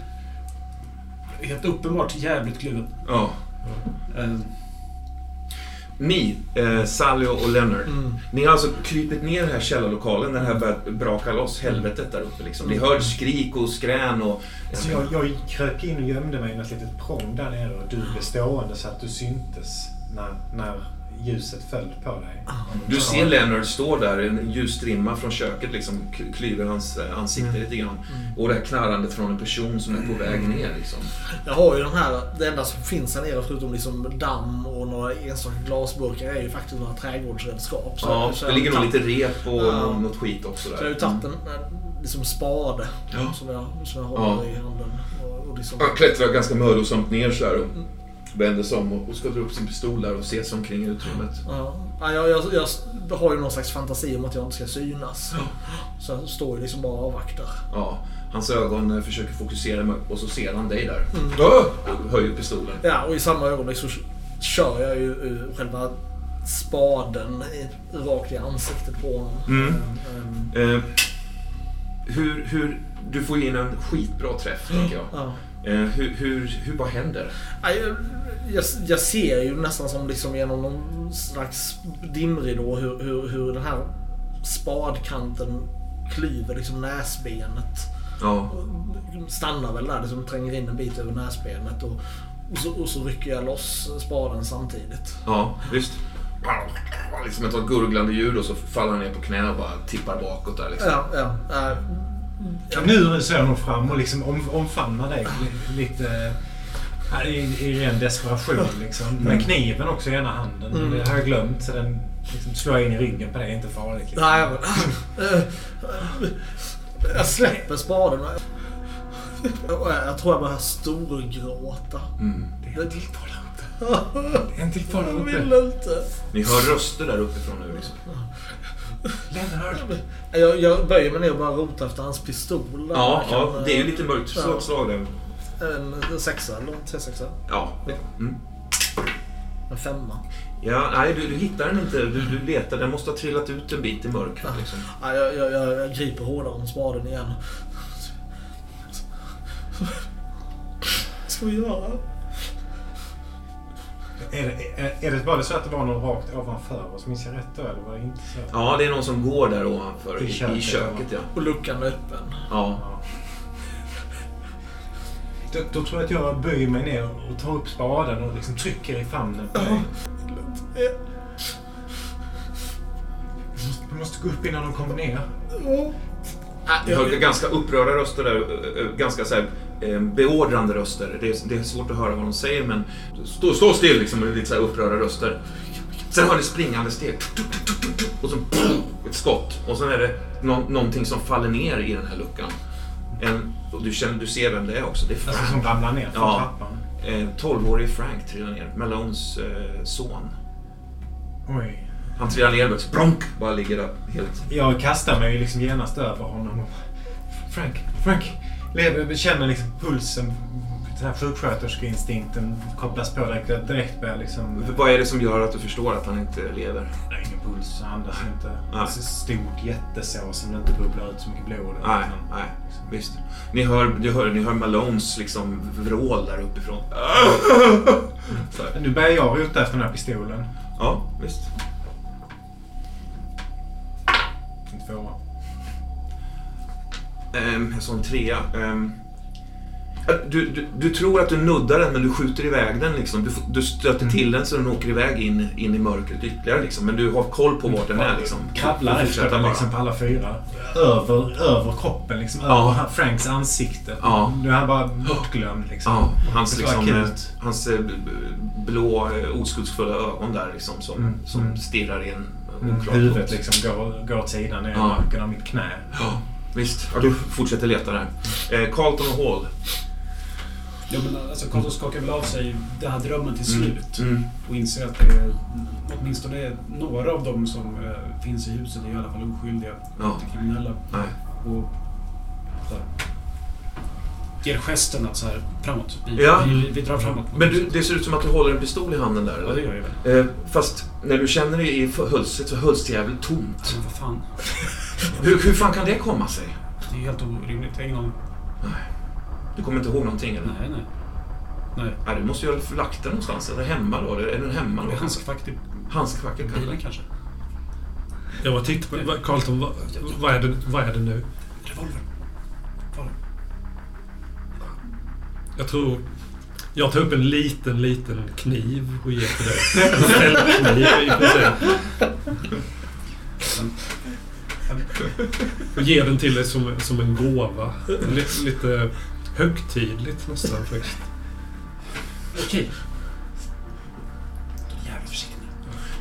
[SPEAKER 2] helt uppenbart jävligt kluven.
[SPEAKER 3] Ja.
[SPEAKER 2] Eh,
[SPEAKER 3] Ni, eh, Sally och Leonard,
[SPEAKER 6] Mm.
[SPEAKER 3] ni har alltså krypit ner i den här källarlokalen när det här börjat braka loss helvetet där uppe. Liksom. Ni hör skrik och skrän och...
[SPEAKER 7] Så jag, jag kröp in och gömde mig i något litet prång där nere och du blev stående så att du syntes när, när ljuset föll på dig.
[SPEAKER 3] Du ser Leonard stå där, en ljusstrimma från köket liksom klyver hans eh, ansikte lite grann. Och det här knarrandet från en person som är på väg ner liksom.
[SPEAKER 6] Jag har ju den här, det enda som finns här nere förutom liksom damm och några enstaka glasburkar är ju faktiskt några trädgårdsredskap. Så-
[SPEAKER 3] Ja,
[SPEAKER 6] så
[SPEAKER 3] det
[SPEAKER 6] jag
[SPEAKER 3] ligger nog lite rep och
[SPEAKER 6] Ja.
[SPEAKER 3] något skit också
[SPEAKER 6] Så jag har ju
[SPEAKER 3] där.
[SPEAKER 6] tagit en eh, liksom spade
[SPEAKER 3] Ja.
[SPEAKER 6] som, jag, som jag håller
[SPEAKER 3] Ja.
[SPEAKER 6] i handen. Och, och liksom,
[SPEAKER 3] Han klättrar ganska mödosamt ner så här och vänder sig om och ska dra upp sin pistol där och se sig omkring i utrymmet.
[SPEAKER 6] ja. Ja, jag, jag, jag har ju någon slags fantasi om att jag inte ska synas. Så jag står ju liksom bara och avvaktar.
[SPEAKER 3] Ja, hans ögon eh, försöker fokusera och så ser han dig där.
[SPEAKER 6] Mm.
[SPEAKER 3] Och höjer pistolen.
[SPEAKER 6] Ja, och i samma ögonblick så kör jag ju själva spaden rakt i ansiktet på honom.
[SPEAKER 3] Mm.
[SPEAKER 6] Eh, Eh,
[SPEAKER 3] hur, hur, du får in en skitbra träff, tänker jag.
[SPEAKER 6] ja.
[SPEAKER 3] Eh, hur, hur, hur, vad händer?
[SPEAKER 6] Ja, Jag, jag, jag ser ju nästan som liksom genom någon slags dimridå hur, hur, hur den här spadkanten klyver liksom näsbenet
[SPEAKER 3] Ja.
[SPEAKER 6] Stannar väl där, liksom tränger in en bit över näsbenet och, och, så, och så rycker jag loss spaden samtidigt.
[SPEAKER 3] Ja, visst. Liksom ett gurglande ljud och så faller han ner på knä och bara tippar bakåt där liksom.
[SPEAKER 6] Ja, ja.
[SPEAKER 5] Ja, nu ser jag nog fram och liksom om, omfamnar dig li- lite ja, i, i ren desperation. Liksom. Med kniven också i ena handen.
[SPEAKER 6] Mm.
[SPEAKER 5] Det har jag glömt. Så den liksom slår jag in i ryggen på dig. är inte farligt. Liksom.
[SPEAKER 6] nej, jag, äh, jag släpper spaden. jag- tror jag börjar storgråta.
[SPEAKER 3] Mm.
[SPEAKER 6] Det är
[SPEAKER 5] En till kvar där
[SPEAKER 6] Jag
[SPEAKER 5] uppe.
[SPEAKER 6] vill inte.
[SPEAKER 3] Ni hör röster där uppifrån nu liksom.
[SPEAKER 5] Lennart!
[SPEAKER 6] Jag, jag böjer mig ner och bara rotar efter hans pistol.
[SPEAKER 3] Ja,
[SPEAKER 6] Jag
[SPEAKER 3] ja,
[SPEAKER 6] kan,
[SPEAKER 3] det är ju lite mörkt
[SPEAKER 6] ja.
[SPEAKER 3] slag, slag där.
[SPEAKER 6] En sexa eller en T6.
[SPEAKER 3] Ja. Mm.
[SPEAKER 6] En femma.
[SPEAKER 3] Ja, nej, du, du hittar den inte. Du, du letar. Den måste ha trillat ut en bit i mörkret. Liksom.
[SPEAKER 6] Ja, jag, jag, jag, jag griper hårdare om spaden igen. Vad ska vi göra?
[SPEAKER 5] Är det, är, är det bara så att det var någon rakt ovanför oss? Minns jag rätt då? Eller var det inte så?
[SPEAKER 3] Ja, det är någon som går där ovanför. I,
[SPEAKER 5] I
[SPEAKER 3] i
[SPEAKER 5] köket,
[SPEAKER 3] ja.
[SPEAKER 6] Och luckan är öppen.
[SPEAKER 3] ja.
[SPEAKER 5] Ja. Då, då tror jag att jag böjer mig ner och tar upp spaden och liksom trycker i famnen på dig. Du måste, gå upp innan de kommer ner.
[SPEAKER 3] Du hör ganska upprörda röster där. Ganska så här, eh, beordrande röster. Det är, det är svårt att höra vad de säger men stå, stå still liksom. Lite så här upprörda röster. Sen hör ni springande steg. Och så ett skott. Och sen är det nå- någonting som faller ner i den här luckan. En, och du, känner, du ser vem det är också. Det är
[SPEAKER 5] Alltså
[SPEAKER 3] Frank.
[SPEAKER 5] som ramlar ner från
[SPEAKER 3] Ja.
[SPEAKER 5] trappan.
[SPEAKER 3] Eh, 12-årige Frank trillar ner. Malones eh, son.
[SPEAKER 5] Oj.
[SPEAKER 3] Han trillar ner och spronk, bara ligger där helt...
[SPEAKER 5] Jag kastar mig liksom genast över honom. Frank, Frank! Lever, känner liksom pulsen. Den här sjuksköterskeinstinkten kopplas på direkt. Direkt börjar liksom...
[SPEAKER 3] Vad är det som gör att du förstår att han inte lever?
[SPEAKER 5] Nej, ingen puls. Andas inte.
[SPEAKER 3] Nej.
[SPEAKER 5] Ett stort jättesår som det inte bubblar ut så mycket blod.
[SPEAKER 3] Nej,
[SPEAKER 5] Utan-
[SPEAKER 3] nej, visst. Ni hör, ni hör, ni hör Malones liksom vrål där uppifrån.
[SPEAKER 5] Nu börjar jag rota efter den här pistolen.
[SPEAKER 3] Ja, visst.
[SPEAKER 5] En tvåa.
[SPEAKER 3] Um, jag sa en trea. Ehm, du, du, du tror att du nuddar den men du skjuter iväg den liksom. Du, du stöter till den så den åker iväg in, in i mörkret ytterligare liksom. Men du har koll på vart den är liksom.
[SPEAKER 5] Krabblar efter den liksom på alla fyra. Över, över kroppen liksom.
[SPEAKER 3] Ja.
[SPEAKER 5] Över Franks ansikte.
[SPEAKER 3] Ja.
[SPEAKER 5] Nu är han bara bortglömd liksom.
[SPEAKER 3] Ja, hans, liksom, eh, hans eh, blå eh, oskuldsfulla ögon där liksom som,
[SPEAKER 5] Mm,
[SPEAKER 3] som
[SPEAKER 5] mm.
[SPEAKER 3] stirrar i en
[SPEAKER 5] Mm, Huvudet liksom går, går åt sidan ner i marken av mitt knä.
[SPEAKER 3] Ja, visst. Ja, du fortsätter leta där. Eh, Carlton och Hall.
[SPEAKER 2] Ja, men alltså, Karlsson skakar väl av sig den här drömmen till slut.
[SPEAKER 3] Mm.
[SPEAKER 2] Och inser att det är åtminstone några av dem som eh, finns i huset är i alla fall oskyldiga.
[SPEAKER 3] Ja.
[SPEAKER 2] Inte kriminella.
[SPEAKER 3] Nej.
[SPEAKER 2] Och här, ger gesten att så här, framåt. Vi,
[SPEAKER 3] Ja.
[SPEAKER 2] vi, vi drar framåt.
[SPEAKER 3] Men du, det ser ut som att du håller en pistol i handen där,
[SPEAKER 2] Ja, det
[SPEAKER 3] eller?
[SPEAKER 2] gör jag väl.
[SPEAKER 3] Eh, fast när du känner det i hölstret så hölls det jävligt tomt.
[SPEAKER 2] Men vad fan.
[SPEAKER 3] Hur, hur fan kan det komma sig?
[SPEAKER 2] Det är helt orimligt. Jag har ingen aning.
[SPEAKER 3] Du kommer inte ihåg någonting eller?
[SPEAKER 2] Nej, nej. Nej.
[SPEAKER 3] Nej, du måste ju ha lagt den någonstans. Eller hemma då? Är den hemma då?
[SPEAKER 2] är handskfack i
[SPEAKER 3] Handskfacket kanske?
[SPEAKER 2] bilen kanske.
[SPEAKER 4] Jag var tittar på... vad- Carlton, vad, vad, är det, vad är det nu?
[SPEAKER 2] Revolver. Var?
[SPEAKER 4] Jag tror... Jag tar upp en liten, liten kniv och ger till dig. En fällkniv i princip. Och ger den till dig som, som en gåva. Lite, lite högtidligt nästan faktiskt.
[SPEAKER 2] Okej. Jävligt försiktig.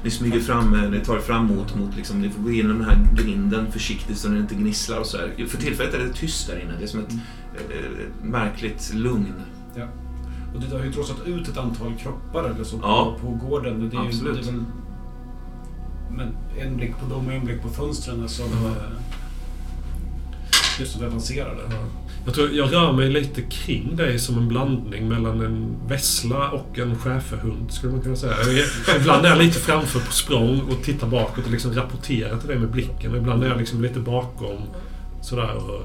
[SPEAKER 3] Ni smyger fram, eh, ni tar fram mot, mot liksom, ni får gå igenom den här grinden försiktigt så den inte gnisslar och så här. För tillfället är det tyst där inne. Det är som ett, eh, ett märkligt lugn.
[SPEAKER 2] Och det har ju trots allt ut ett antal kroppar eller så
[SPEAKER 3] Ja.
[SPEAKER 2] på, på gården. Det är ju,
[SPEAKER 3] Absolut.
[SPEAKER 2] Det är väl, men en blick på dem och en blick på fönstren som
[SPEAKER 4] Ja.
[SPEAKER 2] eh, just som avancerade.
[SPEAKER 4] Ja. Jag tror jag rör mig lite kring dig som en blandning mellan en vessla och en schäferhund, skulle man kunna säga. Jag- Ibland är jag lite framför på språng och tittar bakåt och liksom rapporterar till dig med blicken. Ibland är jag liksom lite bakom sådär och...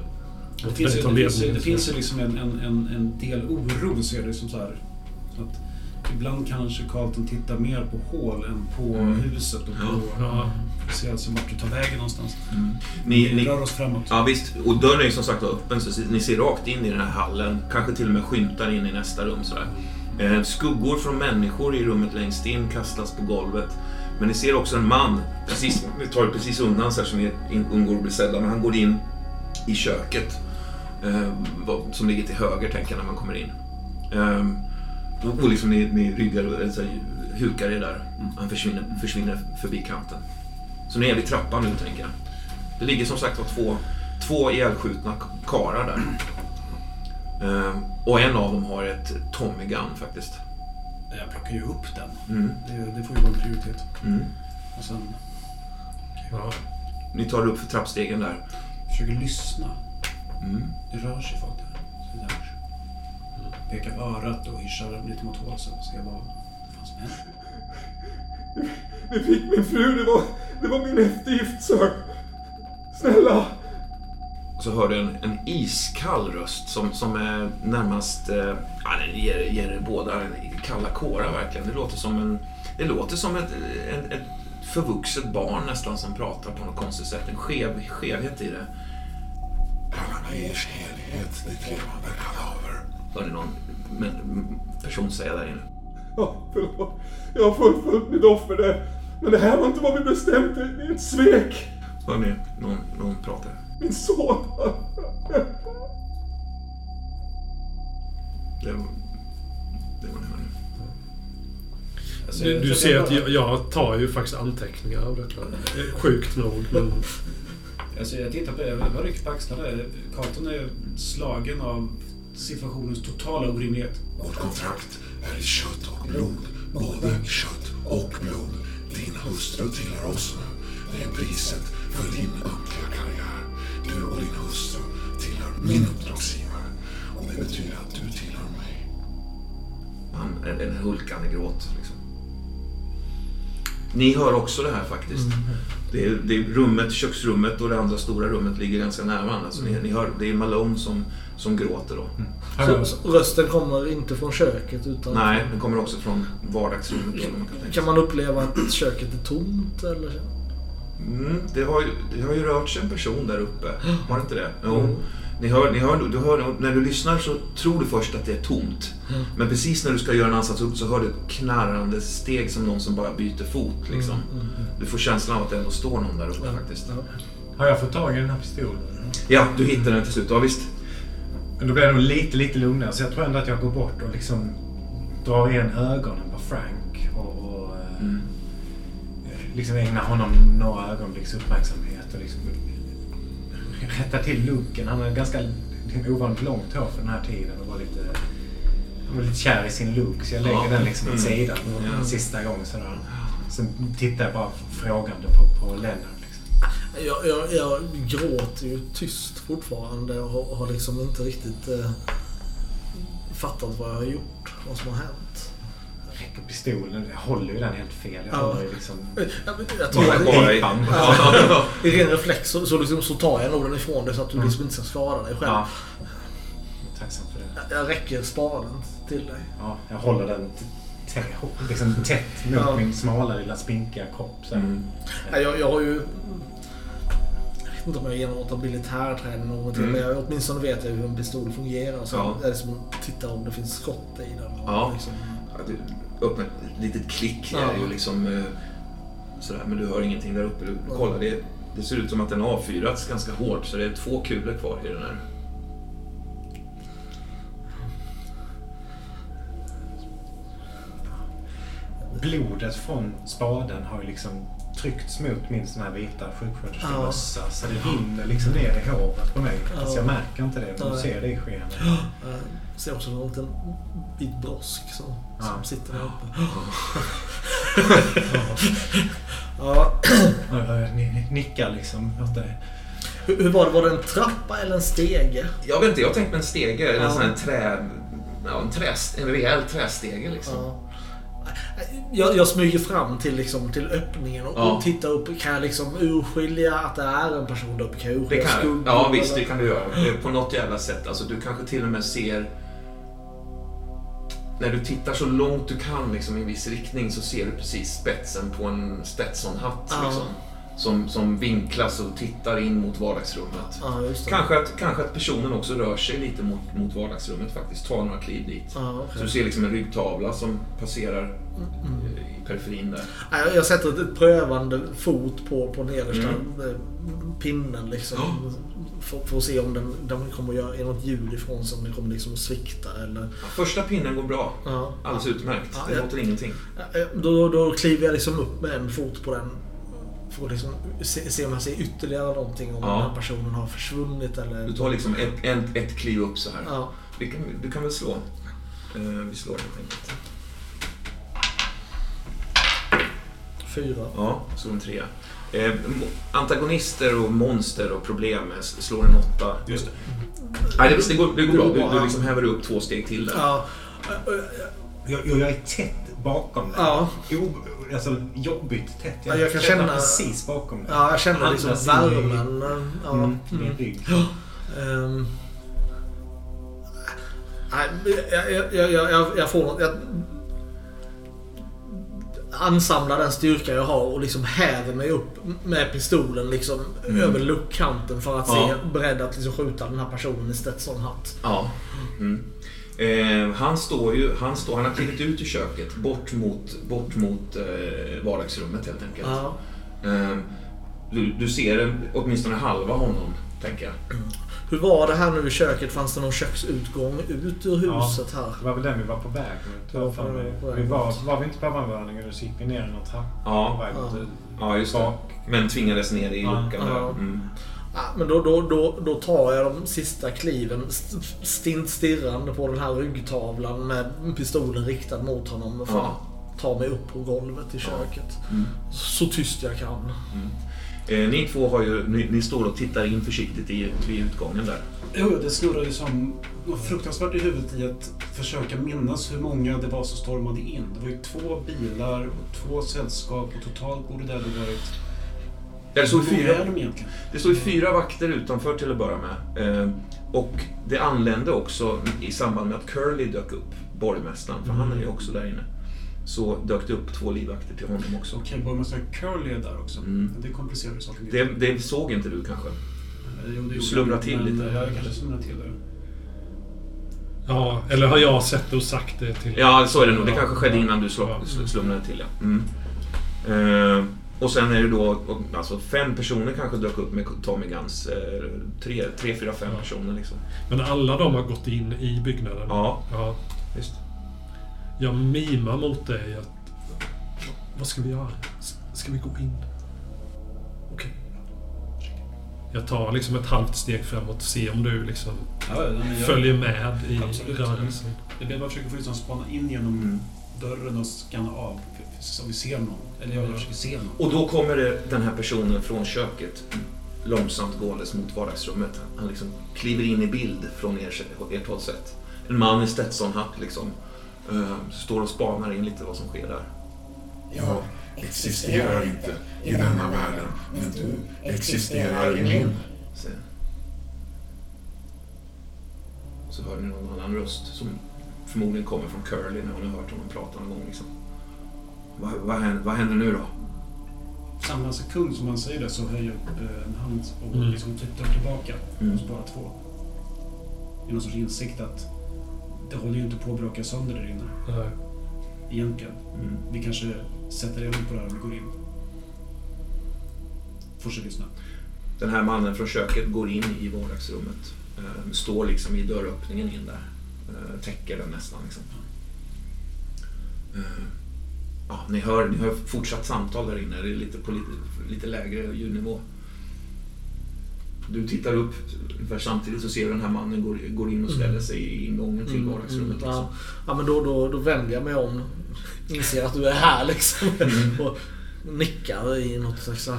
[SPEAKER 2] Det finns, ju, det, finns, det finns ju liksom en, en, en, en del oro, ser det som så här. Att ibland kanske Carlton tittar mer på hål än på
[SPEAKER 3] Mm.
[SPEAKER 2] huset och på...
[SPEAKER 4] Ja.
[SPEAKER 2] Ser alltså vart du tar vägen någonstans.
[SPEAKER 3] Ni,
[SPEAKER 2] Vi
[SPEAKER 3] ni,
[SPEAKER 2] rör oss framåt.
[SPEAKER 3] ja visst, och dörren är ju som sagt öppen så ni ser rakt in i den här hallen. Kanske till och med skymtar in i nästa rum sådär. Eh, skuggor från människor i rummet längst in kastas på golvet. Men ni ser också en man, precis, ni tar det precis undan så här så ni undgår att bli sedda, men han går in i köket. Eh, som ligger till höger tänker jag när man kommer in. Eh, och och liksom ni, ni ryggar och eller så här, hukar er där. Han försvinner, försvinner förbi kanten. Så ni är vid trappan nu tänker jag. Det ligger som sagt var två, två ihjälskjutna k- karlar där. Eh, och en av dem har ett Tommy Gun faktiskt.
[SPEAKER 2] Jag plockar ju upp den.
[SPEAKER 3] Mm.
[SPEAKER 2] Det, det får ju vara en prioritet.
[SPEAKER 3] Mm.
[SPEAKER 2] Och sen
[SPEAKER 4] Ja.
[SPEAKER 3] Ni tar upp för trappstegen där.
[SPEAKER 2] försöker lyssna.
[SPEAKER 3] Mm.
[SPEAKER 2] Det rör sig folk där. Så det hörs. Pekar örat och hyschar lite mot halsen och ser vad fan som händer.
[SPEAKER 3] Ni fick min fru, det var, det var min eftergift, sir. Snälla! Och så hör du en, en iskall röst som, som är närmast... Eh, ja, den ger, ger er båda kalla kårar verkligen. Det låter som en... Det låter som ett, ett, ett förvuxet barn nästan som pratar på något konstigt sätt. En skev, skevhet i det.
[SPEAKER 8] I ers helhet, ditt levande kadaver.
[SPEAKER 3] Hör ni någon men, person säga där inne.
[SPEAKER 9] Ja, förlåt. Jag har fullföljt mitt offer där. Men det här var inte vad vi bestämt. Det är ett svek.
[SPEAKER 3] Hör ni någon, någon prata?
[SPEAKER 9] Min son.
[SPEAKER 3] Det, det var ni hör nu.
[SPEAKER 2] Alltså,
[SPEAKER 4] Du,
[SPEAKER 2] jag
[SPEAKER 4] du ser att jag, jag tar ju faktiskt anteckningar av detta. Sjukt nog, men...
[SPEAKER 2] Alltså jag tittar på det, jag rycker på axlarna. Carlton är slagen av situationens totala orimlighet.
[SPEAKER 8] Vårt kontrakt är i kött och blod. Både kött och blod. Din hustru tillhör oss nu. Det är priset för din ömkliga karriär. Du och din hustru tillhör min uppdragsgivare. Och det betyder att du tillhör mig.
[SPEAKER 3] Han, en, en hulkande gråt. Liksom. Ni hör också det här faktiskt. Det, är, det är rummet, köksrummet och det andra stora rummet ligger ganska nära varandra. Så ni, ni hör, det är Malone som, som gråter då.
[SPEAKER 6] Så, så rösten kommer inte från köket utan...
[SPEAKER 3] Nej, den kommer också från vardagsrummet. Då, man kan.
[SPEAKER 6] Kan man uppleva att köket är tomt eller?
[SPEAKER 3] Mm, det, har ju, det har ju rört sig en person där uppe. Har det inte det? Jo. Ni hör, ni hör, du hör, när du lyssnar så tror du först att det är tomt. Men precis när du ska göra en ansats upp så hör du ett knarrande steg som någon som bara byter fot. Liksom. Du får känslan av att det ändå står någon där uppe faktiskt.
[SPEAKER 5] Har jag fått tag i den här pistolen?
[SPEAKER 3] Ja, du hittar den till slut. Ja, visst.
[SPEAKER 5] Men då blir jag nog lite, lite lugnare. Så jag tror ändå att jag går bort och liksom drar igen ögonen på Frank. Och, och eh,
[SPEAKER 3] Mm.
[SPEAKER 5] liksom ägnar honom några ögonblicks uppmärksamhet. Och liksom rättar till looken. Han har ganska ovanligt långt hår för den här tiden. Och var lite, han var lite kär i sin look. Så jag lägger
[SPEAKER 3] Ja.
[SPEAKER 5] den liksom åt
[SPEAKER 3] Mm.
[SPEAKER 5] sidan
[SPEAKER 3] Ja.
[SPEAKER 5] en sista gång. Sådär. Sen tittar jag bara frågande på, på Lennart.
[SPEAKER 6] Jag, jag, jag gråter ju tyst fortfarande och har, har liksom inte riktigt eh, fattat vad jag har gjort. Vad som har hänt.
[SPEAKER 5] Räcker pistolen. Jag håller ju den helt fel. Jag
[SPEAKER 6] Ja.
[SPEAKER 5] håller ju liksom...
[SPEAKER 6] Jag, jag tror
[SPEAKER 3] Bara, bara
[SPEAKER 6] i,
[SPEAKER 3] i...
[SPEAKER 6] Ja. i ren reflex så, så, liksom, så tar jag nog den ifrån dig så att du
[SPEAKER 5] Mm.
[SPEAKER 6] liksom inte ska skada dig själv.
[SPEAKER 5] Ja. Jag är Tacksam för det.
[SPEAKER 6] Jag, jag räcker spaden till dig.
[SPEAKER 5] Ja, jag håller den liksom tätt mot
[SPEAKER 6] Ja.
[SPEAKER 5] min smala lilla spinkiga kropp. Så.
[SPEAKER 3] Mm.
[SPEAKER 6] Ja, Jag, jag har ju... Jag vet inte om jag har genomgått militärträning någonting,
[SPEAKER 3] Mm.
[SPEAKER 6] men jag, åtminstone vet jag hur en pistol fungerar. Så
[SPEAKER 3] Ja.
[SPEAKER 6] jag liksom tittar om det finns skott i den. Och
[SPEAKER 3] Ja.
[SPEAKER 6] Liksom,
[SPEAKER 3] Ja, du öppnar ett litet klick.
[SPEAKER 6] Ja.
[SPEAKER 3] Är det ju liksom, eh, sådär, men du hör ingenting där uppe. Du, du kollar, det, det ser ut som att den har avfyrats ganska hårt så det är två kulor kvar i den här.
[SPEAKER 5] Blodet från spaden har ju liksom tryckts mot min sån här vita sjuksköterskemössa. Så det rinner liksom ner i håret på mig. Fast
[SPEAKER 6] Ja.
[SPEAKER 5] jag märker inte det. Men du ser det i skenet.
[SPEAKER 6] jag ser också en liten bit brosk som,
[SPEAKER 5] Ja.
[SPEAKER 6] som sitter där uppe. ja.
[SPEAKER 5] Jag ni- nickar liksom åt dig.
[SPEAKER 6] hur, hur var det? Var det en trappa eller en stege?
[SPEAKER 3] Jag vet inte, jag har tänkt mig en stege.
[SPEAKER 6] Ja.
[SPEAKER 3] En sån här trä... Ja, en, trä, en rejäl trästege liksom.
[SPEAKER 6] Ja. Jag, jag smyger fram till, liksom, till öppningen och,
[SPEAKER 3] Ja.
[SPEAKER 6] tittar upp. Kan jag liksom urskilja att det är en person där uppe? Kan jag
[SPEAKER 3] Det
[SPEAKER 6] urskilja
[SPEAKER 3] kan,
[SPEAKER 6] skuggor?
[SPEAKER 3] ja visst, det kan du göra. Eh, På något jävla sätt. Alltså, du kanske till och med ser... när du tittar så långt du kan liksom, i en viss riktning så ser du precis spetsen på en Stetson-hatt.
[SPEAKER 6] Ja.
[SPEAKER 3] Liksom, som, som vinklas och tittar in mot vardagsrummet.
[SPEAKER 6] Ja.
[SPEAKER 3] Kanske att, kanske att personen också rör sig lite mot, mot vardagsrummet faktiskt. Tar några kliv dit.
[SPEAKER 6] Ja, okej.
[SPEAKER 3] Så du ser liksom en ryggtavla som passerar eh, i periferin där.
[SPEAKER 6] Nej, Jag sätter ett prövande fot på, på nedersta
[SPEAKER 3] Mm.
[SPEAKER 6] eh, pinnen liksom. För, för att se om den, den kommer att göra något ljud ifrån sig, om den kommer liksom att svikta eller...
[SPEAKER 3] Ja, första pinnen går bra.
[SPEAKER 6] Ja.
[SPEAKER 3] Alldeles utmärkt.
[SPEAKER 6] Ja,
[SPEAKER 3] Det
[SPEAKER 6] ja.
[SPEAKER 3] låter ingenting.
[SPEAKER 6] Eh, Då, då kliver jag liksom upp med en fot på den. Att liksom se, se om jag ser ytterligare någonting. Om
[SPEAKER 3] Ja.
[SPEAKER 6] den här personen har försvunnit eller...
[SPEAKER 3] Du tar liksom ett, ett, ett kliv upp så här.
[SPEAKER 6] Ja.
[SPEAKER 3] Vi kan, du kan väl slå? Eh, vi slår helt enkelt.
[SPEAKER 6] Fyra.
[SPEAKER 3] Ja, slår en trea. Eh, antagonister och monster och problem slår en åtta.
[SPEAKER 2] Just det.
[SPEAKER 3] Nej, det, det, går, det går bra. Du, du liksom häver upp två steg till där.
[SPEAKER 6] Ja.
[SPEAKER 7] Jag, jag är tätt bakom dig.
[SPEAKER 6] Ja.
[SPEAKER 7] O, alltså jobbigt tätt.
[SPEAKER 6] Ja, jag kan känna-
[SPEAKER 7] precis bakom dig.
[SPEAKER 6] Ja, jag känner
[SPEAKER 7] Andra
[SPEAKER 6] liksom värmen. Ja.
[SPEAKER 7] Mm, i
[SPEAKER 6] Mm.
[SPEAKER 7] din rygg.
[SPEAKER 6] Nej, jag, jag, jag, jag, jag, jag får något... Jag ansamlar den styrka jag har och liksom häver mig upp med pistolen liksom över luckkanten för att
[SPEAKER 3] Ja.
[SPEAKER 6] se beredd att liksom skjuta den här personen i Stetson-hatt.
[SPEAKER 3] Ja. Mm. Eh, han står ju, han, står, han har klivit ut ur köket bort mot, bort mot eh, vardagsrummet helt enkelt.
[SPEAKER 6] Ja.
[SPEAKER 3] Eh, du, du ser åtminstone halva honom, tänker jag.
[SPEAKER 6] Hur var det här nu i köket? Fanns det någon köksutgång ut ur
[SPEAKER 7] Ja.
[SPEAKER 6] huset här?
[SPEAKER 7] Det var väl den vi var på väg mot.
[SPEAKER 6] Ja, väg
[SPEAKER 7] Vi var, var vi inte på övervåningen och så gick vi ner i någon trappa på
[SPEAKER 3] Ja,
[SPEAKER 7] väg mot
[SPEAKER 6] Ja.
[SPEAKER 3] ja just det. Men tvingades ner i
[SPEAKER 7] Ja.
[SPEAKER 3] luckan där.
[SPEAKER 6] Ja.
[SPEAKER 3] Mm.
[SPEAKER 6] Ja, men då, då, då, då tar jag de sista kliven st- stint stirrande på den här ryggtavlan med pistolen riktad mot honom för
[SPEAKER 3] Ja.
[SPEAKER 6] ta mig upp på golvet i köket.
[SPEAKER 3] Mm.
[SPEAKER 6] Så tyst jag kan.
[SPEAKER 3] Eh, ni två har ju, ni, ni står och tittar in försiktigt i, vid utgången där.
[SPEAKER 2] Jo, det snurrar ju som något fruktansvärt i huvudet i att försöka minnas hur många det var som stormade in. Det var ju två bilar och två sällskap och totalt borde det ha varit...
[SPEAKER 3] Det
[SPEAKER 2] många
[SPEAKER 3] fyra,
[SPEAKER 2] är de
[SPEAKER 3] det ju fyra vakter utanför till att börja med. Eh, och det anlände också i samband med att Curly dök upp, borgmästaren, för han är ju också där inne. Så dök det upp två livvakter till honom också.
[SPEAKER 2] Okej, borgmästare Curly är där också.
[SPEAKER 3] Mm.
[SPEAKER 2] Det komplicerar saken
[SPEAKER 3] Det, det såg inte du kanske?
[SPEAKER 2] Eh, jo, det gjorde
[SPEAKER 3] slumrar
[SPEAKER 2] jag,
[SPEAKER 3] till
[SPEAKER 2] men,
[SPEAKER 3] lite.
[SPEAKER 2] Ja, jag kanske slumrar till det.
[SPEAKER 4] Ja, eller har jag sett det och sagt det till
[SPEAKER 3] Ja, så är det nog. Det kanske skedde innan du slumrade till, ja. Mm. Eh, och sen är det då alltså fem personer kanske dök upp med Tommy Guns. Eh, tre, tre, fyra, fem
[SPEAKER 4] Ja.
[SPEAKER 3] personer liksom.
[SPEAKER 4] Men alla de har gått in i byggnaden?
[SPEAKER 3] Ja,
[SPEAKER 4] ja.
[SPEAKER 3] visst.
[SPEAKER 4] Jag mimar mot dig att... Vad ska vi göra? Ska vi gå in? Okej. Jag tar liksom ett halvt steg framåt och ser om du liksom
[SPEAKER 2] Ja, jag-
[SPEAKER 4] följer med i
[SPEAKER 2] Absolut.
[SPEAKER 4] rörelsen.
[SPEAKER 2] Det blir bara försöker få liksom spana in genom
[SPEAKER 3] Mm.
[SPEAKER 2] dörren och scanna av så vi ser någon. Eller jag, jag försöker se någon.
[SPEAKER 3] Och då kommer det den här personen från köket långsamt gåendes mot vardagsrummet. Han liksom kliver in i bild från er, ert håll sett. En man i Stetson-hatt liksom. Eh, står och spanar in lite vad som sker där.
[SPEAKER 8] Jag existerar inte i denna världen, men du existerar i min.
[SPEAKER 3] Så, så hör ni någon annan röst som förmodligen kommer från Curly när hon har hört honom prata någon gång. Liksom. Vad, vad, händer, vad händer nu då?
[SPEAKER 2] Samma sekund som han säger det så höjer jag upp eh, en hand och
[SPEAKER 4] Mm.
[SPEAKER 2] liksom flyttar tillbaka
[SPEAKER 3] Mm.
[SPEAKER 2] och sparar två. I någon sorts insikt att det håller ju inte på att bråka sönder där inne.
[SPEAKER 4] Nej.
[SPEAKER 2] Egentligen.
[SPEAKER 3] Mm.
[SPEAKER 2] Vi kanske sätter eld på det här om vi går in. Fortsätt lyssna.
[SPEAKER 3] Den här mannen från köket går in i vardagsrummet. Eh, står liksom i dörröppningen in där. Eh, täcker den nästan. Liksom. Eh, ja, ni, hör, ni hör fortsatt samtal där inne. Det är lite på lite, lite lägre ljudnivå. Du tittar upp ungefär samtidigt så ser du den här mannen går, går in och ställer sig i ingången till vardagsrummet. Liksom.
[SPEAKER 6] ja. ja, men då, då, då vänder jag mig om. Inser att du är här liksom.
[SPEAKER 3] Mm.
[SPEAKER 6] Och nickar i något slags...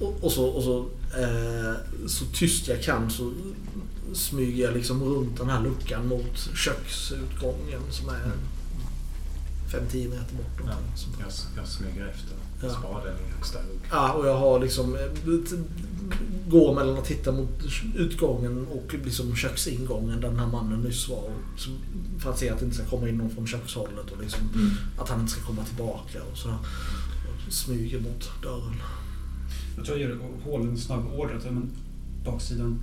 [SPEAKER 6] Och, och så, och så, eh, så tyst jag kan så smyger jag liksom runt den här luckan mot köksutgången som är 5-10 meter bort.
[SPEAKER 5] Ja. Jag, jag smyger efter
[SPEAKER 6] Ja.
[SPEAKER 5] spaden i högsta hugg.
[SPEAKER 6] Ja, och jag har liksom... eh, Går mellan att titta mot utgången och liksom köksingången där den här mannen nyss var. För att se att det inte ska komma in någon från kökshållet och liksom
[SPEAKER 3] Mm.
[SPEAKER 6] att han inte ska komma tillbaka och sådär. Och Smyger mot dörren.
[SPEAKER 2] Jag tror jag ger Hål en snabb order men, baksidan,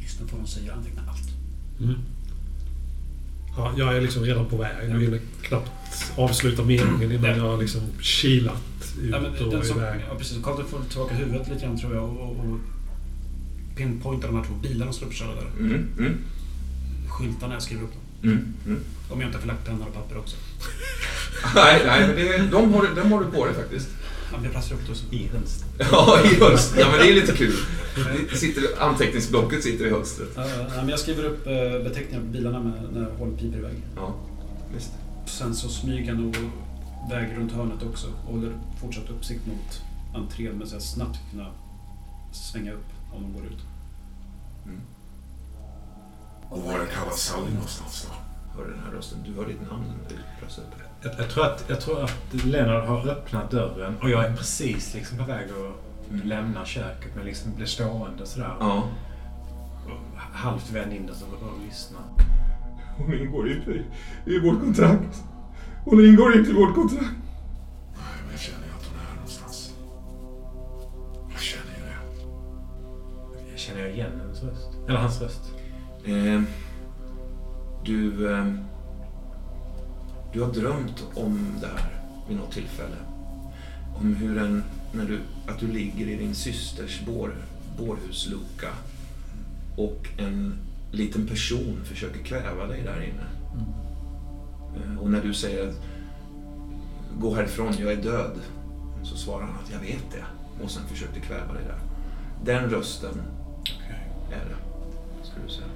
[SPEAKER 2] lyssna på vad de säger, anteckna allt.
[SPEAKER 4] Mm. Ja, jag är liksom redan på väg. Jag hinner knappt avsluta meningen innan jag har liksom kilat ut
[SPEAKER 2] Ja, men,
[SPEAKER 4] och
[SPEAKER 2] den som,
[SPEAKER 4] iväg.
[SPEAKER 2] ja, precis. Carlton får tillbaka huvudet lite grann tror jag och, och, och pinpointar de här två bilarna som uppkörda där.
[SPEAKER 3] Mm, mm,
[SPEAKER 2] Skyltarna, jag skriver upp dem.
[SPEAKER 3] mm, mm.
[SPEAKER 2] Om jag inte får lagt penna och papper också.
[SPEAKER 3] Nej, nej, men det, de, har, de har du på dig faktiskt.
[SPEAKER 2] Upp det så.
[SPEAKER 5] I hönstret.
[SPEAKER 3] Ja, i hönstret. Ja, men det är lite kul. Sitter, anteckningsblocket sitter i hönstret.
[SPEAKER 2] Ja, men jag skriver upp eh, beteckningar på bilarna med, när Hål piper iväg.
[SPEAKER 3] Ja, visst.
[SPEAKER 2] Sen så smyger jag nog väg runt hörnet också och håller fortsatt uppsikt mot entrén men så jag snabbt kunna svänga upp om de går ut.
[SPEAKER 8] Och var är Kawasali någonstans då?
[SPEAKER 3] Hör den här rösten. Du hör ditt namn upp.
[SPEAKER 5] Jag, jag, tror att, jag tror att Leonard har öppnat dörren och jag är precis liksom på väg att
[SPEAKER 3] Mm.
[SPEAKER 5] lämna köket men liksom blir stående sådär.
[SPEAKER 3] Ja.
[SPEAKER 5] Halvt vänd inåt och, och lyssnar.
[SPEAKER 10] Hon ingår inte i, i vårt kontrakt. Hon ingår inte i vårt kontrakt.
[SPEAKER 8] Nej, men jag känner ju att hon är här någonstans. Jag känner ju det.
[SPEAKER 5] Jag känner igen hennes röst. Eller hans röst.
[SPEAKER 3] Eh, du, eh, du har drömt om det här vid något tillfälle. Om hur en, när du, att du ligger i din systers bår, bårhuslucka och en liten person försöker kväva dig där inne. Eh, och när du säger att gå härifrån, jag är död, så svarar han att jag vet det. Och sen försökte kväva dig där. Den rösten är det, skulle du säga.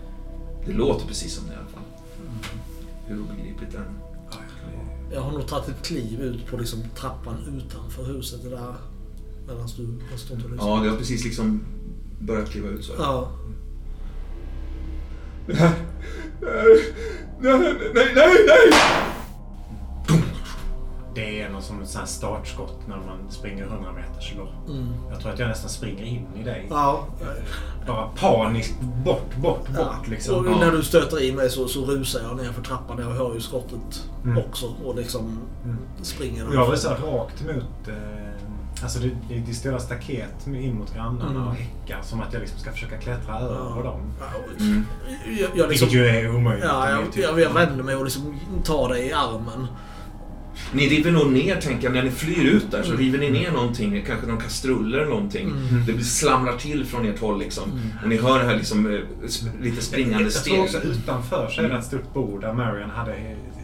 [SPEAKER 3] Det låter precis som det i alla fall. Hur obegripligt den
[SPEAKER 6] Jag har nog tagit ett kliv ut på liksom trappan utanför huset. Det där medan du har stått och lyssnat.
[SPEAKER 3] Ja, det har precis liksom börjat kliva ut så.
[SPEAKER 6] Ja.
[SPEAKER 10] Här... Nej, nej, nej, nej!
[SPEAKER 5] Det är något som ett startskott när man springer 100 meters lopp.
[SPEAKER 6] Mm.
[SPEAKER 5] Jag tror att jag nästan springer in i dig.
[SPEAKER 6] Ja.
[SPEAKER 5] Bara paniskt bort, bort, bort
[SPEAKER 6] ja.
[SPEAKER 5] liksom.
[SPEAKER 6] Och
[SPEAKER 5] Ja.
[SPEAKER 6] när du stöter i mig så, så rusar jag ner för trappan. Jag hör ju skottet
[SPEAKER 5] Mm.
[SPEAKER 6] också och liksom
[SPEAKER 5] Mm.
[SPEAKER 6] springer.
[SPEAKER 5] Och jag här rakt mot... Eh, alltså det, det, det stora staket in mot grannarna
[SPEAKER 6] Mm.
[SPEAKER 5] och häckar. Som att jag liksom ska försöka klättra över dem.
[SPEAKER 6] Ja. Jag, jag, liksom,
[SPEAKER 5] Vilket ju är omöjligt.
[SPEAKER 6] ja, jag,
[SPEAKER 5] typ-
[SPEAKER 6] jag, jag vänder mig och liksom tar dig i armen.
[SPEAKER 3] Ni river nog ner, tänker jag, när ni flyr ut där så river ni ner någonting, kanske någon kastruller eller någonting.
[SPEAKER 6] Mm.
[SPEAKER 3] Det slamrar till från ert håll liksom. Och ni hör det här liksom eh, lite springande
[SPEAKER 5] Jag tror
[SPEAKER 3] steg.
[SPEAKER 5] också utanför så är det ett stort bord där Marion hade...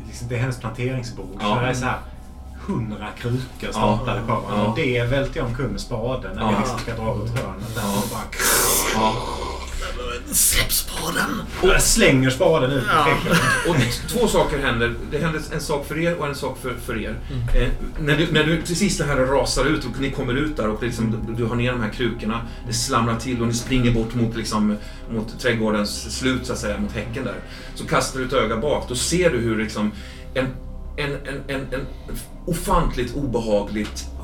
[SPEAKER 5] Liksom, det är hennes planteringsbord.
[SPEAKER 3] Ja.
[SPEAKER 5] Så det är så här hundra krukor staplade på varandra.
[SPEAKER 3] Ja.
[SPEAKER 5] Och det välter jag omkull med spaden när
[SPEAKER 3] Ja.
[SPEAKER 5] vi liksom ska dra runt hörnet. Där.
[SPEAKER 3] Ja.
[SPEAKER 5] Och bara,
[SPEAKER 3] Ja.
[SPEAKER 6] Släpp spaden!
[SPEAKER 5] och jag slänger spaden ut
[SPEAKER 6] Ja.
[SPEAKER 3] Och två saker händer. Det händer en sak för er och en sak för, för er. Eh, när, du, när du till sist det här rasar ut och ni kommer ut där och liksom, du, du har ner de här krukorna. Det slamrar till och ni springer bort mot, liksom, mot trädgårdens slut, så att säga, mot häcken där. Så kastar du ett öga bak. Då ser du hur liksom en, en, en, en, en ofantligt obehagligt eh,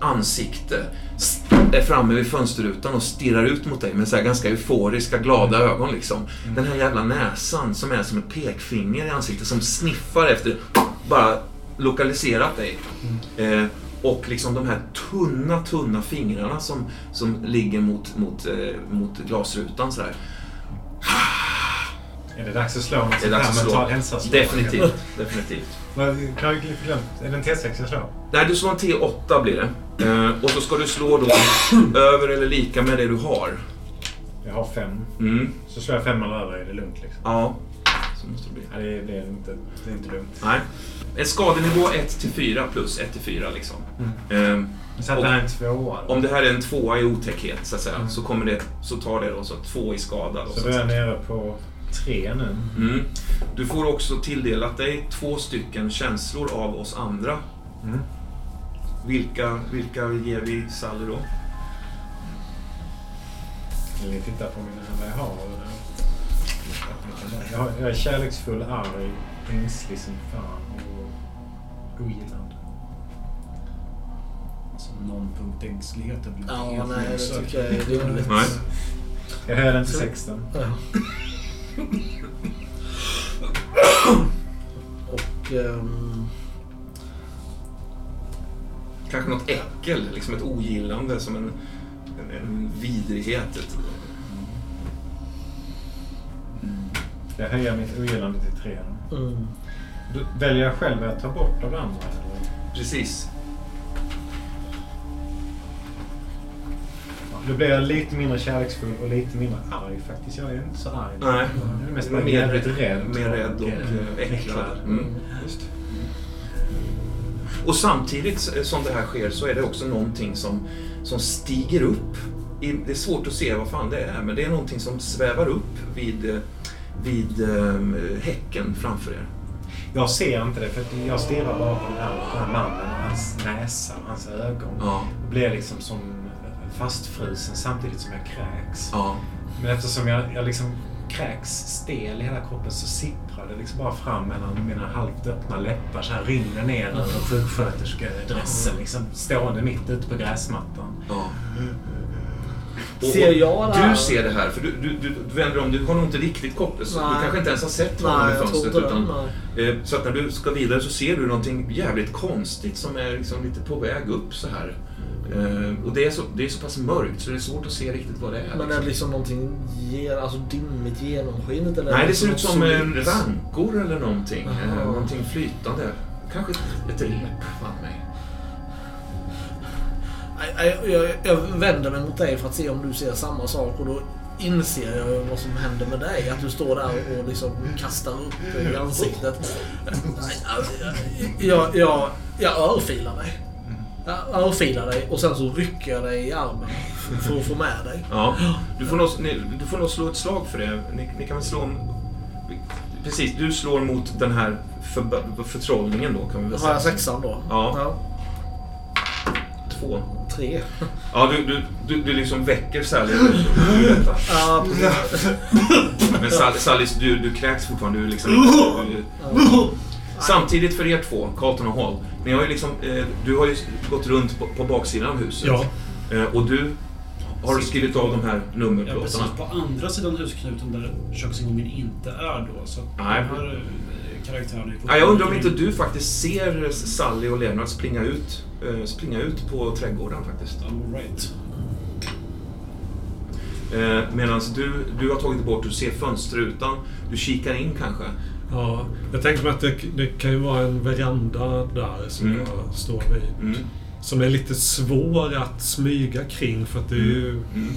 [SPEAKER 3] ansikte s- är framme vid fönsterrutan och stirrar ut mot dig med så här ganska euforiska, glada ögon. Liksom. Den här jävla näsan som är som ett pekfinger i ansiktet som sniffar efter, bara lokaliserat dig. Eh, och liksom de här tunna, tunna fingrarna som, som ligger mot, mot, eh, mot glasrutan sådär.
[SPEAKER 5] Är det dags att slå något sånt här mental hälsa-slag?
[SPEAKER 3] Definitivt, definitivt.
[SPEAKER 5] Vad- Kan jag glömt? Är det en T6 jag slår?
[SPEAKER 3] Nej, du slår en T8 blir det. Eh, och så ska du slå då över eller lika med det du har.
[SPEAKER 5] Jag har fem.
[SPEAKER 3] Mm.
[SPEAKER 5] Så slår jag fem eller över är det lugnt liksom.
[SPEAKER 3] Ja, så måste det bli.
[SPEAKER 5] Ja, det, är, det, är inte, det är inte lugnt.
[SPEAKER 3] Nej. En skadenivå 1 till 4 plus 1 till 4 liksom. Eh,
[SPEAKER 5] Så att
[SPEAKER 3] Och-
[SPEAKER 5] det här är en tvåa.
[SPEAKER 3] om det här är en tvåa i otäckhet så att säga, så kommer det, så tar det då så två i skada. Då,
[SPEAKER 5] Så
[SPEAKER 3] så att
[SPEAKER 5] är nere på tre nu.
[SPEAKER 3] Mm. Du får också tilldelat dig två stycken känslor av oss andra.
[SPEAKER 5] Mm.
[SPEAKER 3] Vilka, vilka ger vi Sally då?
[SPEAKER 5] Vill ni titta på mina, vad jag har? Jag, har, jag är kärleksfull, arg, ängslig som fan och
[SPEAKER 7] ogillande?
[SPEAKER 2] Som någon punkt ängslighet. blir
[SPEAKER 6] Ja,
[SPEAKER 2] helt
[SPEAKER 6] nej, det tycker jag är rimligt.
[SPEAKER 7] Jag hörde inte sexten.
[SPEAKER 6] Ja. Och... ehm,
[SPEAKER 3] Kanske något äckel, liksom ett ogillande som en, en, en vidrighet. Ett,
[SPEAKER 7] Jag höjer mitt ogillande till tre.
[SPEAKER 6] mm.
[SPEAKER 7] Väljer jag själv att ta bort av andra? Eller?
[SPEAKER 3] precis.
[SPEAKER 7] Då blir jag lite mindre kärleksfull och lite mindre arg faktiskt. Jag är inte så arg.
[SPEAKER 3] Nej.
[SPEAKER 7] Jag är mest bara
[SPEAKER 3] Mer,
[SPEAKER 7] jävligt rädd.
[SPEAKER 3] mer rädd och
[SPEAKER 7] eh,
[SPEAKER 3] eh, äcklad. Mm. Just. Och samtidigt som det här sker så är det också någonting som, som stiger upp. Det är svårt att se vad fan det är, men det är någonting som svävar upp vid, eh, vid eh, häcken framför er.
[SPEAKER 7] Jag ser inte det för jag stirrar bara på den här, på den här mannen och hans näsa och hans ögon.
[SPEAKER 3] Ja.
[SPEAKER 7] Och blir liksom som fastfrusen samtidigt som jag kräks.
[SPEAKER 3] Ja.
[SPEAKER 7] Men eftersom jag, jag liksom kräks stel i hela kroppen så sipprar det liksom bara fram mellan mina halvt öppna läppar. Så här rinner ner över sjuksköterskedressen liksom stående mitt ute på gräsmattan.
[SPEAKER 3] ja. Och,
[SPEAKER 6] Ser jag det här?
[SPEAKER 3] Du ser det här, för du, du, du, du vänder om. Du har nog inte riktigt koppel. så Du kanske inte ens har sett honom i fönstret. Utan, eh, så att när du ska vidare så ser du någonting jävligt konstigt som är liksom lite på väg upp så här. Eh, och det är, så, det är så pass mörkt så det är svårt att se riktigt vad det är.
[SPEAKER 6] Men är
[SPEAKER 3] liksom.
[SPEAKER 6] det liksom någonting ge, alltså dimmigt genomskinligt? Eller
[SPEAKER 3] Nej, det
[SPEAKER 6] liksom
[SPEAKER 3] ser ut som rankor eller någonting.
[SPEAKER 6] Aha.
[SPEAKER 3] någonting flytande. Kanske ett, ett rep, fan mig.
[SPEAKER 6] Jag, jag, jag vänder mig mot dig för att se om du ser samma sak och då inser jag vad som händer med dig. Att du står där och liksom kastar upp i ansiktet. Jag, jag, jag örfilar dig. Örfilar dig och sen så rycker jag dig i armen för att få med dig.
[SPEAKER 3] Ja, du får nog, ni, du får nog slå ett slag för det. Ni, ni kan väl slå en... Precis, du slår mot den här för, förtrollningen då kan vi väl
[SPEAKER 6] Har jag
[SPEAKER 3] säga.
[SPEAKER 6] sexan då?
[SPEAKER 3] Ja. Två.
[SPEAKER 6] Tre.
[SPEAKER 3] Ja, du, du, du, du liksom väcker Sally ur detta.
[SPEAKER 6] Ja, precis.
[SPEAKER 3] Men Sally, Sally du, du kräks fortfarande. Du liksom du, Samtidigt för er två, Carlton och Hall. Ni har ju liksom, eh, du har ju gått runt på, på baksidan av huset.
[SPEAKER 4] Ja.
[SPEAKER 3] Eh, och du har skrivit av de här
[SPEAKER 2] Ja,
[SPEAKER 3] nummerplåtarna.
[SPEAKER 2] precis. På andra sidan husknuten där köksingången inte är då. Så att
[SPEAKER 3] Nej.
[SPEAKER 2] de här eh, karaktärerna är på
[SPEAKER 3] Ja, jag undrar om inte du faktiskt ser Sally och Leonard springa ut, eh, springa ut på trädgården faktiskt.
[SPEAKER 2] All right.
[SPEAKER 3] Eh, Medan du, du har tagit bort, du ser fönsterrutan, du kikar in kanske.
[SPEAKER 4] Ja, jag tänker mig att det, det kan ju vara en veranda där som
[SPEAKER 3] Mm.
[SPEAKER 4] jag står vid.
[SPEAKER 3] Mm.
[SPEAKER 4] Som är lite svår att smyga kring för att det är ju
[SPEAKER 3] Mm.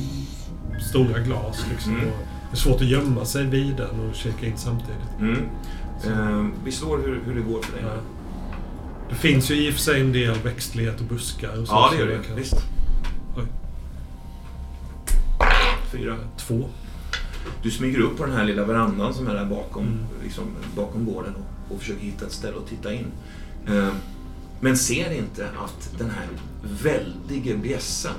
[SPEAKER 4] stora glas. Liksom,
[SPEAKER 3] Mm.
[SPEAKER 4] det är svårt att gömma sig vid den och kika in samtidigt.
[SPEAKER 3] Mm. Eh, vi slår hur, hur det går för dig.
[SPEAKER 4] Ja. Det finns ju i och för sig en del växtlighet och buskar. Och så,
[SPEAKER 3] Ja, det gör det.
[SPEAKER 4] kan-
[SPEAKER 3] Visst.
[SPEAKER 4] Oj.
[SPEAKER 3] Fyra.
[SPEAKER 4] Två.
[SPEAKER 3] Du smyger upp på den här lilla verandan som är där bakom,
[SPEAKER 4] Mm.
[SPEAKER 3] liksom, bakom gården och, och försöker hitta ett ställe att titta in. Eh, men ser inte att den här väldige bjässen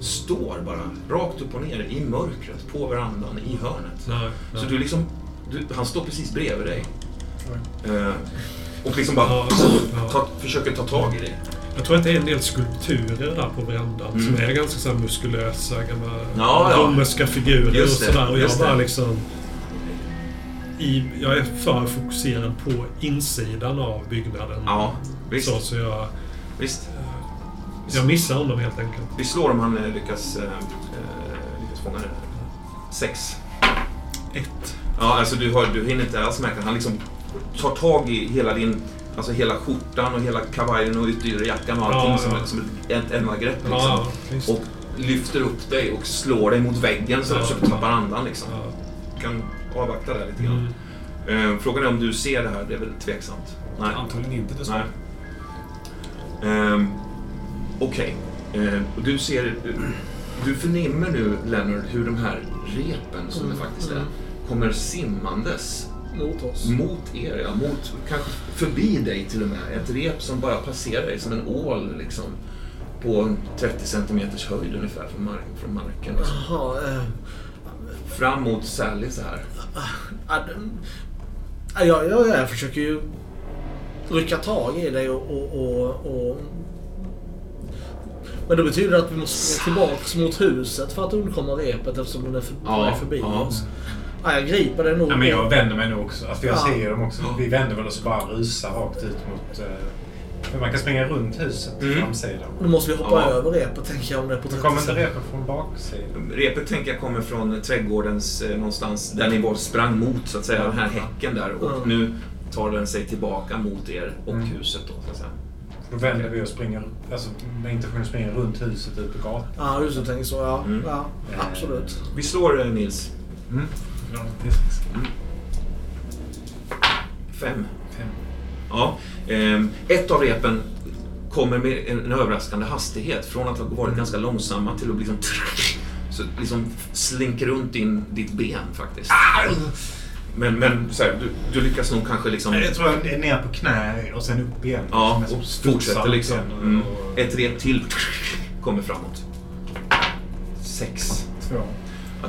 [SPEAKER 3] står bara rakt upp och ner i mörkret på verandan i hörnet.
[SPEAKER 4] Nej, nej.
[SPEAKER 3] Så du liksom, du, han står precis bredvid dig. Eh, och liksom bara
[SPEAKER 4] Ja, ja.
[SPEAKER 3] ta, försöker ta tag i dig.
[SPEAKER 4] Jag tror att det är en del skulpturer där på verandan
[SPEAKER 3] Mm.
[SPEAKER 4] som är ganska så muskulösa, gamla
[SPEAKER 3] Ja, ja.
[SPEAKER 4] romerska figurer
[SPEAKER 3] Just
[SPEAKER 4] och
[SPEAKER 3] det,
[SPEAKER 4] sådär. Och jag bara
[SPEAKER 3] det.
[SPEAKER 4] liksom... I, jag är för fokuserad på insidan av byggnaden.
[SPEAKER 3] Ja, visst.
[SPEAKER 4] Så, så jag,
[SPEAKER 3] visst.
[SPEAKER 4] jag missar honom helt enkelt.
[SPEAKER 3] Vi slår om han eh, lyckas, eh, eh, lyckas fånga det. Sex.
[SPEAKER 4] Ett.
[SPEAKER 3] Ja, alltså du, har, du hinner inte alls märka han liksom tar tag i hela din, alltså hela skjortan och hela kavajen och ytterjackan och allting
[SPEAKER 4] Ja,
[SPEAKER 3] som,
[SPEAKER 4] ja.
[SPEAKER 3] ett- som ett enda grepp liksom.
[SPEAKER 4] Ja,
[SPEAKER 3] och lyfter upp dig och slår dig mot väggen så, så du tappar andan liksom. Du kan avvakta där lite grann.
[SPEAKER 4] Mm.
[SPEAKER 3] Eh, frågan är om du ser det här, det är väl tveksamt? Nej.
[SPEAKER 2] Antagligen inte dessvärre.
[SPEAKER 3] Ehm, Okej. Eh, och du ser... Du förnimmer nu, Leonard, hur de här repen, som det faktiskt är, kommer simmandes
[SPEAKER 6] Mot oss.
[SPEAKER 3] mot er, ja, mot, kanske förbi dig till och med. Ett rep som bara passerar dig som en ål liksom. På en 30 centimeters höjd ungefär från, mark, från marken.
[SPEAKER 6] Jaha, eh,
[SPEAKER 3] Fram mot Sally så här.
[SPEAKER 6] ja, den- ja, jag, jag, jag försöker ju rycka tag i dig och, och, och, och... Men det betyder att vi måste tillbaks mot huset för att undkomma repet eftersom den är för,
[SPEAKER 3] Ja,
[SPEAKER 6] förbi
[SPEAKER 3] ja.
[SPEAKER 6] oss. Ja, jag griper det nog.
[SPEAKER 5] Ja, men jag vänder mig nog också. Alltså, jag
[SPEAKER 6] Ja.
[SPEAKER 5] ser dem också. Vi vänder väl oss och bara rusar rakt ut mot... eh, för man kan springa runt huset,
[SPEAKER 3] Mm.
[SPEAKER 5] framsidan.
[SPEAKER 6] Nu måste vi hoppa
[SPEAKER 3] Ja.
[SPEAKER 6] över repet tänker jag om det är på
[SPEAKER 5] Så
[SPEAKER 6] 30
[SPEAKER 5] kommer inte repen från baksidan?
[SPEAKER 3] Repet tänker jag kommer från trädgårdens eh, någonstans där ni var sprang mot så att säga, den här häcken där. Och
[SPEAKER 6] Mm.
[SPEAKER 3] nu tar den sig tillbaka mot er och
[SPEAKER 5] Mm.
[SPEAKER 3] huset då så att säga.
[SPEAKER 5] Då vänder vi och springer, alltså med intentionen att springa runt huset ut på gatan.
[SPEAKER 6] Ja, just det. Tänker så. Ja,
[SPEAKER 3] Mm.
[SPEAKER 6] ja
[SPEAKER 5] Eh,
[SPEAKER 6] absolut.
[SPEAKER 3] Vi slår eh, Nils.
[SPEAKER 5] Mm.
[SPEAKER 3] Fem.
[SPEAKER 5] fem.
[SPEAKER 3] Ja. ehm, ett av repen kommer med en överraskande hastighet. Från att ha varit ganska långsamma till att liksom... Så liksom slinker runt in ditt ben faktiskt. Men, men så här, du, du lyckas nog kanske liksom...
[SPEAKER 5] Jag tror jag är ner på knä och sen upp igen.
[SPEAKER 3] Ja, och fortsätter liksom.
[SPEAKER 5] och-
[SPEAKER 3] Mm. Ett rep till kommer framåt. Sex.
[SPEAKER 5] Två.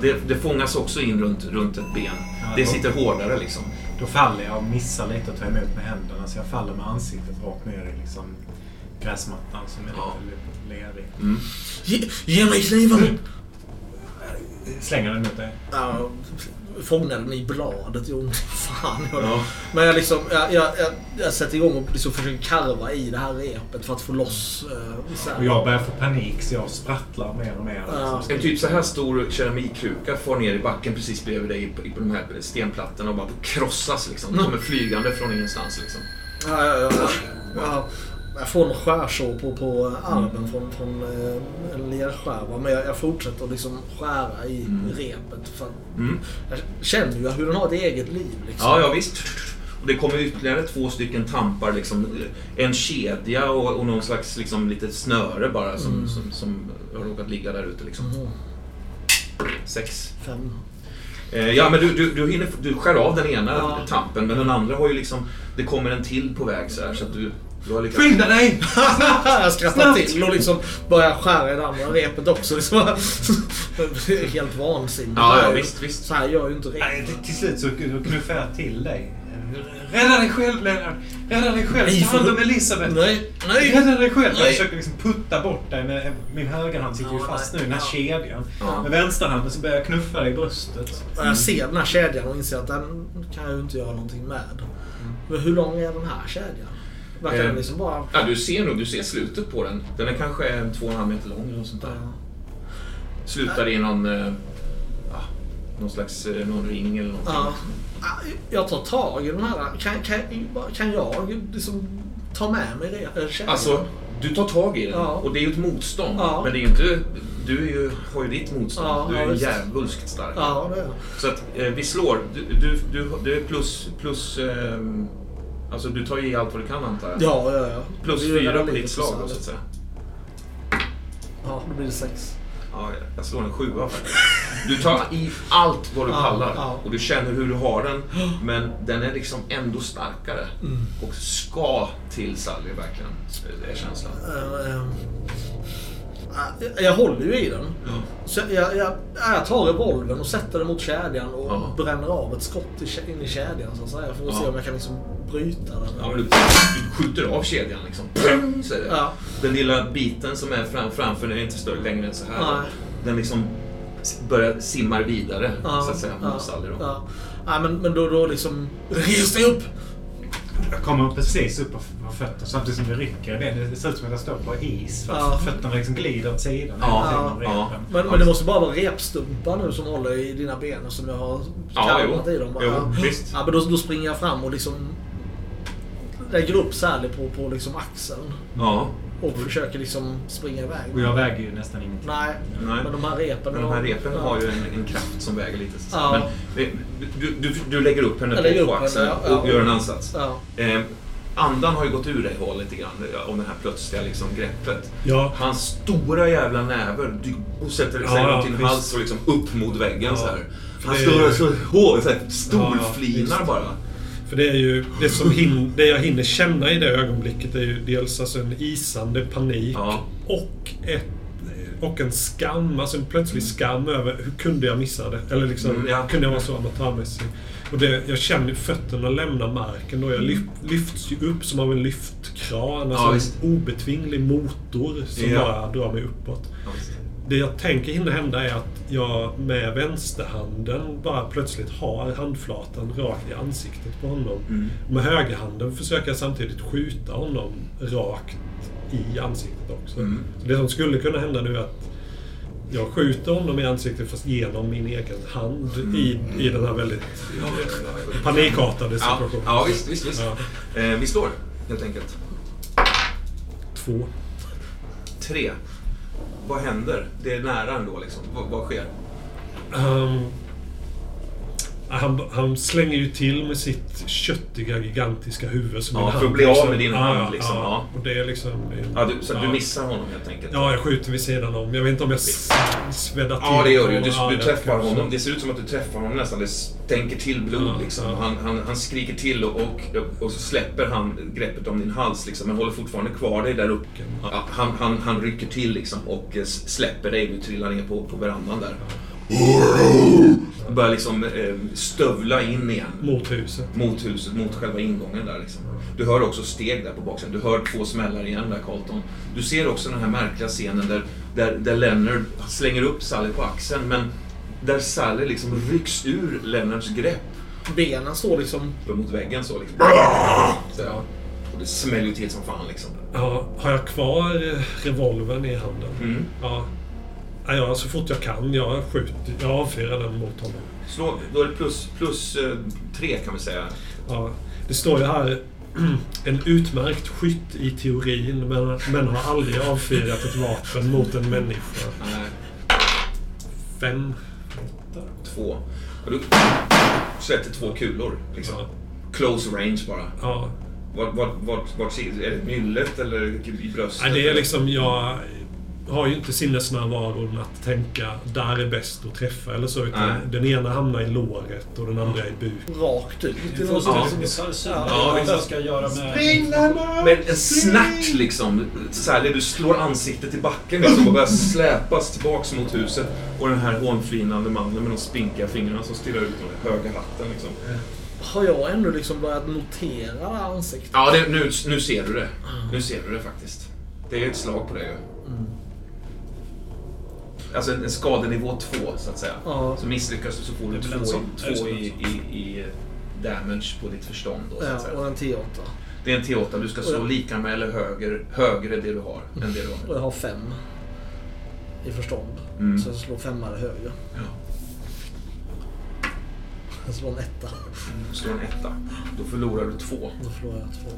[SPEAKER 3] Ja, det, det fångas också in runt, runt ett ben.
[SPEAKER 5] Ja,
[SPEAKER 3] Det sitter hårdare liksom.
[SPEAKER 5] Då faller jag och missar lite att ta emot med händerna. Så jag faller med ansiktet rakt ner i liksom gräsmattan som är
[SPEAKER 3] Ja.
[SPEAKER 5] lite ledig.
[SPEAKER 3] Mm.
[SPEAKER 6] Ge, ge mig kniven!
[SPEAKER 5] Slänger den mot dig.
[SPEAKER 6] Ja, fångade den i bladet. Jo, fan. Jag,
[SPEAKER 3] Ja.
[SPEAKER 6] Men jag, liksom, jag, jag, jag, jag sätter igång och liksom försöker karva i det här repet för att få loss... Så här.
[SPEAKER 5] Och jag börjar få panik så jag sprattlar mer och mer.
[SPEAKER 6] Ja.
[SPEAKER 5] Liksom.
[SPEAKER 3] En typ så här stor keramikkruka far ner i backen precis bredvid dig på, på de här stenplattorna och bara krossas liksom.
[SPEAKER 6] Mm.
[SPEAKER 3] Kommer flygande från ingenstans liksom.
[SPEAKER 6] Ja, ja, ja, ja. Jag får en skärsår på, på armen från, från eh, en lerskärva. Men jag, jag fortsätter liksom skära i
[SPEAKER 3] Mm.
[SPEAKER 6] repet. För att
[SPEAKER 3] Mm.
[SPEAKER 6] jag känner ju hur den har ett eget liv. Liksom.
[SPEAKER 3] Ja, ja visst. Och det kommer ytterligare två stycken tampar. Liksom, en kedja och, och någon slags liksom, litet snöre bara som,
[SPEAKER 6] Mm.
[SPEAKER 3] som, som har råkat ligga där ute. Liksom.
[SPEAKER 6] Mhm.
[SPEAKER 3] Sex.
[SPEAKER 6] Fem.
[SPEAKER 3] Eh, ja, men du, du, du, hinner, du skär av den ena
[SPEAKER 6] Ja.
[SPEAKER 3] tampen, men den andra har ju liksom... Det kommer en till på väg så här, så att du,
[SPEAKER 5] Skynda dig!
[SPEAKER 6] jag skrattar
[SPEAKER 5] Snabbt!
[SPEAKER 6] till och liksom börjar skära i det andra repet också. Liksom. Det är Helt vansinnigt.
[SPEAKER 3] Ja, ja, visst, visst.
[SPEAKER 6] Så här gör ju inte
[SPEAKER 5] Nej,
[SPEAKER 6] repet.
[SPEAKER 5] till- till slut så knuffar jag till dig. Rädda dig själv Lennart! Rädda dig själv!
[SPEAKER 6] Nej,
[SPEAKER 5] Ta hand om Elisabeth!
[SPEAKER 6] Nej, nej!
[SPEAKER 5] Rädda dig själv! Jag
[SPEAKER 6] Nej.
[SPEAKER 5] försöker liksom putta bort dig med min högerhand sitter ju fast nu i den här
[SPEAKER 6] Ja.
[SPEAKER 5] kedjan.
[SPEAKER 3] Ja.
[SPEAKER 5] Med vänsterhanden så börjar jag knuffa dig i bröstet.
[SPEAKER 6] Jag ser den här kedjan och inser att den kan jag ju inte göra någonting med. Men hur lång är den här kedjan? Verkar
[SPEAKER 3] Eh,
[SPEAKER 6] den liksom bara...
[SPEAKER 3] Ja, du ser nog, du ser slutet på den. Den är kanske en två och en halv meter lång eller sånt där.
[SPEAKER 6] Ja.
[SPEAKER 3] Slutar i någon... Eh, ja, någon slags eh, någon ring eller någonting.
[SPEAKER 6] Ja. Ah, Jag tar tag i den här. Kan, kan, kan jag liksom ta med mig det? kedjan?
[SPEAKER 3] Alltså, du tar tag i den
[SPEAKER 6] Ja.
[SPEAKER 3] och det är ju ett motstånd.
[SPEAKER 6] Ja.
[SPEAKER 3] Men det är ju inte... Du är ju, har ju ditt motstånd.
[SPEAKER 6] Ja,
[SPEAKER 3] du är ju djävulskt stark. Så att eh, vi slår. Du, du, du, det är plus... plus eh, alltså du tar i allt vad du kan antar jag.
[SPEAKER 6] Ja, ja, ja.
[SPEAKER 3] Plus
[SPEAKER 6] ju
[SPEAKER 3] fyra på ditt slag då, så att säga.
[SPEAKER 6] Ja, då blir det sex.
[SPEAKER 3] Ja, jag slår en sjua faktiskt. Du tar i allt vad du
[SPEAKER 6] Ja,
[SPEAKER 3] pallar
[SPEAKER 6] ja.
[SPEAKER 3] och du känner hur du har den. Men den är liksom ändå starkare.
[SPEAKER 6] Mm.
[SPEAKER 3] Och ska till Sally verkligen. Det är känslan.
[SPEAKER 6] Eh, eh, jag- håller ju i den. Så jag, jag, jag tar revolvern och sätter den mot kedjan och
[SPEAKER 3] Ja.
[SPEAKER 6] bränner av ett skott i, in i kedjan så att säga. För att
[SPEAKER 3] Ja.
[SPEAKER 6] se om jag kan liksom bryta den.
[SPEAKER 3] Ja, men du, du skjuter av kedjan liksom. Pang, Så är det.
[SPEAKER 6] Ja.
[SPEAKER 3] Den lilla biten som är fram, framför den är inte större längre än så här.
[SPEAKER 6] Nej.
[SPEAKER 3] Den liksom börjar simmar vidare
[SPEAKER 6] Ja,
[SPEAKER 3] så att säga
[SPEAKER 6] ja. Ja. Nej, men, men då, då liksom... Res dig upp!
[SPEAKER 5] Jag kommer precis upp på fötterna samtidigt som det rycker i benen. Det ser ut som att jag står på is. För att
[SPEAKER 6] Ja.
[SPEAKER 5] fötterna liksom glider åt sidan.
[SPEAKER 3] Ja,
[SPEAKER 5] av
[SPEAKER 3] ja.
[SPEAKER 6] Men, men det måste bara vara repstumpar nu som håller i dina ben och som jag har
[SPEAKER 3] Ja,
[SPEAKER 6] karvat
[SPEAKER 3] jo.
[SPEAKER 6] i dem. Bara.
[SPEAKER 3] Jo, visst.
[SPEAKER 6] Ja, men då, då springer jag fram och liksom lägger upp Sally på, på liksom axeln.
[SPEAKER 3] Ja.
[SPEAKER 6] Och försöker liksom springa iväg.
[SPEAKER 5] Och jag väger ju nästan ingenting.
[SPEAKER 6] Nej,
[SPEAKER 3] Nej.
[SPEAKER 6] men de här repen...
[SPEAKER 3] Men de här repen
[SPEAKER 6] ja.
[SPEAKER 3] har ju en, en kraft som väger lite. så
[SPEAKER 6] Ja.
[SPEAKER 3] Men du, du, du lägger upp henne
[SPEAKER 6] lägger
[SPEAKER 3] på, axeln
[SPEAKER 6] henne, ja,
[SPEAKER 3] och gör en ansats.
[SPEAKER 6] Ja.
[SPEAKER 3] Eh, andan har ju gått ur dig Hall lite grann om det här plötsliga liksom, greppet.
[SPEAKER 4] Ja.
[SPEAKER 3] Hans stora jävla näver och sätter sig
[SPEAKER 4] Ja,
[SPEAKER 3] runt din hals och liksom upp mot väggen
[SPEAKER 4] Ja.
[SPEAKER 3] så här. Han står så hårt, så här,
[SPEAKER 4] Ja,
[SPEAKER 3] bara.
[SPEAKER 4] För det är ju det som hin, det jag hinner känna i det ögonblicket är ju dels alltså en isande panik
[SPEAKER 3] Ja.
[SPEAKER 4] och ett, och en skam, alltså en plötslig skam över hur kunde jag missa det? Eller liksom,
[SPEAKER 3] Mm, ja.
[SPEAKER 4] kunde jag vara så amatörmässig? Och det, jag känner fötterna lämna marken då. Jag lyf, lyfts ju upp som av en lyftkran. Alltså
[SPEAKER 3] Ja,
[SPEAKER 4] en obetvinglig motor som bara drar mig uppåt. Det jag tänker hinna hända är att jag med vänsterhanden bara plötsligt har handflatan rakt i ansiktet på honom.
[SPEAKER 3] Mm.
[SPEAKER 4] Med högerhanden försöker jag samtidigt skjuta honom rakt i ansiktet också.
[SPEAKER 3] Mm.
[SPEAKER 4] Så det som skulle kunna hända nu är att jag skjuter honom i ansiktet fast genom min egen hand i, i den här väldigt panikartade
[SPEAKER 3] Ja,
[SPEAKER 4] situationen.
[SPEAKER 3] ja visst, visst, visst.
[SPEAKER 4] Ja.
[SPEAKER 3] Eh, vi slår, helt enkelt.
[SPEAKER 4] Två.
[SPEAKER 3] Tre. Vad händer? Det är nära ändå liksom. Vad, vad sker?
[SPEAKER 4] Um, han, han slänger ju till med sitt köttiga, gigantiska huvud. Som
[SPEAKER 3] Ja,
[SPEAKER 4] min
[SPEAKER 3] för att
[SPEAKER 4] hand
[SPEAKER 3] bli av
[SPEAKER 4] liksom-
[SPEAKER 3] med din hand,
[SPEAKER 4] ja,
[SPEAKER 3] liksom, ja.
[SPEAKER 4] Och det är liksom...
[SPEAKER 3] Ja, du, så du missar honom helt enkelt?
[SPEAKER 4] Ja, jag skjuter vid sidan om. Jag vet inte om jag s- sväddar till.
[SPEAKER 3] Ja, det gör du Du, du träffar
[SPEAKER 4] kanske-
[SPEAKER 3] honom. Det ser ut som att du träffar honom nästan. Det stänker till blod liksom. Han, han, han skriker till och, och, och så släpper han greppet om din hals liksom, men håller fortfarande kvar dig där uppe. Han, han, rycker till liksom och släpper dig. Du trillar ner på, på verandan där. Börjar liksom eh, stövla in igen.
[SPEAKER 4] Mot huset.
[SPEAKER 3] Mot huset, mot själva ingången där liksom. Du hör också steg där på baksidan. Du hör två smällar igen där Carlton. Du ser också den här märkliga scenen där, där, där Leonard slänger upp Sally på axeln men där Sally liksom rycks ur Leonards grepp
[SPEAKER 6] Benen står liksom...
[SPEAKER 3] mot väggen så liksom. Så, ja. Och det smäller ju till som fan liksom.
[SPEAKER 4] Ja, har jag kvar eh, revolvern i handen?
[SPEAKER 3] Mm.
[SPEAKER 4] Ja. Ja, ja, så fort jag kan. Jag skjuter. Jag avfyrar den mot honom.
[SPEAKER 3] Slå, då är det plus, plus eh, tre kan vi säga.
[SPEAKER 4] Ja, det står ju här en utmärkt skytt i teorin men, men har aldrig avfyrat ett vapen mot en människa.
[SPEAKER 3] Nej,
[SPEAKER 4] Fem.
[SPEAKER 3] två. Och du sätter två kulor liksom.
[SPEAKER 4] Ja.
[SPEAKER 3] Close range bara.
[SPEAKER 4] Ja.
[SPEAKER 3] Vart, vart, vart, vart, ser- är det nyllet eller i bröstet?
[SPEAKER 4] Nej, det är liksom, jag har ju inte sinnesnärvaron att tänka där är bäst att träffa eller så. Utan
[SPEAKER 3] Nej.
[SPEAKER 4] den ena hamnar i låret och den andra i buken.
[SPEAKER 6] Rakt ut. Som-.
[SPEAKER 3] Ja,
[SPEAKER 2] Ja, ska göra med...
[SPEAKER 3] Men en snärt liksom. Sally, du slår ansiktet i backen liksom och börjar släpas tillbaks mot huset. Och den här hånflinande mannen med de spinkiga fingrarna som stirrar ut med höga hatten liksom.
[SPEAKER 6] Har jag ändå liksom börjat notera det här ansiktet?
[SPEAKER 3] Ja, det, nu, nu ser du det. Nu ser du det faktiskt. Det är ett slag på det ju. Alltså en, en skadenivå två, så att säga.
[SPEAKER 6] Ja.
[SPEAKER 3] Så misslyckas du så får du
[SPEAKER 2] Det är väl
[SPEAKER 3] två,
[SPEAKER 2] en
[SPEAKER 3] i, två i, i, i damage på ditt förstånd. Då, så att säga.
[SPEAKER 6] och en T8.
[SPEAKER 3] Det är en T8. Du ska slå lika med eller högre, högre det du har än det du har.
[SPEAKER 6] Och jag har fem i förstånd.
[SPEAKER 3] Mm.
[SPEAKER 6] Så jag slår femma eller högre.
[SPEAKER 3] Ja.
[SPEAKER 6] Jag slår en etta.
[SPEAKER 3] Du slår en etta. Då förlorar du två.
[SPEAKER 6] Då förlorar jag två.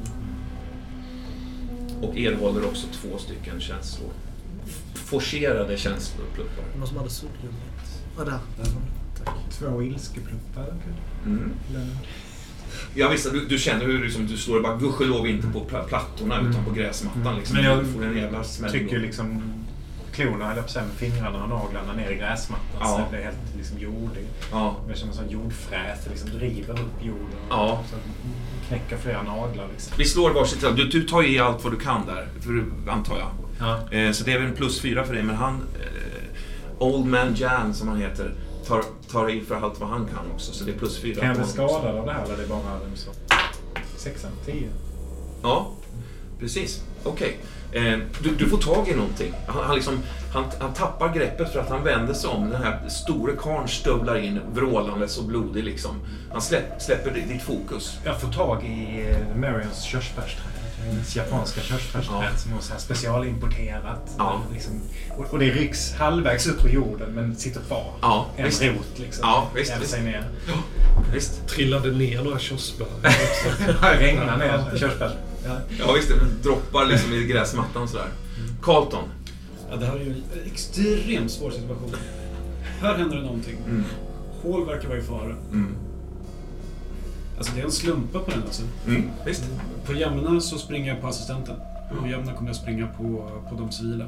[SPEAKER 3] Och erhåller också två stycken känslor. Forcerade känslor, pluppar.
[SPEAKER 6] Någon som hade suddgummit? Ja, där. Tack.
[SPEAKER 7] Två ilskepluppar.
[SPEAKER 3] Mm. Ja, visst, du, du känner hur liksom, du slår bara gudskelov inte på pla- plattorna utan på gräsmattan. Liksom.
[SPEAKER 7] Men jag
[SPEAKER 3] du får en jävla smäll.
[SPEAKER 7] Trycker
[SPEAKER 3] då.
[SPEAKER 7] liksom klorna, eller på att säga, med fingrarna och naglarna ner i gräsmattan
[SPEAKER 3] Ja.
[SPEAKER 7] så det blir helt liksom jordig.
[SPEAKER 3] Ja.
[SPEAKER 7] Det är som en sån jordfräs, det liksom driver upp jorden.
[SPEAKER 3] Ja.
[SPEAKER 7] Så knäcker flera naglar liksom.
[SPEAKER 3] Vi slår varsitt slag. Du, du tar i allt vad du kan där, för, antar jag.
[SPEAKER 7] Ja.
[SPEAKER 3] Eh, så det är väl en plus fyra för dig, men han... Eh, Old Man Jan, som han heter, tar, tar i för allt vad han kan också. Så det är plus fyra
[SPEAKER 7] Kan jag bli skadad av det här eller är det bara så? Sexan? Tio?
[SPEAKER 3] Ja, precis. Okej. Eh, du, du får tag i någonting. Han, han, liksom, han, han tappar greppet för att han vänder sig om. Den här store karln stövlar in vrålandes och blodig liksom. Han släpp, släpper ditt fokus.
[SPEAKER 7] Jag får tag i eh, Marions körsbärsträd. Hennes japanska körsbärsträd
[SPEAKER 3] Ja.
[SPEAKER 7] som hon så här specialimporterat.
[SPEAKER 3] Ja.
[SPEAKER 7] Liksom, och, och det rycks halvvägs upp ur jorden men sitter kvar.
[SPEAKER 3] Ja,
[SPEAKER 7] en
[SPEAKER 3] visst.
[SPEAKER 7] rot liksom.
[SPEAKER 3] Ja, visst, visst.
[SPEAKER 7] sig ner.
[SPEAKER 3] Visst.
[SPEAKER 4] Trillade ner några körsbär.
[SPEAKER 7] Regnar ner körsbär. Ja.
[SPEAKER 3] Ja, visst. Det droppar liksom i gräsmattan och sådär. Carlton.
[SPEAKER 2] Ja, det här är ju en extremt svår situation. Här händer det någonting.
[SPEAKER 3] Mm.
[SPEAKER 2] Hall verkar vara i fara.
[SPEAKER 3] Mm.
[SPEAKER 2] Alltså det är en slumpa på den alltså.
[SPEAKER 3] Mm. Visst.
[SPEAKER 2] På jämna så springer jag på assistenten. På jämna kommer jag springa på, på de civila.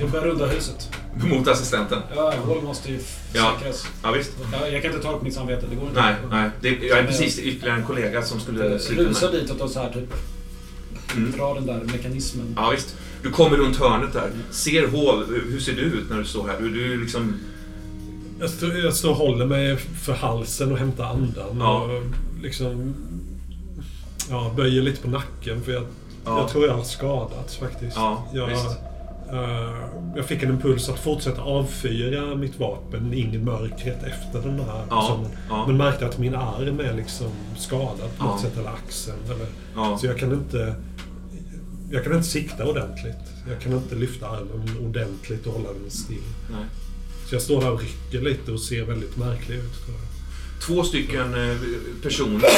[SPEAKER 2] Jag börjar runda huset.
[SPEAKER 3] Mot assistenten.
[SPEAKER 2] Ja, Hall måste ju
[SPEAKER 3] Ja.
[SPEAKER 2] säkras.
[SPEAKER 3] Ja, visst.
[SPEAKER 2] Ja, jag kan inte ta det på mitt samvete, det går inte.
[SPEAKER 3] Nej, nej. Det, jag är precis ytterligare en kollega som skulle
[SPEAKER 2] Rusa ditåt och så här typ.
[SPEAKER 3] Mm.
[SPEAKER 2] dra den där mekanismen.
[SPEAKER 3] Ja, visst. Du kommer runt hörnet där. Ser hål. Hur ser du ut när du står här? Du, du liksom...
[SPEAKER 4] Jag står, jag står och håller mig för halsen och hämtar andan.
[SPEAKER 3] Ja.
[SPEAKER 4] Och liksom... Ja, böjer lite på nacken för jag,
[SPEAKER 3] Ja.
[SPEAKER 4] jag tror jag har skadats faktiskt.
[SPEAKER 3] Ja,
[SPEAKER 4] jag,
[SPEAKER 3] visst.
[SPEAKER 4] Eh, jag fick en impuls att fortsätta avfyra mitt vapen in i mörkret efter den här
[SPEAKER 3] Ja, ja.
[SPEAKER 4] Men märkte att min arm är liksom skadad på något
[SPEAKER 3] Ja.
[SPEAKER 4] sätt, eller axeln. Eller,
[SPEAKER 3] Ja.
[SPEAKER 4] Så jag kan inte... Jag kan inte sikta ordentligt. Jag kan inte lyfta armen ordentligt och hålla den still.
[SPEAKER 3] Nej.
[SPEAKER 4] Så jag står där och rycker lite och ser väldigt märklig ut. Tror jag.
[SPEAKER 3] Två stycken eh, personer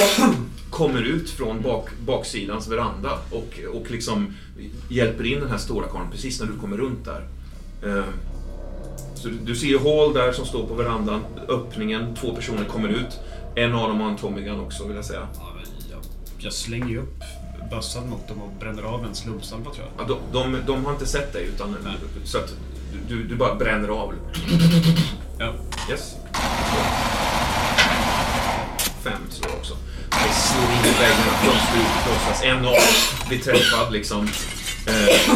[SPEAKER 3] kommer ut från bak, baksidans veranda och, och liksom hjälper in den här stora karln precis när du kommer runt där. Eh, Så du, ser ju Hall där som står på verandan, öppningen, två personer kommer ut. En av dem har en Tommy Gun också vill jag säga.
[SPEAKER 2] Jag slänger ju upp bössan mot dem och bränner av en slumpsalva tror jag.
[SPEAKER 3] Ja, de, de, de har inte sett dig utan så att du, du bara bränner av.
[SPEAKER 2] Ja.
[SPEAKER 3] Yes. Fem slår också. Går in i väggen, och krossas. En av dem blir träffad liksom. Eh,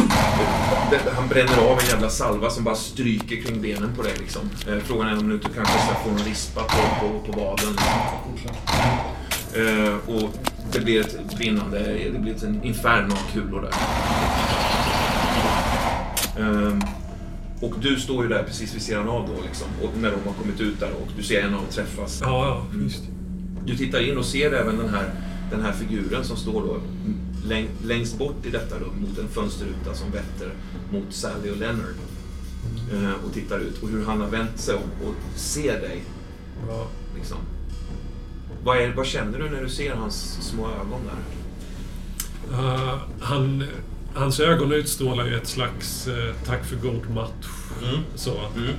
[SPEAKER 3] det- han bränner av en jävla salva som bara stryker kring benen på dig liksom. Eh, frågan är om du inte kanske ska få en rispa på, på, på vaden. Eh, och det blir ett brinnande, det blir ett inferno av kulor där. Eh, och du står ju där precis vid sidan av då liksom. Och när de har kommit ut där och du ser en av dem träffas.
[SPEAKER 4] Ja, ja, visst.
[SPEAKER 3] Du tittar in och ser även den här, den här figuren som står då läng, längst bort i detta rum mot en fönsterruta som vetter mot Sally och Leonard. Eh, och tittar ut och hur han har vänt sig om och ser dig.
[SPEAKER 4] Ja.
[SPEAKER 3] Liksom. Vad, är, vad känner du när du ser hans små ögon där?
[SPEAKER 4] Eh, han, hans ögon utstrålar ju ett slags eh, tack för god match.
[SPEAKER 3] Mm.
[SPEAKER 4] Så.
[SPEAKER 3] Mm.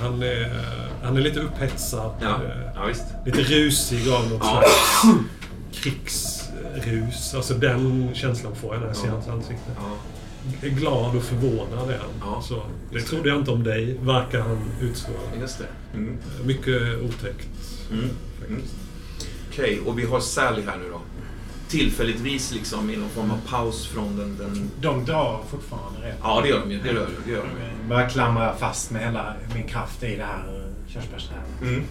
[SPEAKER 4] Han, är, han är lite upphetsad.
[SPEAKER 3] Ja,
[SPEAKER 4] eh,
[SPEAKER 3] ja.
[SPEAKER 4] Lite rusig av något
[SPEAKER 3] Ja.
[SPEAKER 4] slags krigsrus. Alltså den känslan får jag när jag ser hans ansikte. Är glad och förvånad är han. Så, det trodde jag inte om dig, verkar han utstråla.
[SPEAKER 3] Just det. Mm.
[SPEAKER 4] Mycket otäckt.
[SPEAKER 3] Mm. Mm. Okej, och vi har Sally här nu då. Tillfälligtvis liksom i någon form av paus från den... den...
[SPEAKER 7] De drar fortfarande rätt.
[SPEAKER 3] Ja, det gör de ju. Det gör de, det gör de.
[SPEAKER 7] Jag börjar klamra fast med hela min kraft i det här eh, körsbärsträdet.
[SPEAKER 3] Mm.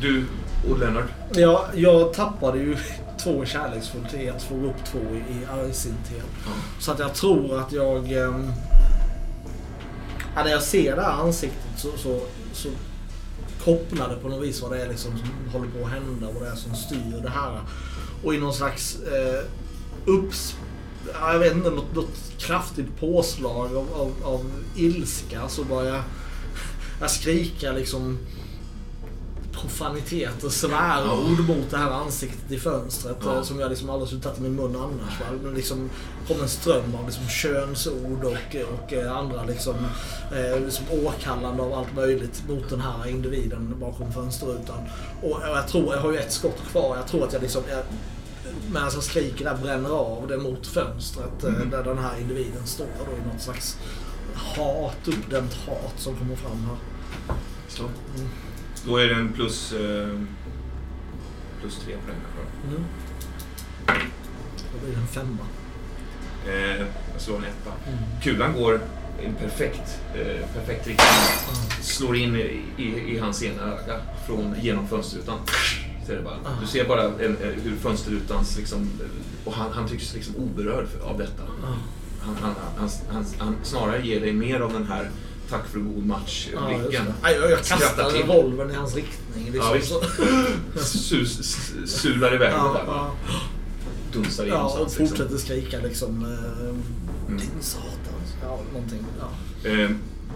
[SPEAKER 3] Du och Leonard.
[SPEAKER 6] Ja, jag tappade ju två kärleksfullt i att få upp två i, argsinthet.
[SPEAKER 3] Ja.
[SPEAKER 6] Så att jag tror att jag... Ja, när jag ser det här ansiktet så, så, så kopplar det på något vis vad det är liksom som håller på att hända. Vad det är som styr det här. Och i någon slags eh, upps... Jag vet inte, något, något kraftigt påslag av, av, av ilska så börjar jag, jag skrika liksom profaniteter, svärord mot det här ansiktet i fönstret
[SPEAKER 3] Ja.
[SPEAKER 6] eh, som jag liksom aldrig skulle tagit i min mun annars. Va? Men liksom kom en ström av liksom könsord och, och eh, andra liksom, eh, liksom åkallande av allt möjligt mot den här individen bakom fönsterrutan. Och och jag tror, jag har ju ett skott kvar, jag tror att jag liksom jag, medan jag skriker där bränner av det mot fönstret eh,
[SPEAKER 3] Mm.
[SPEAKER 6] där den här individen står då i något slags hat, uppdämt hat som kommer fram här.
[SPEAKER 3] Så. Då är det en plus... Eh, plus tre på den kanske.
[SPEAKER 6] Mm. Då blir det en femma.
[SPEAKER 3] Eh, jag slår en etta.
[SPEAKER 6] Mm.
[SPEAKER 3] Kulan går i en perfekt, eh, perfekt riktning. Slår in i, i, i hans ena öga från, genom fönsterrutan. Ser det bara.
[SPEAKER 6] Ah.
[SPEAKER 3] Du ser bara en, eh, hur fönsterrutans liksom... Och han, han tycks liksom oberörd av detta.
[SPEAKER 6] Ah.
[SPEAKER 3] Han, han, han snarare ger dig mer av den här tack för god
[SPEAKER 6] just
[SPEAKER 3] match-blicken.
[SPEAKER 6] det. Nej, jag, jag kastar revolvern i hans riktning. Liksom.
[SPEAKER 3] Ja, Sus, sular iväg
[SPEAKER 6] ja,
[SPEAKER 3] den där.
[SPEAKER 6] ja.
[SPEAKER 3] Dunsar in
[SPEAKER 6] ja, och.
[SPEAKER 3] Liksom.
[SPEAKER 6] fortsätter skrika liksom. Eh,
[SPEAKER 3] Mm.
[SPEAKER 6] Din satan. Ja, någonting. Ja.
[SPEAKER 3] Eh,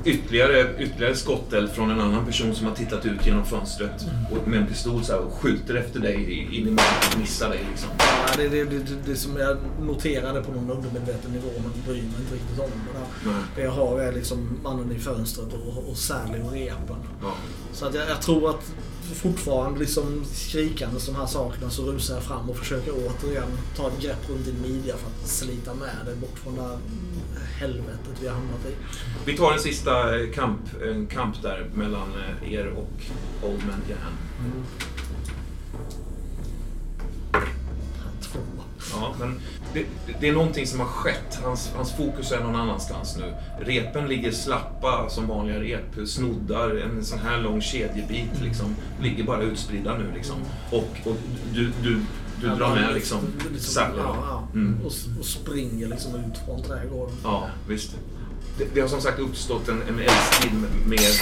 [SPEAKER 3] ytterligare, ytterligare skotteld från en annan person som har tittat ut genom fönstret och med en pistol så och skjuter efter dig in i mörkret och missar dig. Liksom.
[SPEAKER 6] Ja, det, det, det, det, det som jag noterade på någon undermedveten nivå men bryr mig inte riktigt om det där. Det jag har är liksom mannen i fönstret och, och Sally och repen.
[SPEAKER 3] Ja.
[SPEAKER 6] Så att jag, jag tror att fortfarande liksom skrikande de här sakerna så rusar jag fram och försöker återigen ta ett grepp runt din midja för att slita med dig bort från det här helvetet vi har hamnat i.
[SPEAKER 3] Vi tar en sista eh, kamp, en kamp där mellan eh, er och Old Man Jan.
[SPEAKER 6] Två.
[SPEAKER 3] Ja, men det, det är någonting som har skett. Hans, hans fokus är någon annanstans nu. Repen ligger slappa som vanliga rep. Snoddar, en sån här lång kedjebit liksom. Ligger bara utspridda nu liksom. Och, och du, du, du
[SPEAKER 6] Ja,
[SPEAKER 3] drar med liksom Sally.
[SPEAKER 6] Ja,
[SPEAKER 3] då.
[SPEAKER 6] ja.
[SPEAKER 3] Mm.
[SPEAKER 6] Och, och springer liksom ut från trädgården.
[SPEAKER 3] Ja, visst. Det, det har som sagt uppstått en, en eldstrid med-.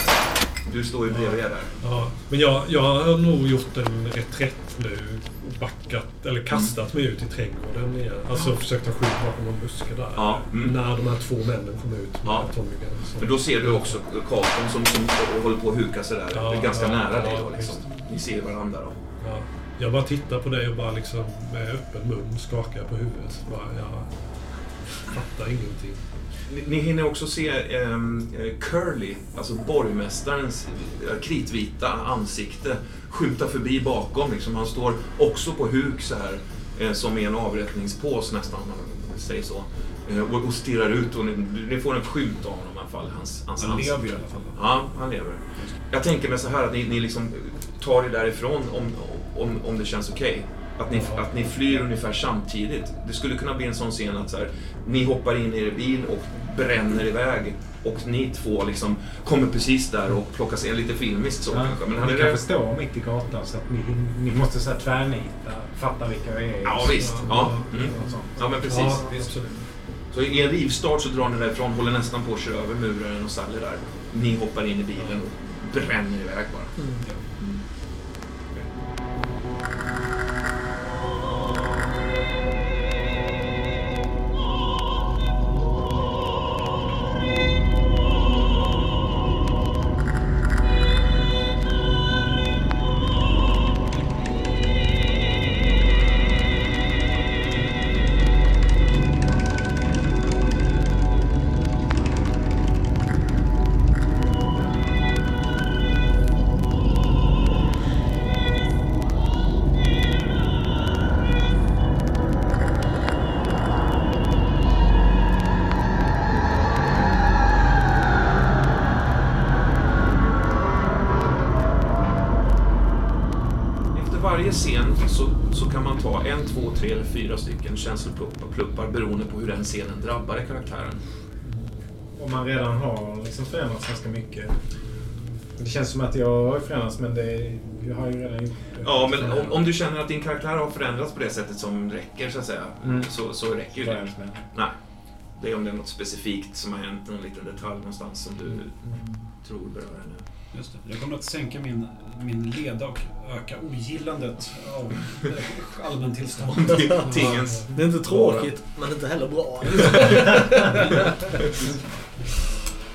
[SPEAKER 3] Du står ju bredvid där.
[SPEAKER 4] Ja, men jag, jag har nog gjort en reträtt nu. Backat, eller kastat mig ut i trädgården igen. Alltså försökt ta skydd bakom någon buske där.
[SPEAKER 3] Ja, mm.
[SPEAKER 4] När de här två männen kom ut med
[SPEAKER 3] Ja.
[SPEAKER 4] Tommy
[SPEAKER 3] Men då ser du också Carlton som, som håller på att huka sig där.
[SPEAKER 4] Ja,
[SPEAKER 3] ganska
[SPEAKER 4] ja,
[SPEAKER 3] nära
[SPEAKER 4] ja,
[SPEAKER 3] dig då liksom. Ni ser varandra då.
[SPEAKER 4] Ja. Jag bara tittar på dig och bara liksom med öppen mun skakar på huvudet. Bara, jag fattar ingenting.
[SPEAKER 3] Ni, ni hinner också se ehm, eh, Curly, alltså borgmästarens eh, kritvita ansikte, skjuta förbi bakom. Liksom. Han står också på huk så här, eh, som i en avrättningspås nästan, om man säger så. Eh, och, och stirrar ut och ni, ni får en skymt av honom i alla fall. Hans, hans
[SPEAKER 2] Han lever i alla fall.
[SPEAKER 3] Ja, han lever. Jag tänker mig så här att ni, ni liksom tar er därifrån om, om, om det känns okej. Att, ni, att ni flyr ungefär samtidigt. Det skulle kunna bli en sån scen att så här, ni hoppar in i er bil och bränner iväg. Och ni två liksom kommer precis där och plockas in lite filmiskt så
[SPEAKER 7] Ja,
[SPEAKER 3] kanske. Men
[SPEAKER 7] ni
[SPEAKER 3] är
[SPEAKER 7] kan
[SPEAKER 3] där.
[SPEAKER 7] förstå mitt i gatan så att ni, ni måste så här tvärnita, fatta vilka vi är.
[SPEAKER 3] Ja visst. Ja, mm.
[SPEAKER 7] Och sånt.
[SPEAKER 3] ja men precis.
[SPEAKER 4] Ja, absolut.
[SPEAKER 3] Så i en rivstart så drar ni därifrån, håller nästan på att köra över muraren och Sally där. Ni hoppar in i bilen och bränner iväg bara. Efter hur den scenen drabbade karaktären.
[SPEAKER 7] Om man redan har liksom förändrats ganska mycket. Det känns som att jag har förändrats men det, jag har ju redan gjort det.
[SPEAKER 3] Ja, men om, om du känner att din karaktär har förändrats på det sättet som räcker, så att säga,
[SPEAKER 7] Mm.
[SPEAKER 3] så, så räcker ju det.
[SPEAKER 7] med.
[SPEAKER 3] Nej. Det är om det är något specifikt som har hänt, någon liten detalj någonstans som du tror berör henne.
[SPEAKER 2] Just det. Jag kommer att sänka min, min leda och öka ogillandet av eh, allmäntillstånd.
[SPEAKER 3] Tingens...
[SPEAKER 6] Det är inte tråkigt, men inte heller bra.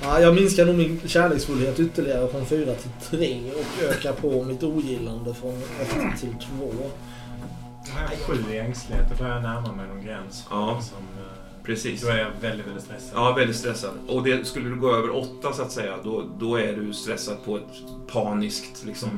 [SPEAKER 6] ja, jag minskar nog min kärleksfullhet ytterligare från 4 till 3 och ökar på mitt ogillande från 1 till 2.
[SPEAKER 7] Jag har sju i ängslighet och börjar närma mig någon gräns.
[SPEAKER 3] Ja.
[SPEAKER 7] Som, eh,
[SPEAKER 3] Precis.
[SPEAKER 7] Då är jag väldigt, väldigt stressad.
[SPEAKER 3] Ja, väldigt stressad. Och det, skulle du gå över åtta så att säga, då, då är du stressad på ett paniskt, liksom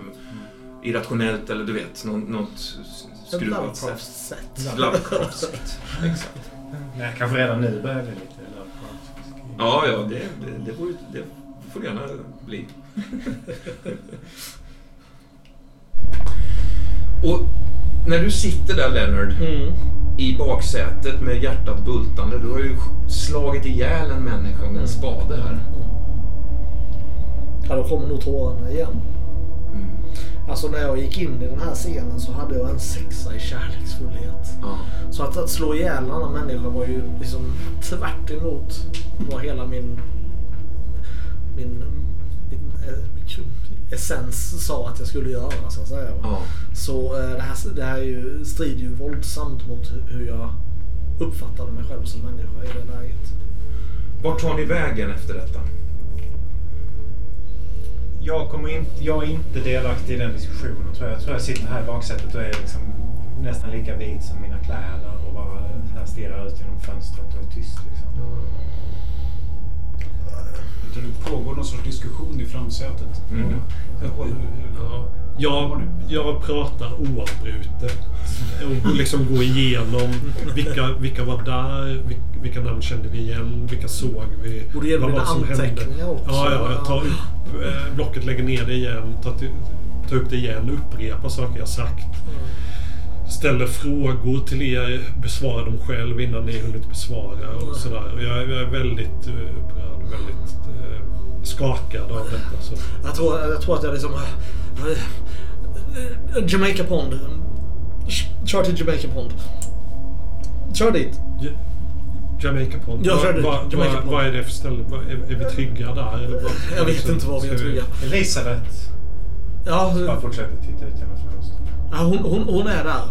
[SPEAKER 3] irrationellt eller du vet, något, något skruvat sätt.
[SPEAKER 6] Lovecraft-sätt.
[SPEAKER 3] Lovecraft-sätt. Exakt.
[SPEAKER 7] Nej, kanske redan nu börjar det lite Lovecraft.
[SPEAKER 3] Ja, ja, det, det, det, får, det får gärna bli. Och när du sitter där Leonard,
[SPEAKER 6] Mm.
[SPEAKER 3] i baksätet med hjärtat bultande. Du har ju slagit ihjäl en människa med en spade här.
[SPEAKER 6] Ja, då kommer nog tårarna igen.
[SPEAKER 3] Mm.
[SPEAKER 6] Alltså när jag gick in i den här scenen så hade jag en sexa i kärleksfullhet.
[SPEAKER 3] Ja.
[SPEAKER 6] Så att, att slå ihjäl en annan människa var ju liksom tvärt emot vad hela min, min, min eh, essens sa att jag skulle göra så att säga.
[SPEAKER 3] Ja.
[SPEAKER 6] Så eh, det här, det här är ju, strider ju våldsamt mot hu- hur jag uppfattade mig själv som människa i det läget.
[SPEAKER 3] Vart tar ni vägen efter detta?
[SPEAKER 7] Jag, kommer inte, jag är inte delaktig i den diskussionen tror jag. Jag tror jag sitter här i baksätet och är liksom nästan lika vit som mina kläder och bara stirrar ut genom fönstret och är tyst. Liksom.
[SPEAKER 2] Det pågår någon sorts diskussion i framsätet.
[SPEAKER 3] Mm.
[SPEAKER 4] Ja. Jag, jag pratar oavbrutet. Och liksom gå igenom vilka, vilka var där, vil- vilka namn kände vi igen, vilka såg vi.
[SPEAKER 6] Borde
[SPEAKER 4] vad var det som hände?
[SPEAKER 6] också.
[SPEAKER 4] Ja, ja, jag tar upp eh, blocket, lägger ner det igen, tar, tar upp det igen, upprepar saker jag sagt. Ställer frågor till er, besvarar dem själv innan ni hunnit besvara och sådär. Och jag, är- jag är väldigt eh, upprörd väldigt eh, skakad av detta. Så.
[SPEAKER 6] Jag tror, jag tror att jag liksom... eh, eh, Jamaica Pond. Kör till Jamaica Pond. Kör dit.
[SPEAKER 4] Ja- Jamaica Pond.
[SPEAKER 6] Jag
[SPEAKER 4] Vad-
[SPEAKER 6] körde
[SPEAKER 4] vad-
[SPEAKER 6] Jamaica
[SPEAKER 4] vad-
[SPEAKER 6] Pond.
[SPEAKER 4] Vad är det för ställe? Är, är vi trygga där? Eller vad?
[SPEAKER 6] Jag vet inte var vi är trygga.
[SPEAKER 5] Elisabeth
[SPEAKER 6] Ja,
[SPEAKER 5] bara fortsätter titta ut genom.
[SPEAKER 6] Ja hon, hon, hon är där.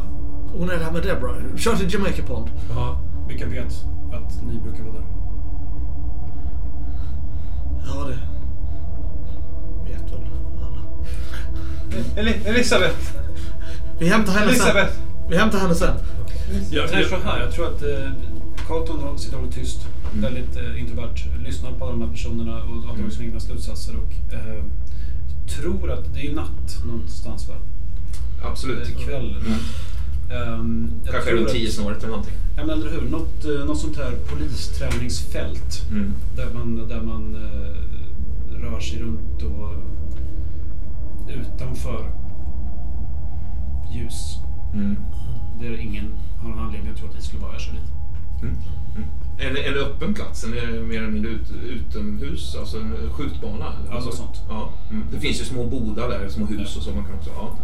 [SPEAKER 6] Hon är där med Deborah. Kör till Jamaica Pond.
[SPEAKER 4] Ja.
[SPEAKER 2] Vilka vet att ni brukar vara där?
[SPEAKER 6] Ja, det vet väl alla.
[SPEAKER 5] Eli- Elisabeth!
[SPEAKER 6] Vi hämtar henne sen.
[SPEAKER 5] Elisabeth!
[SPEAKER 6] Vi hämtar henne sen.
[SPEAKER 4] Ja,
[SPEAKER 2] Jag tänker så här, jag tror att eh, Carlton sitter och tyst. Väldigt eh, introvert. Lyssnar på alla de här personerna och har tagit sina egna slutsatser. Och eh, tror att det är natt någonstans va?
[SPEAKER 3] Absolut.
[SPEAKER 2] Eh, kväll.
[SPEAKER 3] Mm.
[SPEAKER 2] Ehm, jag
[SPEAKER 3] Kanske runt
[SPEAKER 2] att-
[SPEAKER 3] 10 snåret eller någonting.
[SPEAKER 2] Ja men eller hur. Något, eh, något sånt här polisträningsfält.
[SPEAKER 3] Mm.
[SPEAKER 2] Där man, där man eh, rör sig runt och utanför ljus.
[SPEAKER 3] Mm.
[SPEAKER 2] Där ingen har någon anledning att tro att vi skulle vara så lite.
[SPEAKER 3] Mm. Mm. En, en öppen plats, en eh, mer eller mindre ut, utomhus, alltså en skjutbana? eller?
[SPEAKER 2] Något sånt.
[SPEAKER 3] Ja. Mm. Det finns ju små bodar där, små hus och så. Man kan också, ja.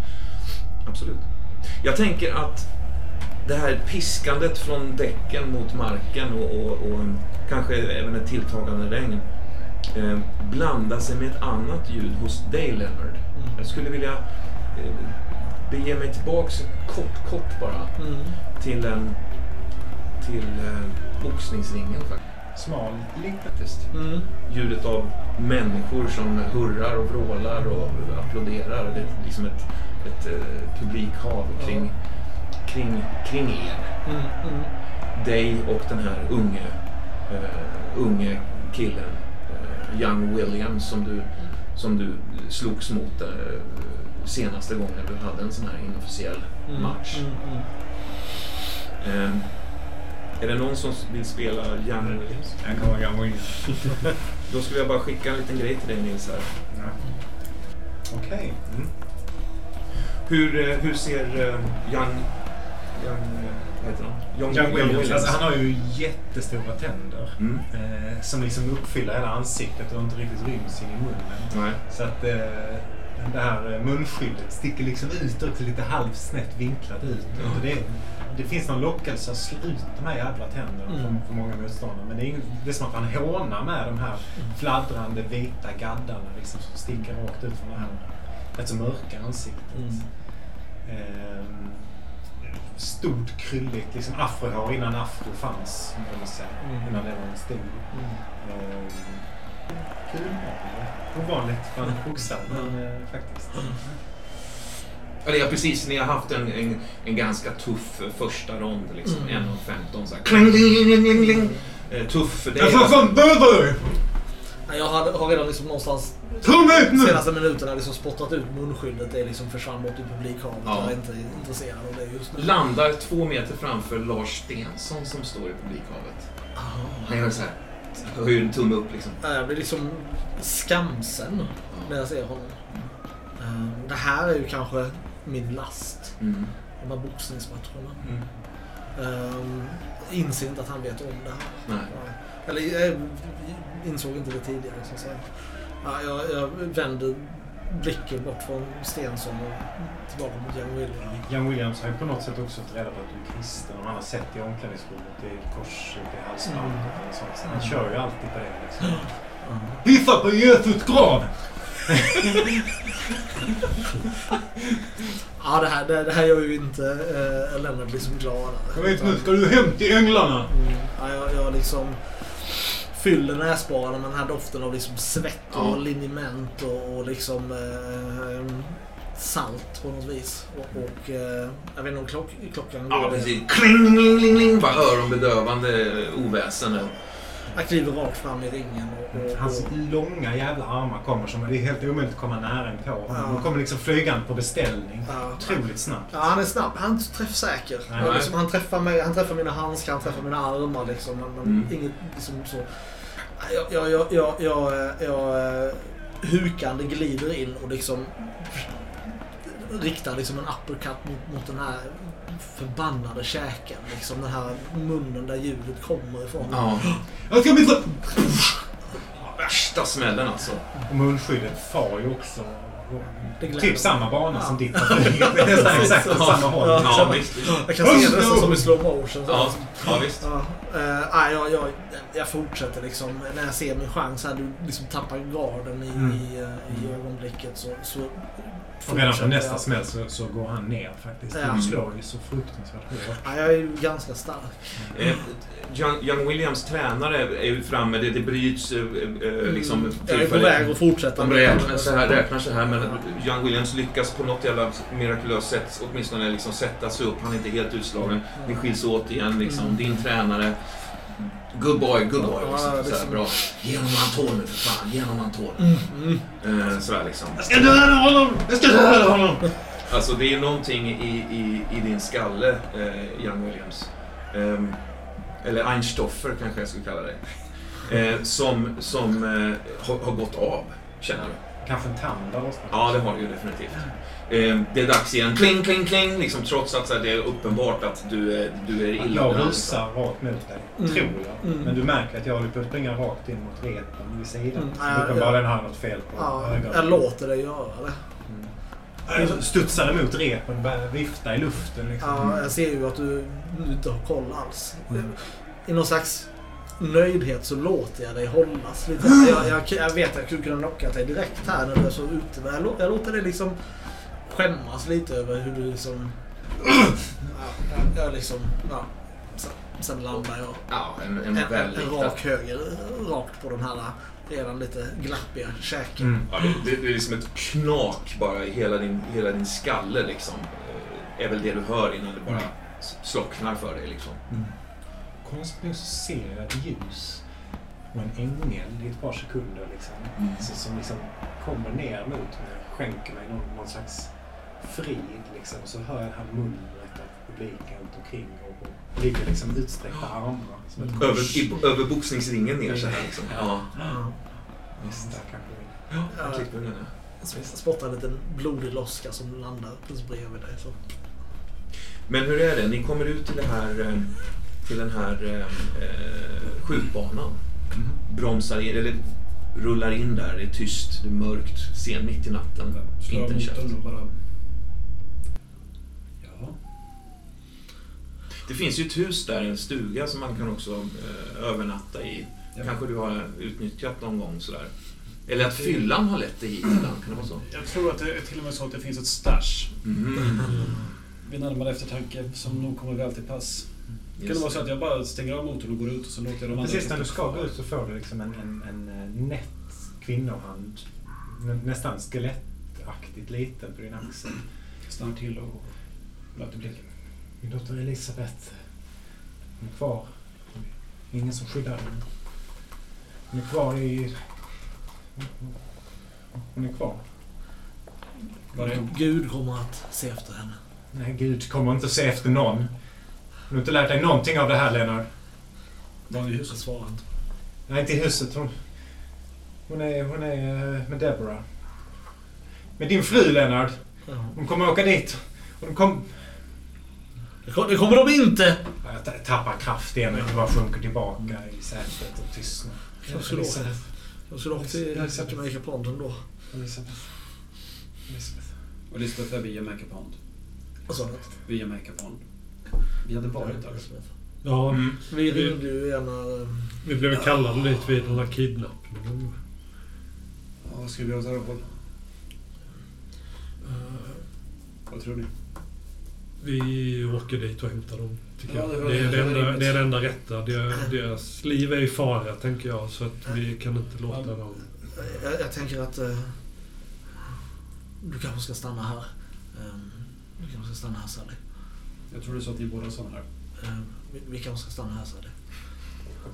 [SPEAKER 3] Absolut. Jag tänker att det här piskandet från däcken mot marken och, och, och kanske även ett tilltagande regn eh, blandar sig med ett annat ljud hos dig, Leonard. Jag skulle vilja eh, bege mig tillbaks kort, kort bara
[SPEAKER 6] Mm.
[SPEAKER 3] till en till eh, boxningsringen faktiskt.
[SPEAKER 5] Smal
[SPEAKER 3] faktiskt.
[SPEAKER 6] Mm.
[SPEAKER 3] Ljudet av människor som hurrar och vrålar och applåderar. Det är liksom ett, ett eh, publikhav kring, kring, kring er.
[SPEAKER 6] Mm. Mm.
[SPEAKER 3] Dig och den här unge, eh, unge killen, eh, Young Williams, som du, som du slogs mot eh, senaste gången du hade en sån här inofficiell
[SPEAKER 6] Mm.
[SPEAKER 3] match.
[SPEAKER 6] Mm. Mm.
[SPEAKER 3] Eh, är det någon som vill spela Young Williams?
[SPEAKER 5] Jag kan vara gammal in.
[SPEAKER 3] Då skulle jag bara skicka en liten grej till dig Nils här.
[SPEAKER 5] Ja. Okej. Mm.
[SPEAKER 3] Hur, eh, hur ser Young... Young... eh, Vad heter han?
[SPEAKER 5] Young Williams. Alltså, han har ju jättestora tänder.
[SPEAKER 3] Mm.
[SPEAKER 5] Eh, som liksom uppfyller hela ansiktet och inte riktigt ryms in i munnen.
[SPEAKER 3] Nej.
[SPEAKER 5] Så att eh, det här eh, munskyddet sticker liksom ut och lite halvsnett vinklat ut. Och det, det finns någon lockelse att slå ut de här jävla tänderna
[SPEAKER 6] Mm.
[SPEAKER 5] för, för många motståndare. Men det är, ing- det är som att han hånar med de här fladdrande vita gaddarna liksom, som sticker rakt ut från det här rätt så mörka ansiktet.
[SPEAKER 6] Mm.
[SPEAKER 5] Ehm, stort, krylligt, liksom afrohår innan afro fanns. kan man säga.
[SPEAKER 6] Mm.
[SPEAKER 5] Innan det var en stil. Ehm, kul. Ovanligt för en boxare, men eh, faktiskt.
[SPEAKER 3] Ja, det är precis, ni har haft en, en, en ganska tuff eh, första rond. Liksom.
[SPEAKER 6] Mm.
[SPEAKER 3] En av 15 så här. Kling, kling, kling. Eh, tuff för dig.
[SPEAKER 5] Jag får fan
[SPEAKER 6] Jag hade, har redan liksom någonstans
[SPEAKER 5] Mig ut nu!
[SPEAKER 6] senaste minuterna liksom spottat ut munskyddet. Det är liksom försvann bort i publikhavet.
[SPEAKER 3] Ja.
[SPEAKER 6] Jag är inte intresserad av det just nu.
[SPEAKER 3] Landar två meter framför Lars Stensson som står i publikhavet. Han gör så här. Höjer en tumme upp liksom.
[SPEAKER 6] Jag blir liksom skamsen när jag ser honom. Eh, Det här är ju kanske min last.
[SPEAKER 3] Mm.
[SPEAKER 6] De här boxningsmatcherna.
[SPEAKER 3] Mm.
[SPEAKER 6] Um, inser inte att han vet om det här.
[SPEAKER 3] Nej.
[SPEAKER 6] Eller jag insåg inte det tidigare så att säga. Ja, jag, jag vänder blicken bort från Stensson och tillbaka mot Young William.
[SPEAKER 5] Jan Williams har ju på något sätt också fått reda på att du är kristen och han har sett i omklädningsrummet i ett kors i halsbandet
[SPEAKER 6] Mm.
[SPEAKER 5] eller sånt. Så han kör ju alltid på det liksom.
[SPEAKER 6] Ja.
[SPEAKER 5] Pissa på Jesus grav!
[SPEAKER 6] Ja, det här, det, det här gör ju inte uh, Lennart liksom gladare.
[SPEAKER 5] Jag vet nu, ska du hem till änglarna?
[SPEAKER 6] Mm, ja, jag, jag liksom fyller näsborrarna med den här doften av liksom svett och
[SPEAKER 3] Ja.
[SPEAKER 6] liniment och, och liksom eh, salt på något vis. Och, och eh, jag vet inte om klock, klockan
[SPEAKER 3] Ja, precis. Kling, kling, kling, kling. Bara öronbedövande oväsen.
[SPEAKER 6] Jag kliver rakt fram i ringen. Och, och,
[SPEAKER 5] Hans
[SPEAKER 6] och,
[SPEAKER 5] långa jävla armar kommer som det är helt omöjligt att komma nära på.
[SPEAKER 6] Ja.
[SPEAKER 5] De kommer liksom flygande på beställning.
[SPEAKER 6] Ja.
[SPEAKER 5] Otroligt snabbt.
[SPEAKER 6] ja, han är snabb. Han är inte träffsäker. Och liksom, han, träffar mig, han träffar mina handskar, han träffar mina armar. Liksom, men, men
[SPEAKER 3] Mm.
[SPEAKER 6] inget liksom så... Jag, jag, jag, jag, jag, jag eh, hukande glider in och liksom riktar liksom en uppercut mot, mot den här förbannade käken. Liksom den här munnen där ljudet kommer ifrån.
[SPEAKER 3] Ja.
[SPEAKER 5] Jag ska bli
[SPEAKER 3] Värsta smällen alltså.
[SPEAKER 5] Och munskyddet far ju också typ samma bana
[SPEAKER 6] Ja.
[SPEAKER 5] som ditt nästan exakt åt samma håll.
[SPEAKER 6] Ja.
[SPEAKER 3] Ja, visst. visst.
[SPEAKER 6] Jag kan se det nästan som i slow motion. så.
[SPEAKER 3] Ja, ja visst.
[SPEAKER 6] Ja, nej, jag, jag, jag fortsätter liksom. När jag ser min chans här, du liksom tappar garden i,
[SPEAKER 5] Mm.
[SPEAKER 6] i, eh, i ögonblicket så, så
[SPEAKER 5] Och redan på nästa smäll så, så går han ner faktiskt.
[SPEAKER 6] Ja.
[SPEAKER 5] Du slår ju så fruktansvärt hårt.
[SPEAKER 6] Ja, jag är ju ganska stark.
[SPEAKER 3] Eh, Young, Young Williams tränare är ju framme, det, det bryts eh, eh, liksom
[SPEAKER 6] Mm. jag är på väg att fortsätta.
[SPEAKER 3] De räknar så, här, räknar så här, men Young Williams lyckas på något jävla mirakulöst sätt åtminstone liksom sätta sig upp. Han är inte helt utslagen. Ni skiljs åt igen liksom.
[SPEAKER 6] Mm.
[SPEAKER 3] Din tränare. Good boy, good boy.
[SPEAKER 6] Ja,
[SPEAKER 3] Liksom.
[SPEAKER 6] det är
[SPEAKER 3] Så här,
[SPEAKER 6] som-
[SPEAKER 3] bra. Ge honom Anton nu för fan. Ge honom Anton.
[SPEAKER 6] Mm, mm.
[SPEAKER 3] Eh, sådär liksom.
[SPEAKER 5] Jag ska döda honom! Jag ska döda honom!
[SPEAKER 3] Alltså det är någonting i, i, i din skalle, eh, Young Williams. Ehm, eller Einstoffer kanske jag skulle kalla det. Eh, som som eh, har, har gått av, känner du.
[SPEAKER 5] Kanske en tand lossnat.
[SPEAKER 3] Ja, det har du ju definitivt. Eh, det är dags igen. Kling, kling, kling. Liksom, trots att här, det är uppenbart att du är, du är illa
[SPEAKER 5] Jag rusar rakt mot dig,
[SPEAKER 6] Mm.
[SPEAKER 5] tror jag.
[SPEAKER 6] Mm.
[SPEAKER 5] Men du märker att jag håller på att springa rakt in mot repen vid sidan.
[SPEAKER 6] Mm.
[SPEAKER 5] Så uppenbarligen har jag något fel på
[SPEAKER 6] Ja,
[SPEAKER 5] ögonen.
[SPEAKER 6] jag låter dig göra det.
[SPEAKER 5] Mm. Jag studsar emot repen och börjar vifta i luften. Liksom.
[SPEAKER 6] Ja, jag ser ju att du, du inte har koll alls.
[SPEAKER 5] Mm.
[SPEAKER 6] I någon slags nöjdhet så låter jag dig hållas lite. Jag, jag, jag vet att jag skulle kunna knocka dig direkt här när du är så ute. Men jag, jag låter dig liksom skämmas lite över hur du liksom... Ja, jag, liksom... Ja. Sen, sen landar jag
[SPEAKER 3] Ja, en, en
[SPEAKER 6] en, en, rak höger rakt på den här redan lite glappiga käken.
[SPEAKER 5] Mm.
[SPEAKER 3] Ja, det, det, är liksom ett knak bara i hela din, hela din skalle liksom. Eh, är väl det du hör innan det bara s- slocknar för dig liksom.
[SPEAKER 5] Konstigt nog så ser jag ett ljus och en ängel i ett par sekunder. Liksom, så, som liksom kommer ner mot mig och skänker mig någon, någon slags frid. Liksom. Så hör jag det här mullret av publiken runt omkring och, och ligger liksom utsträckta armar som ett kors.
[SPEAKER 3] Över, i, över boxningsringen ner så här liksom. Ja,
[SPEAKER 6] Ja.
[SPEAKER 5] Visst, där kanske vi...
[SPEAKER 3] ja
[SPEAKER 6] Ja.
[SPEAKER 3] ja.
[SPEAKER 6] Jag spottar en liten blodig loska som landar precis bredvid dig. Så.
[SPEAKER 3] Men hur är det? Ni kommer ut till det här eh, till den här eh, eh, skjutbanan. Bromsar in, eller rullar in där. Det är tyst, det är mörkt, sen mitt i natten.
[SPEAKER 2] Slår
[SPEAKER 3] Inte en käft.
[SPEAKER 2] och bara... Ja.
[SPEAKER 3] Det finns ju ett hus där, en stuga som man kan också eh, övernatta i.
[SPEAKER 2] Ja.
[SPEAKER 3] Kanske du har utnyttjat någon gång sådär. Eller att fyllan har lett dig hit ibland, kan det vara så?
[SPEAKER 2] Jag tror att det är till och med så att det finns ett stash
[SPEAKER 3] Mm.
[SPEAKER 2] vid närmare eftertanke som nog kommer väl till pass. Kan det vara så att jag bara stänger av motorn och går ut och så låter jag de andra...
[SPEAKER 5] Precis när du ska gå ut så får du liksom en, en, en eh, nätt kvinnohand. Nä- Nästan skelettaktigt liten på din axel.
[SPEAKER 2] Stannar till och möter blicken.
[SPEAKER 5] Min dotter Elisabeth. Hon är kvar. Ingen som skyddar henne. Hon är kvar i... Hon är kvar.
[SPEAKER 2] Var är
[SPEAKER 6] Gud kommer att se efter henne.
[SPEAKER 5] Nej, Gud kommer inte se efter någon. Du har inte lärt dig någonting av det här, Lennart.
[SPEAKER 2] var är
[SPEAKER 6] Jag
[SPEAKER 2] huset?
[SPEAKER 6] svarar inte.
[SPEAKER 5] Nej, inte i huset. Hon, hon, är, hon är eh, med Deborah. Med din fru, Lennart. Hon kommer åka dit. Och de kom...
[SPEAKER 6] Det kom- Det kommer de inte!
[SPEAKER 5] Ja, Jag ta- tappar kraft igen och bara sjunker tillbaka i sätet och tystnar.
[SPEAKER 6] Jag skulle åka, jag skulle åka till
[SPEAKER 5] Elisabeth.
[SPEAKER 6] Jamaica Pond ändå.
[SPEAKER 5] Elisabeth. Elisabeth.
[SPEAKER 2] Och är vid Jamaica Pond.
[SPEAKER 6] Vad sa du?
[SPEAKER 2] Vid Jamaica Pond. Vi hade varit där.
[SPEAKER 4] Ja,
[SPEAKER 3] Mm.
[SPEAKER 6] Vi ringde ju gärna...
[SPEAKER 4] vi blev kallade dit vid den här kidnappningen.
[SPEAKER 2] Ja, vad ska vi göra där då?
[SPEAKER 4] Eh,
[SPEAKER 2] Vad tror ni?
[SPEAKER 4] Vi åker dit och hämtar dem, tycker
[SPEAKER 2] Ja,
[SPEAKER 4] jag.
[SPEAKER 2] det
[SPEAKER 4] Det,
[SPEAKER 2] var-
[SPEAKER 4] är
[SPEAKER 2] det
[SPEAKER 4] det, enda, det är det enda rätta. Deras, liv är i fara, tänker jag. Så att vi kan inte låta
[SPEAKER 2] Ja.
[SPEAKER 4] dem...
[SPEAKER 6] Jag, jag tänker att... eh, du kanske ska stanna här. Ehm, du kanske ska stanna här, Sally.
[SPEAKER 2] Jag tror det är så att ni båda sa här.
[SPEAKER 6] Ehm, vi, vi kanske ska stanna här, Sally.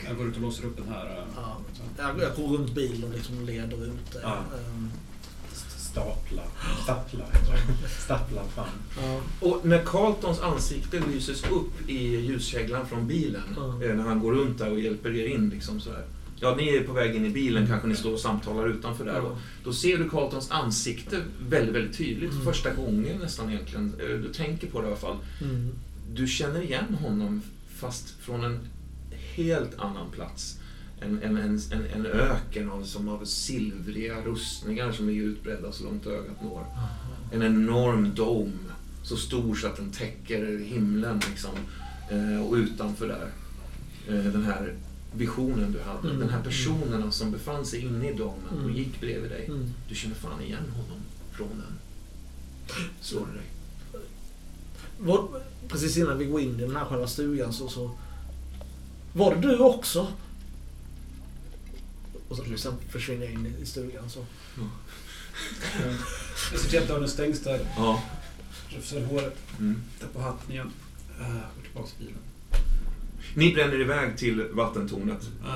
[SPEAKER 2] Jag går ut och låser upp den här. äh,
[SPEAKER 6] Ja, jag, jag går runt bilen och liksom leder ut dig.
[SPEAKER 2] Ja.
[SPEAKER 6] Ehm,
[SPEAKER 5] Staplar. Staplar. Staplar fram.
[SPEAKER 6] ja.
[SPEAKER 3] Och när Carltons ansikte lyses upp i ljuskäglan från bilen,
[SPEAKER 6] Ja.
[SPEAKER 3] eh, när han går runt där och hjälper er in liksom sådär. Ja, ni är på väg in i bilen, kanske ni står och samtalar utanför där. Och då ser du Carltons ansikte väldigt, väldigt tydligt.
[SPEAKER 6] Mm.
[SPEAKER 3] Första gången nästan egentligen. Eh, Du tänker på det i alla fall.
[SPEAKER 6] Mm.
[SPEAKER 3] du känner igen honom fast från en helt annan plats. En, en, en, en, en öken av, som av silvriga rustningar som är utbredda så långt ögat når. En enorm dom, så stor så att den täcker himlen liksom. Eh, och utanför där, eh, den här visionen du hade.
[SPEAKER 6] Mm.
[SPEAKER 3] Den här personen som befann sig inne i domen och
[SPEAKER 6] Mm.
[SPEAKER 3] gick bredvid dig.
[SPEAKER 6] Mm.
[SPEAKER 3] Du känner fan igen honom från den. Slår det dig?
[SPEAKER 6] Vad, precis innan vi går in i den här själva stugan så, så var det du också? Och så, sen försvinner jag in i stugan så.
[SPEAKER 2] Jag ser till att dörren stängs där.
[SPEAKER 3] Ja.
[SPEAKER 2] Rufsar håret.
[SPEAKER 3] Mm.
[SPEAKER 2] Tar på hatten igen. Uh, går tillbaka till bilen.
[SPEAKER 3] Ni bränner iväg till vattentornet.
[SPEAKER 2] Uh,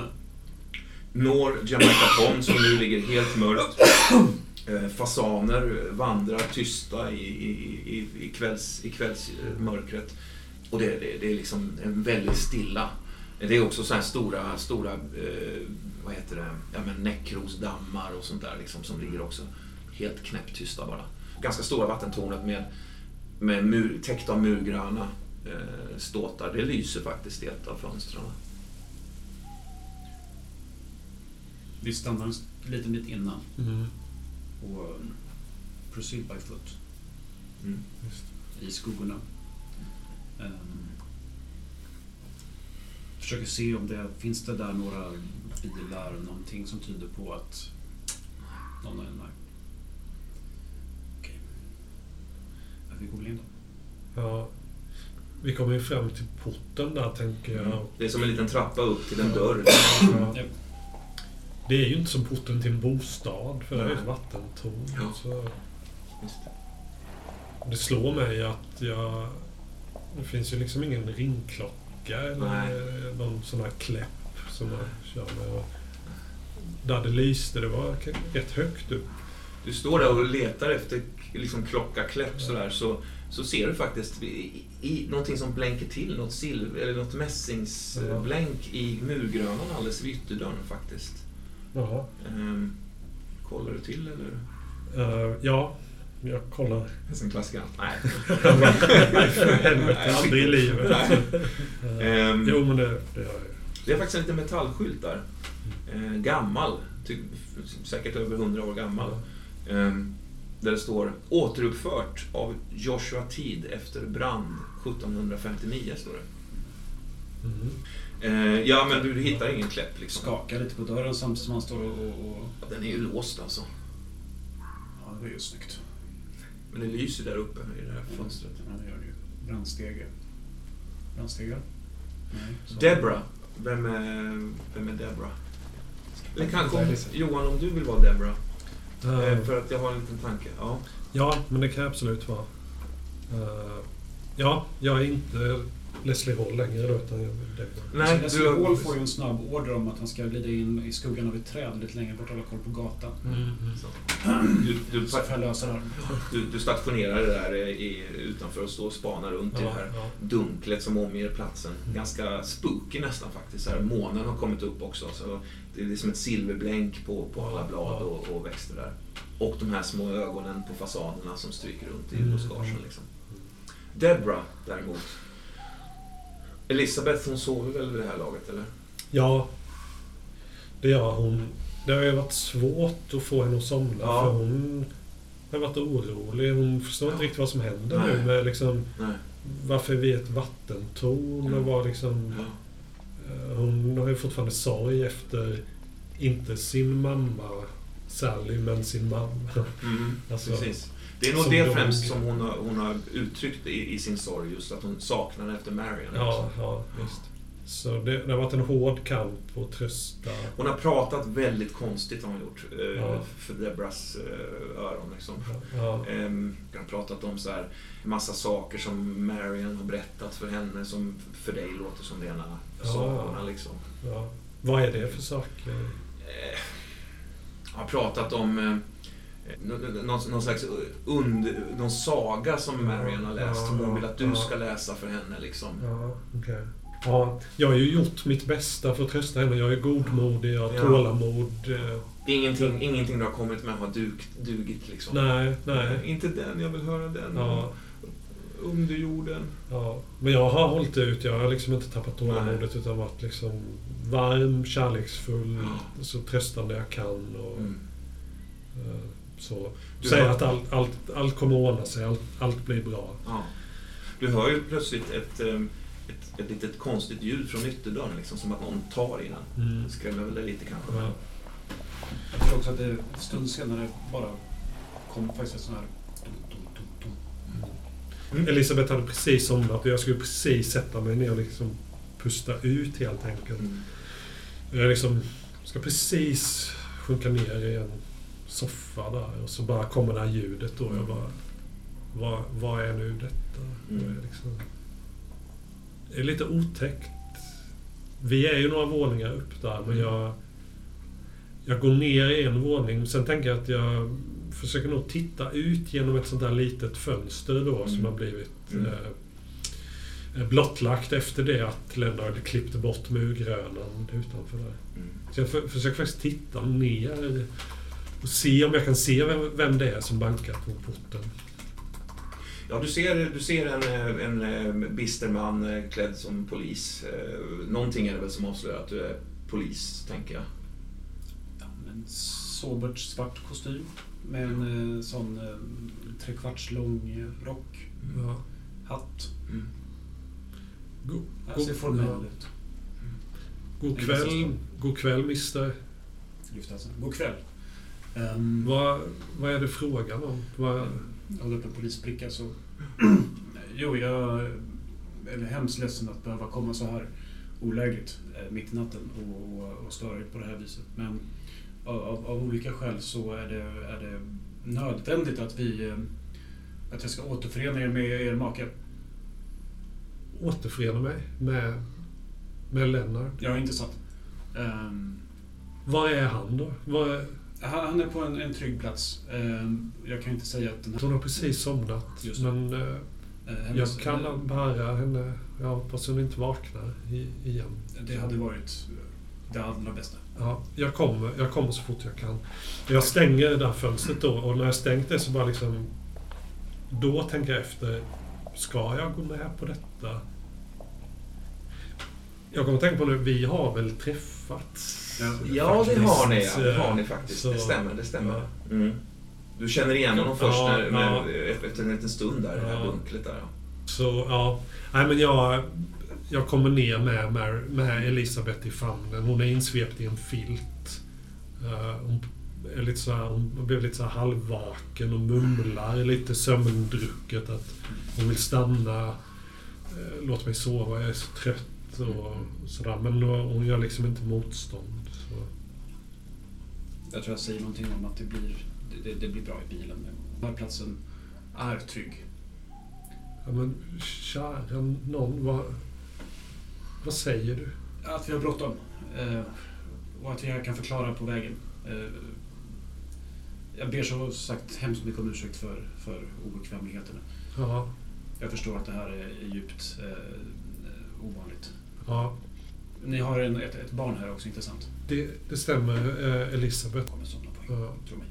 [SPEAKER 3] Når Jamaica Pond som nu ligger helt mörkt. Eh, fasaner vandrar tysta i, i, i, kvälls, i kvällsmörkret. Och det, det, det är liksom en väldigt stilla. Det är också så här stora, stora eh, vad heter det, ja, men näckrosdammar och sånt där liksom, som ligger också helt knäpptysta bara. Ganska stora vattentornet med, med mur, täckt av murgröna ståtar. Det lyser faktiskt i ett av fönstren.
[SPEAKER 2] vi stannar en liten bit innan.
[SPEAKER 4] Mm.
[SPEAKER 2] Och um, proceed by foot.
[SPEAKER 3] Mm.
[SPEAKER 2] I skuggorna. Um, försöker se om det finns det där några bilar, någonting som tyder på att någon är där. Okej. Ja, Vi går väl in då.
[SPEAKER 4] Ja. Vi kommer ju fram till porten där, tänker jag.
[SPEAKER 3] Mm. Det är som en liten trappa upp till en dörr.
[SPEAKER 4] Ja. Det är ju inte som porten till en bostad, för det är
[SPEAKER 3] Nej.
[SPEAKER 4] ett vattentorn.
[SPEAKER 3] Ja.
[SPEAKER 4] Så
[SPEAKER 3] det.
[SPEAKER 4] slår mig att jag... Det finns ju liksom ingen ringklocka eller
[SPEAKER 3] Nej.
[SPEAKER 4] någon sån här kläpp som man kör med. Där det lyste, det var rätt högt upp.
[SPEAKER 3] Du står där och letar efter liksom, klocka-kläpp sådär, så, så ser du faktiskt i, i, någonting som blänker till, något silver, eller något mässingsblänk i murgrönan alldeles vid ytterdörren faktiskt.
[SPEAKER 4] Jaha.
[SPEAKER 3] Ehm, kollar du till eller?
[SPEAKER 4] Eh, ja, jag kollar.
[SPEAKER 3] En klassiker. Nej.
[SPEAKER 4] Nej, för helvete. Aldrig i livet. Eh,
[SPEAKER 3] Ehm,
[SPEAKER 4] jo, men det, det gör jag.
[SPEAKER 3] Det är faktiskt en liten metallskylt där. Eh, gammal, ty, säkert över 100 år gammal. Ehm, där det står återuppfört av Joshua Tid efter brand 1759 står det.
[SPEAKER 4] Mhm.
[SPEAKER 3] Eh, ja, men du, hittar ingen kläpp liksom.
[SPEAKER 2] Skakar lite på dörren samtidigt som han står och...
[SPEAKER 3] Ja, Den är ju låst alltså.
[SPEAKER 2] ja, det var ju snyggt.
[SPEAKER 3] Men det lyser där uppe i det här fönstret.
[SPEAKER 2] Ja, det gör det ju. Brandstege. Nej. så-
[SPEAKER 3] Debra. Vem är, vem är Debra? Eller kanske om. Johan, om du vill vara Debra.
[SPEAKER 4] Eh,
[SPEAKER 3] för att jag har en liten tanke. Ja.
[SPEAKER 4] Ja, men det kan absolut vara. Eh, ja, jag är inte Leslie Hall längre då, utan jag är Deborah.
[SPEAKER 3] Nej,
[SPEAKER 2] så
[SPEAKER 3] du
[SPEAKER 2] Leslie
[SPEAKER 3] har...
[SPEAKER 2] Hall får ju en snabb order om att han ska glida in i skuggan av ett träd lite längre bort och hålla koll på gatan.
[SPEAKER 3] Du, du,
[SPEAKER 2] Så får jag lösa det här.
[SPEAKER 3] du, du stationerar det där i, utanför och står och spanar runt i det här
[SPEAKER 4] ja.
[SPEAKER 3] dunklet som omger platsen.
[SPEAKER 4] Mm.
[SPEAKER 3] Ganska spooky nästan faktiskt. Så här, månen har kommit upp också. Så det är liksom ett silverblänk på, på alla blad och, och växter där. Och de här små ögonen på fasaderna som stryker runt i
[SPEAKER 4] Mm.
[SPEAKER 3] buskagen. Liksom. Debra däremot. Elisabeth hon sover väl vid det här laget eller?
[SPEAKER 4] Ja, det gör hon. Det har ju varit svårt att få henne att somna
[SPEAKER 3] Ja.
[SPEAKER 4] för hon har varit orolig. Hon förstår inte
[SPEAKER 3] Ja.
[SPEAKER 4] riktigt vad som händer
[SPEAKER 3] Nej.
[SPEAKER 4] nu med liksom
[SPEAKER 3] Nej.
[SPEAKER 4] varför vi är ett vattentorn och vad liksom...
[SPEAKER 3] Ja.
[SPEAKER 4] eh, Hon har ju fortfarande sorg efter, inte sin mamma Sally, men sin mamma.
[SPEAKER 3] Mm,
[SPEAKER 4] Alltså,
[SPEAKER 3] precis. Det är nog
[SPEAKER 4] som
[SPEAKER 3] det
[SPEAKER 4] dog.
[SPEAKER 3] främst som hon har, hon har uttryckt i, i sin sorg, just att hon saknar efter Marion.
[SPEAKER 4] Ja, ja, visst. Så det, det har varit en hård kamp att trösta.
[SPEAKER 3] Hon har pratat väldigt konstigt har hon gjort, eh,
[SPEAKER 4] Ja.
[SPEAKER 3] för Debras eh, öron. Liksom.
[SPEAKER 4] Ja,
[SPEAKER 3] Ehm, hon har pratat om så här, massa saker som Marion har berättat för henne som för dig låter som rena
[SPEAKER 4] Ja.
[SPEAKER 3] sagorna. Liksom.
[SPEAKER 4] ja. Vad är det för saker?
[SPEAKER 3] Eh, har pratat om någon, någon slags und, någon saga som Marion har läst som hon vill att du
[SPEAKER 4] Ja.
[SPEAKER 3] ska läsa för henne. Liksom.
[SPEAKER 4] Ja, okej. Ja, jag har ju gjort mitt bästa för att trösta henne. Jag är godmodig, jag har
[SPEAKER 3] Ja.
[SPEAKER 4] tålamod. eh,
[SPEAKER 3] Ingenting, ingenting du har kommit med har dug, dugit liksom.
[SPEAKER 4] Nej, nej.
[SPEAKER 3] Inte den, jag vill höra den.
[SPEAKER 4] Ja.
[SPEAKER 3] under jorden.
[SPEAKER 4] Ja, men jag har hållit ut. Jag har liksom inte tappat tålamodet utan varit liksom varm, kärleksfull, så tröstande jag kan. Och,
[SPEAKER 3] Mm.
[SPEAKER 4] Så.
[SPEAKER 3] Du
[SPEAKER 4] Säga
[SPEAKER 3] har-
[SPEAKER 4] att allt, allt, allt kommer att ordna sig, allt, allt blir bra.
[SPEAKER 3] Ja. Du hör ju plötsligt ett, ehm, ett, ett litet konstigt ljud från ytterdörren, liksom, som att någon tar i den.
[SPEAKER 4] Mm.
[SPEAKER 3] Det skrämmer väl dig lite kanske.
[SPEAKER 4] Ja.
[SPEAKER 2] Jag tror också att det en stund senare bara kom faktiskt ett sånt här... Dum, dum, dum, dum.
[SPEAKER 3] Mm.
[SPEAKER 4] Elisabeth hade precis somnat och jag skulle precis sätta mig ner och liksom pusta ut helt enkelt.
[SPEAKER 3] Mm.
[SPEAKER 4] Jag liksom ska precis sjunka ner i en soffa där och så bara kommer det här ljudet då. Jag bara, vad, vad är nu detta?
[SPEAKER 3] Mm.
[SPEAKER 4] Det, är liksom, det är lite otäckt. Vi är ju några våningar upp där men jag, jag går ner i en våning. Sen tänker jag att jag försöker nog titta ut genom ett sånt där litet fönster då som
[SPEAKER 3] Mm.
[SPEAKER 4] har blivit
[SPEAKER 3] Mm.
[SPEAKER 4] eh, blottlagt efter det att Lennart klippte bort murgrönan utanför där.
[SPEAKER 3] Mm.
[SPEAKER 4] Så jag för, försöker faktiskt titta ner och se om jag kan se vem, vem det är som bankar på porten.
[SPEAKER 3] Ja, du ser, du ser en, eh, en, eh, bister man eh, klädd som polis. Någonting är det väl som avslöjar att du är polis, tänker jag.
[SPEAKER 2] Ja, en sobert svart kostym med en sån trekvarts lång rock,
[SPEAKER 4] Ja.
[SPEAKER 2] hatt.
[SPEAKER 3] Mm.
[SPEAKER 4] God,
[SPEAKER 2] Jag ser formell ut.
[SPEAKER 4] god kväll, god kväll mister.
[SPEAKER 2] Alltså. God kväll. Um,
[SPEAKER 4] Vad, vad är det frågan om? Vad,
[SPEAKER 2] Jag håller upp en polisbricka så... jo, jag är hemskt ledsen att behöva komma så här olägligt eh, mitt i natten och, och, och störa er på det här viset. Men av, av, olika skäl så är det, är det nödvändigt att vi... eh, Att jag ska återförena er med er make.
[SPEAKER 4] återförena mig med, med Lennart.
[SPEAKER 2] Ja, intressant. Um,
[SPEAKER 4] Var är han då? Var,
[SPEAKER 2] han han är på en, en trygg plats. Ehm, jag kan inte säga att den här...
[SPEAKER 4] hon har precis somnat. Men eh,
[SPEAKER 2] eh,
[SPEAKER 4] jag kan bära henne. Jag hoppas hon inte vaknar igen.
[SPEAKER 2] Det hade varit det allra bästa.
[SPEAKER 4] Ja, jag kommer, jag kommer så fort jag kan. Jag stänger det där fönstret då och när jag stängt det så bara liksom... Då tänker jag efter. Ska jag gå med på detta? Jag kommer att tänka på nu, vi har väl träffats?
[SPEAKER 3] Ja, det har ni, ja. Det har
[SPEAKER 4] eh,
[SPEAKER 3] ni faktiskt.
[SPEAKER 4] så-
[SPEAKER 3] det stämmer, det stämmer.
[SPEAKER 4] Ja.
[SPEAKER 3] Mm. Du känner igen honom först
[SPEAKER 4] Ja,
[SPEAKER 3] när,
[SPEAKER 4] ja.
[SPEAKER 3] när, efter en liten stund där, i det här
[SPEAKER 4] Ja.
[SPEAKER 3] bunklet där. Ja.
[SPEAKER 4] Så ja, nej men jag, jag kommer ner med, med, med Elisabeth i famnen. Hon är insvept i en filt. Eh, hon, är lite så här, hon blev lite så halvvaken och mumlar lite sömndrucket att hon vill stanna. Uh, låt mig sova, jag är så trött och sådär. Men hon gör liksom inte motstånd.
[SPEAKER 2] Jag tror jag säger någonting om att det blir, det, det, blir bra i bilen. Den här platsen är trygg.
[SPEAKER 4] Ja, men kära någon, vad, vad säger du?
[SPEAKER 2] Att vi har bråttom. Eh, och att jag kan förklara på vägen. Eh, jag ber så sagt hemskt mycket om ursäkt för, för obekvämligheterna.
[SPEAKER 4] Ja,
[SPEAKER 2] Jag förstår att det här är djupt eh, ovanligt.
[SPEAKER 4] ja
[SPEAKER 2] Ni har en, ett, ett barn här också, inte sant?
[SPEAKER 4] det, det stämmer. eh, Elisabeth.
[SPEAKER 2] Kommer somna på
[SPEAKER 4] Ja.
[SPEAKER 2] tro mig.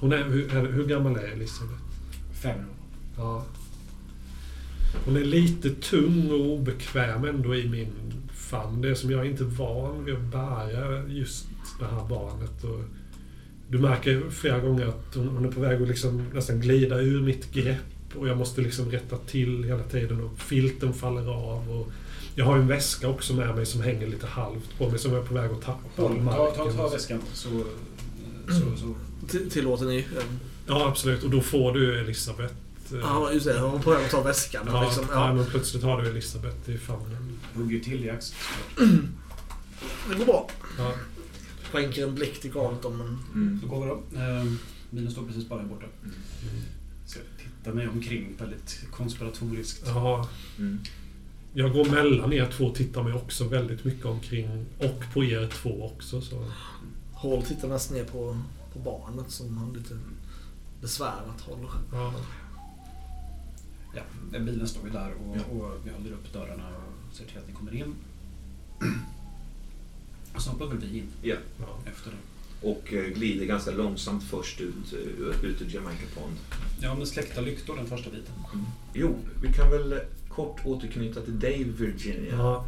[SPEAKER 4] Hon är, hur, hur gammal är Elisabeth?
[SPEAKER 2] Fem år.
[SPEAKER 4] Ja. Hon är lite tung och obekväm ändå i min famn. Det är som jag är inte van vid att bära just det här barnet. Och du märker flera gånger att hon, hon är på väg att liksom nästan glida ur mitt grepp. Och jag måste liksom rätta till hela tiden och filten faller av. Och jag har ju en väska också med mig som hänger lite halvt på mig som jag är på väg att tappa
[SPEAKER 2] ta, ta, ta väskan så, så, så.
[SPEAKER 6] Till- Tillåter ni?
[SPEAKER 4] Ja, absolut. Och då får du Elisabeth. eh,
[SPEAKER 6] Ja, just det. Var på väg att ta väskan.
[SPEAKER 4] Ja,
[SPEAKER 6] liksom,
[SPEAKER 4] ja. men plötsligt har du Elisabeth i famnen.
[SPEAKER 2] hugger till i axeln.
[SPEAKER 6] det går bra.
[SPEAKER 4] Ja.
[SPEAKER 6] Skänker en blick till Carlton, men...
[SPEAKER 3] Mm.
[SPEAKER 2] Så går vi då. Eh, bilen står precis bara här borta. Så jag tittar mig omkring väldigt konspiratoriskt.
[SPEAKER 4] Ja,
[SPEAKER 3] Mm.
[SPEAKER 4] Jag går mellan er två och tittar mig också väldigt mycket omkring. Och på er två också. Så.
[SPEAKER 6] Hall tittar nästan ner på, på barnet som har lite besvärat håller.
[SPEAKER 4] Ja.
[SPEAKER 2] Ja, bilen står ju där och,
[SPEAKER 3] Ja.
[SPEAKER 2] och vi håller upp dörrarna och ser till att ni kommer in. Och snart behöver vi in
[SPEAKER 3] Ja.
[SPEAKER 2] Efter det.
[SPEAKER 3] och eh, glider ganska långsamt först ut, eh, ut ur Jamaica Pond.
[SPEAKER 2] Ja, men släckta lyktor den första biten.
[SPEAKER 3] Jo, vi kan väl kort återknyta till Dave Virginia.
[SPEAKER 4] Ja,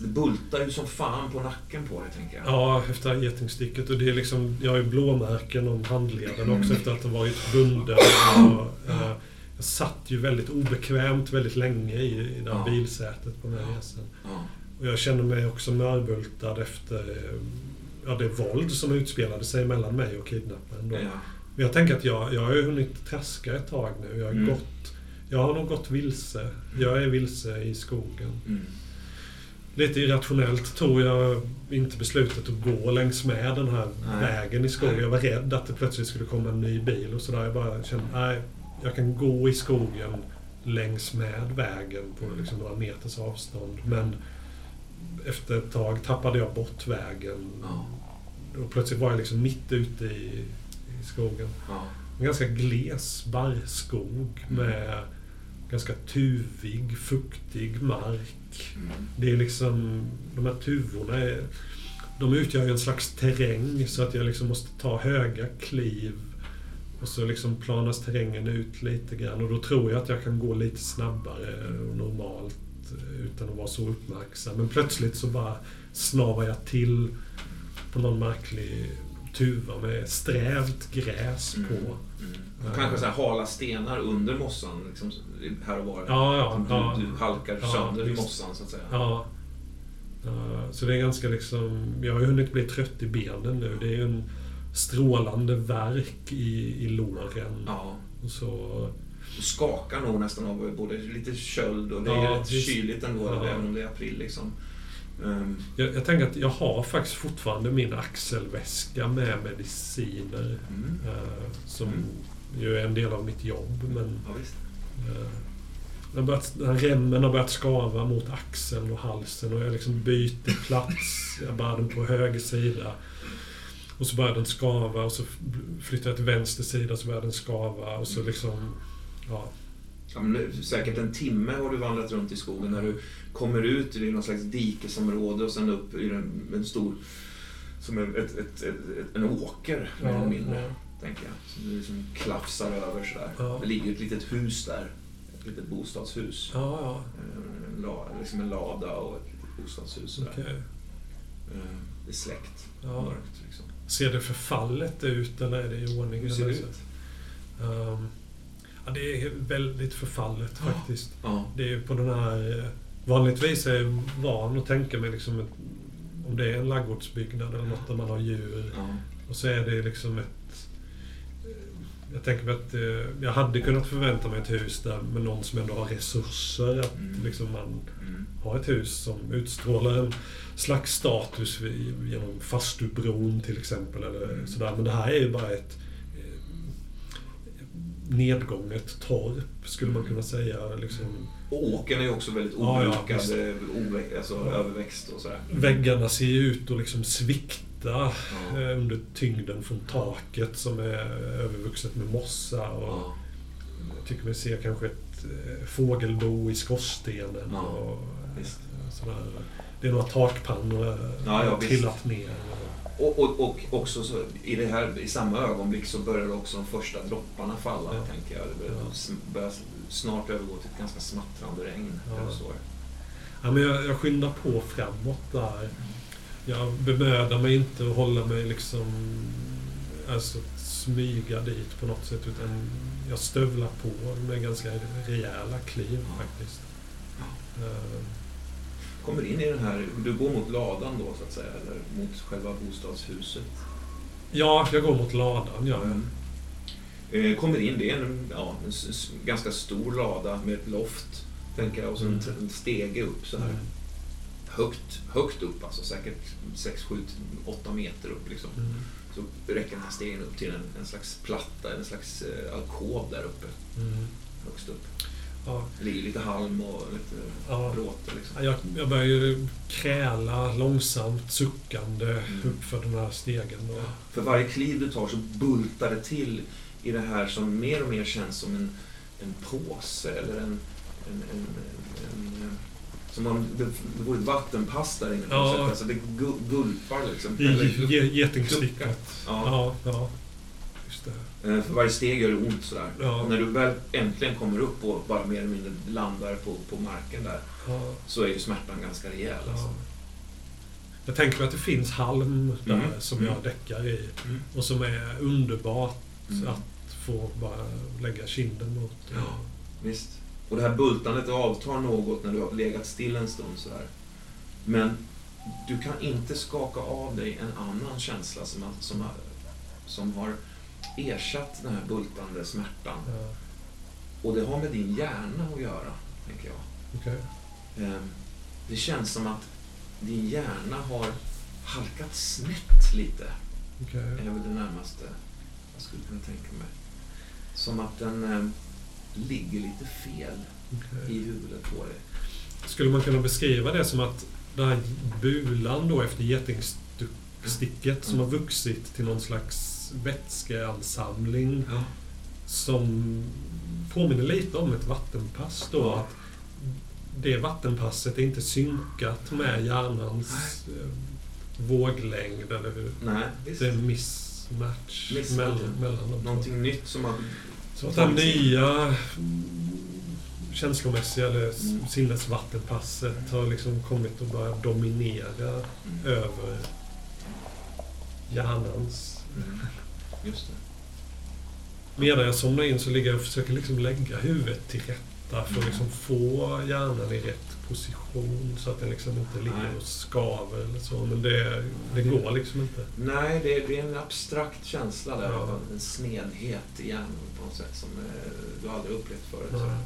[SPEAKER 3] Det bultar ju som fan på nacken på dig, tänker jag.
[SPEAKER 4] ja, efter getingsticket. Och det är liksom, jag har ju blåmärken om handleden också efter att ha varit bunden. Och, eh, jag satt ju väldigt obekvämt väldigt länge i, i det här
[SPEAKER 3] Ja.
[SPEAKER 4] bilsätet på den här resan.
[SPEAKER 3] Ja.
[SPEAKER 4] Och jag känner mig också mörbultad efter eh, ja, det våld som utspelade sig mellan mig och kidnapparen.
[SPEAKER 3] Ja.
[SPEAKER 4] Men jag tänker att jag, jag har ju hunnit traska ett tag nu. Jag har,
[SPEAKER 3] Mm.
[SPEAKER 4] gått, jag har nog gått vilse. Jag är vilse i skogen.
[SPEAKER 3] Mm.
[SPEAKER 4] Lite irrationellt tog jag inte beslutet att gå längs med den här
[SPEAKER 3] Nej.
[SPEAKER 4] vägen i skogen. Jag var rädd att det plötsligt skulle komma en ny bil och sådär. Jag bara kände, nej, jag kan gå i skogen längs med vägen på liksom några meters avstånd. Men efter ett tag tappade jag bort vägen.
[SPEAKER 3] Ja.
[SPEAKER 4] Och plötsligt var jag liksom mitt ute i, i skogen.
[SPEAKER 3] Ja.
[SPEAKER 4] En ganska gles barrskog
[SPEAKER 3] Mm.
[SPEAKER 4] Ganska tuvig, fuktig mark.
[SPEAKER 3] Mm.
[SPEAKER 4] Det är liksom, de här tuvorna är, de utgör en slags terräng så att jag liksom måste ta höga kliv och så liksom planas terrängen ut lite grann och då tror jag att jag kan gå lite snabbare och normalt utan att vara så uppmärksam. Men plötsligt så bara snavar jag till på någon märklig tuva med strävt gräs
[SPEAKER 3] Mm.
[SPEAKER 4] på.
[SPEAKER 3] Mm. Och Kanske så här hala stenar under mossan, liksom, här och var.
[SPEAKER 4] Ja, ja,
[SPEAKER 3] du,
[SPEAKER 4] ja.
[SPEAKER 3] du halkar
[SPEAKER 4] Ja,
[SPEAKER 3] sönder i
[SPEAKER 4] visst.
[SPEAKER 3] mossan, så att säga.
[SPEAKER 4] Ja. Ja, Så det är ganska liksom... Jag har ju hunnit bli trött i benen nu. Det är ju en strålande verk i, i låren.
[SPEAKER 3] Ja.
[SPEAKER 4] Och så...
[SPEAKER 3] Du skakar nog nästan av både lite köld och det är
[SPEAKER 4] Ja,
[SPEAKER 3] rätt kyligt ändå,
[SPEAKER 4] Ja.
[SPEAKER 3] även om det är april. Liksom. Ehm,
[SPEAKER 4] Jag, jag tänker att jag har faktiskt fortfarande min axelväska med mediciner.
[SPEAKER 3] mm.
[SPEAKER 4] eh, som
[SPEAKER 3] Mm.
[SPEAKER 4] ju är en del av mitt jobb. Men
[SPEAKER 3] Ja,
[SPEAKER 4] eh, den, har börjat, den remmen har börjat skava mot axeln och halsen och jag liksom byter plats. Jag bär den på höger sida. Och så börjar den skava och så flyttar jag till vänster sida så börjar den skava och så liksom... Ja,
[SPEAKER 3] Det- säkert en timme har du vandrat runt i skogen när du kommer ut i någon slags dikesområde och sen upp i en, en stor... Som ett, ett, ett, en åker, mer eller mindre. Tänker jag. Som du liksom klafsar över sådär.
[SPEAKER 4] Ja.
[SPEAKER 3] Det ligger ett litet hus där. Ett litet bostadshus.
[SPEAKER 4] Ja, ja.
[SPEAKER 3] Eh, En, la, liksom en lada och ett litet bostadshus.
[SPEAKER 4] Okej.
[SPEAKER 3] Eh, Det är släckt.
[SPEAKER 4] Ja.
[SPEAKER 3] Mörkt liksom.
[SPEAKER 4] Ser det förfallet ut eller är det i ordning?
[SPEAKER 3] Hur ser det ut?
[SPEAKER 4] Ehm, ja, det är väldigt förfallet faktiskt.
[SPEAKER 3] Ja.
[SPEAKER 4] Det är på den här... eh, Vanligtvis är jag van att tänka mig liksom ett, om det är en ladugårdsbyggnad eller något där man har djur.
[SPEAKER 3] Ja.
[SPEAKER 4] Och så är det liksom ett... eh, Jag tänker mig att eh, jag hade kunnat förvänta mig ett hus där med någon som ändå har resurser. Att
[SPEAKER 3] Mm.
[SPEAKER 4] liksom man
[SPEAKER 3] Mm.
[SPEAKER 4] har ett hus som utstrålar en slags status genom fastubron till exempel. Eller
[SPEAKER 3] Mm.
[SPEAKER 4] sådär. Men det här är ju bara ett nedgånget torp skulle man kunna säga. Liksom,
[SPEAKER 3] Och åkern är ju också väldigt
[SPEAKER 4] Ja, ja,
[SPEAKER 3] obrukad, eh, ove, alltså överväxt och sådär.
[SPEAKER 4] Väggarna ser ju ut att liksom svikta
[SPEAKER 3] Ja.
[SPEAKER 4] eh, under tyngden från taket som är övervuxet med mossa. Och
[SPEAKER 3] Ja.
[SPEAKER 4] Jag tycker mig se kanske ett eh, fågelbo i skorstenen.
[SPEAKER 3] Ja,
[SPEAKER 4] Och,
[SPEAKER 3] visst.
[SPEAKER 4] eh, sådär. Det är några takpannor
[SPEAKER 3] Ja, ja,
[SPEAKER 4] trillat ner.
[SPEAKER 3] Och, och, och också så, i, det här, i samma ögonblick så börjar också de första dropparna falla,
[SPEAKER 4] Ja.
[SPEAKER 3] tänker jag. Det börjar,
[SPEAKER 4] Ja.
[SPEAKER 3] börjar snart övergå till ett ganska smattrande regn.
[SPEAKER 4] Ja.
[SPEAKER 3] Så.
[SPEAKER 4] Ja, men jag, jag skyndar på framåt där. Jag bemödar mig inte att hålla mig liksom... Alltså smyga dit på något sätt. Utan jag stövlar på med ganska rejäla kliv
[SPEAKER 3] Ja.
[SPEAKER 4] faktiskt.
[SPEAKER 3] Ja. Kommer in i den här, du går mot ladan då så att säga, eller mot själva bostadshuset.
[SPEAKER 4] Ja, jag går mot ladan, ja.
[SPEAKER 3] Mm. Eh, kommer in, det är en, ja, en ganska stor lada med ett loft, tänker jag, och så
[SPEAKER 4] Mm.
[SPEAKER 3] en stege upp så här.
[SPEAKER 4] Mm.
[SPEAKER 3] Högt, högt upp alltså, säkert 6, 7, 8 meter upp liksom.
[SPEAKER 4] Mm.
[SPEAKER 3] Så räcker den här stegen upp till en, en slags platta, en slags eh, alkov där uppe,
[SPEAKER 4] Mm.
[SPEAKER 3] högst upp.
[SPEAKER 4] Ja.
[SPEAKER 3] Det ligger lite halm och lite
[SPEAKER 4] Ja.
[SPEAKER 3] bråte liksom.
[SPEAKER 4] Jag, jag börjar ju kräla långsamt, suckande
[SPEAKER 3] Mm.
[SPEAKER 4] upp för den här stegen. Då.
[SPEAKER 3] För varje kliv du tar så bultar det till i det här som mer och mer känns som en, en påse eller en, en, en, en, Som om det, det vore ett vattenpass där inne på
[SPEAKER 4] Ja.
[SPEAKER 3] sätt. Alltså det gu- gulpar liksom. Eller-
[SPEAKER 4] ge- Getingstickat.
[SPEAKER 3] Ja.
[SPEAKER 4] Ja, ja. Just det.
[SPEAKER 3] Eh, För varje steg gör det ont sådär.
[SPEAKER 4] Ja.
[SPEAKER 3] Och när du väl äntligen kommer upp och bara mer eller mindre landar på, på marken där
[SPEAKER 4] Ja.
[SPEAKER 3] så är ju smärtan ganska rejäl. Alltså.
[SPEAKER 4] Ja. Jag tänker mig att det finns halm där
[SPEAKER 3] Mm.
[SPEAKER 4] som
[SPEAKER 3] Mm.
[SPEAKER 4] jag däckar i.
[SPEAKER 3] Mm.
[SPEAKER 4] Och som är underbart
[SPEAKER 3] Mm.
[SPEAKER 4] att få bara lägga kinden mot.
[SPEAKER 3] Ja. Visst. Och det här bultandet avtar något när du har legat still en stund sådär. Men du kan inte skaka av dig en annan känsla som, som, som har ersatt den här bultande smärtan.
[SPEAKER 4] Ja.
[SPEAKER 3] Och det har med din hjärna att göra, tänker jag.
[SPEAKER 4] Okej.
[SPEAKER 3] Ehm, Det känns som att din hjärna har halkat snett lite.
[SPEAKER 4] Okej.
[SPEAKER 3] är väl det närmaste jag skulle kunna tänka mig. Som att den eh, ligger lite fel
[SPEAKER 4] okej.
[SPEAKER 3] i huvudet på dig.
[SPEAKER 4] Skulle man kunna beskriva det som att den här bulan då efter getingsticket som har vuxit till någon slags vätskeansamling
[SPEAKER 3] Ja.
[SPEAKER 4] som påminner lite om ett vattenpass då.
[SPEAKER 3] Ja.
[SPEAKER 4] Att det vattenpasset är inte synkat med hjärnans eh, våglängd eller hur.
[SPEAKER 3] Nej, visst.
[SPEAKER 4] Det är mismatch
[SPEAKER 3] Mismatch,
[SPEAKER 4] mellan, mellan de två.
[SPEAKER 3] Någonting nytt som har...
[SPEAKER 4] Så att det nya mm, känslomässiga eller
[SPEAKER 3] Mm.
[SPEAKER 4] sinnesvattenpasset har liksom kommit att börja dominera
[SPEAKER 3] Mm.
[SPEAKER 4] över hjärnans.
[SPEAKER 3] Mm. Just det.
[SPEAKER 4] Medan jag somnar in så ligger jag och försöker liksom lägga huvudet till rätta för att liksom få hjärnan i rätt position så att den liksom inte ligger och skaver eller så. Men det, det går liksom inte.
[SPEAKER 3] Nej, det är, det är en abstrakt känsla där
[SPEAKER 4] Ja.
[SPEAKER 3] av en snedhet i hjärnan på något sätt som eh, du aldrig upplevt förut.
[SPEAKER 4] Nej.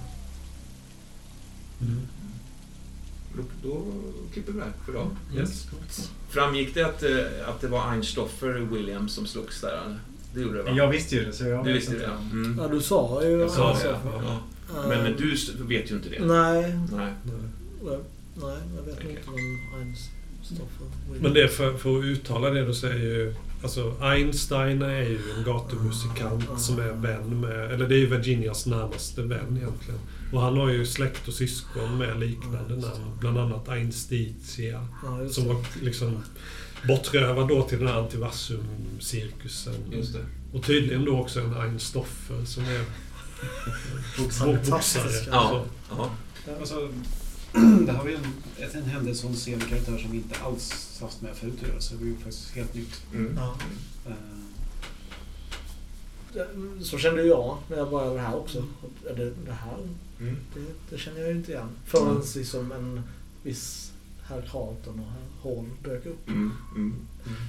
[SPEAKER 4] Mm.
[SPEAKER 3] Då, då klipper vi iväg för idag.
[SPEAKER 4] Yes.
[SPEAKER 3] Framgick det att, eh, att det var Einstoffer Williams som slogs där? Det gjorde det va?
[SPEAKER 7] Jag visste ju det, så jag
[SPEAKER 3] Du visste
[SPEAKER 7] inte
[SPEAKER 3] det?
[SPEAKER 7] om-
[SPEAKER 3] Mm.
[SPEAKER 6] Ja, du sa ju...
[SPEAKER 3] Jag sa det, ja. ja. Men, men du vet ju inte det.
[SPEAKER 6] Nej,
[SPEAKER 3] Nej.
[SPEAKER 6] nej, nej, jag vet
[SPEAKER 3] Okej.
[SPEAKER 6] inte vem Heinz Stoffer
[SPEAKER 4] Men det för, för att uttala det är ju... Alltså Einstein är ju en gatumusikant som är vän med... Eller det är ju Virginias närmaste vän egentligen. Och han har ju släkt och syskon med liknande namn. Bland annat Einstitia.
[SPEAKER 6] Ja,
[SPEAKER 4] Som var liksom bortrövad då till den här Antivassum-cirkusen.
[SPEAKER 3] Just det.
[SPEAKER 4] Och tydligen då också en Einstoffer som är
[SPEAKER 6] Boxare.
[SPEAKER 3] Ja. Ja.
[SPEAKER 2] Alltså, det här var ju en, en händelse och en scen karaktär som vi inte alls haft med förut att göra, så det var ju faktiskt helt nytt.
[SPEAKER 3] Mm.
[SPEAKER 6] Ja.
[SPEAKER 2] Eh,
[SPEAKER 6] Så kände jag när jag började det här också. Är det, det här,
[SPEAKER 3] Mm.
[SPEAKER 6] det, det känner jag ju inte igen. Förrän liksom en viss herr Carlton och herr Hall dök upp.
[SPEAKER 3] Mm. Mm.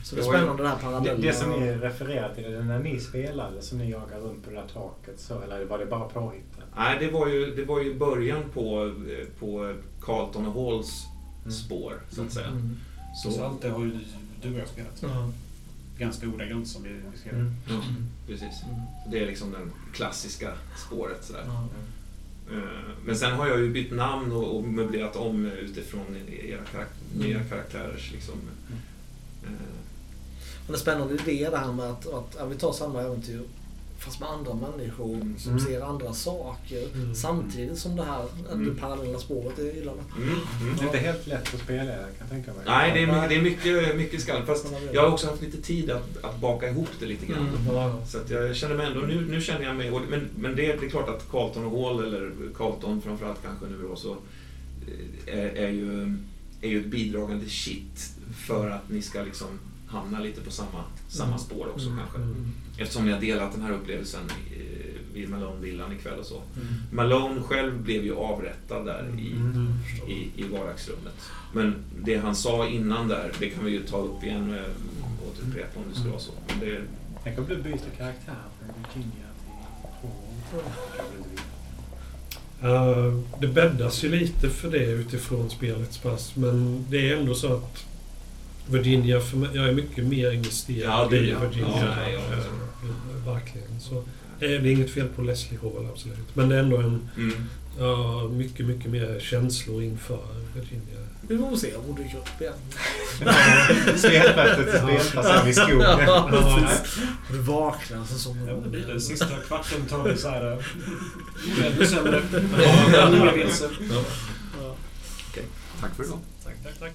[SPEAKER 6] Så det är
[SPEAKER 3] Det
[SPEAKER 6] spännande det här
[SPEAKER 7] Det,
[SPEAKER 6] parallella.
[SPEAKER 7] det som ni refererar till, är det när ni spelade som ni jagade runt på det där taket? Så, eller var det bara påhittat?
[SPEAKER 3] Nej, det var ju, det var ju början på, eh, på Carlton och Halls
[SPEAKER 7] Mm.
[SPEAKER 3] spår, så att säga.
[SPEAKER 6] Mm.
[SPEAKER 2] så
[SPEAKER 3] Så,
[SPEAKER 2] allt det har ju du och jag spelat.
[SPEAKER 6] Ja.
[SPEAKER 2] Ganska ordagrant som vi skrev.
[SPEAKER 7] Mm.
[SPEAKER 3] ja, precis.
[SPEAKER 6] Mm.
[SPEAKER 3] Det är liksom det klassiska spåret. Sådär. Eh, Men sen har jag ju bytt namn och, och möblerat om utifrån era karak- nya karaktärers liksom, eh,
[SPEAKER 6] Men en spännande idé det här med att, att ja, vi tar samma äventyr fast med andra människor
[SPEAKER 3] Mm.
[SPEAKER 6] som
[SPEAKER 7] Mm.
[SPEAKER 6] ser andra saker.
[SPEAKER 4] Mm.
[SPEAKER 6] Samtidigt som det här
[SPEAKER 3] Mm.
[SPEAKER 6] det parallella spåret är gillar man.
[SPEAKER 3] mm, mm.
[SPEAKER 7] Det är inte helt lätt att spela, jag kan tänka mig.
[SPEAKER 3] Nej, det är, mycket- det är mycket, mycket skall. Fast jag har också haft lite tid att, att baka ihop det lite grann.
[SPEAKER 6] Mm.
[SPEAKER 4] Ja.
[SPEAKER 3] Så att jag känner mig ändå, nu, nu känner jag mig, och- men, men det, är- det är klart att Carlton och Hall, eller Carlton framförallt kanske nu då, så eh, är, är, ju, är ju ett bidragande shit för att ni ska liksom hamna lite på samma, samma
[SPEAKER 6] Mm.
[SPEAKER 3] spår också
[SPEAKER 6] Mm.
[SPEAKER 3] kanske.
[SPEAKER 6] Mm.
[SPEAKER 3] Eftersom ni har delat den här upplevelsen eh, vid Malone-villan ikväll och så.
[SPEAKER 6] Mm.
[SPEAKER 3] Malone själv blev ju avrättad där i,
[SPEAKER 7] Mm.
[SPEAKER 3] i, i vardagsrummet. Men det han sa innan där, det kan vi ju ta upp igen och återupprepa om det skulle vara så. Men det,
[SPEAKER 7] Tänk om du byter karaktär från Virginia till. Jag.
[SPEAKER 4] Eh, det bäddas ju lite för det utifrån spelets pass. Men det är ändå så att Virginia, för mig, jag är mycket mer investerad
[SPEAKER 3] Ja, det
[SPEAKER 4] i. Virginia.
[SPEAKER 3] Ja, nej,
[SPEAKER 4] eh,
[SPEAKER 3] också.
[SPEAKER 4] eh, verkligen. Så, eh, det är inget fel på Leslie Hall, absolut. Men det är ändå en
[SPEAKER 3] mm.
[SPEAKER 4] ja, mycket, mycket mer känslor inför Virginia.
[SPEAKER 6] Vi får se om hon dyker upp igen.
[SPEAKER 7] Spelbättet till spelplatsen i skogen.
[SPEAKER 6] Ja,
[SPEAKER 4] Ja.
[SPEAKER 6] precis. Du vaknar så som
[SPEAKER 2] Ja, det blir den
[SPEAKER 6] det
[SPEAKER 2] sista kvarten tar vi så här... eh, Ännu sämre. Men inga vilse.
[SPEAKER 6] Ja.
[SPEAKER 3] Okej, tack för idag.
[SPEAKER 2] Tack, tack, tack.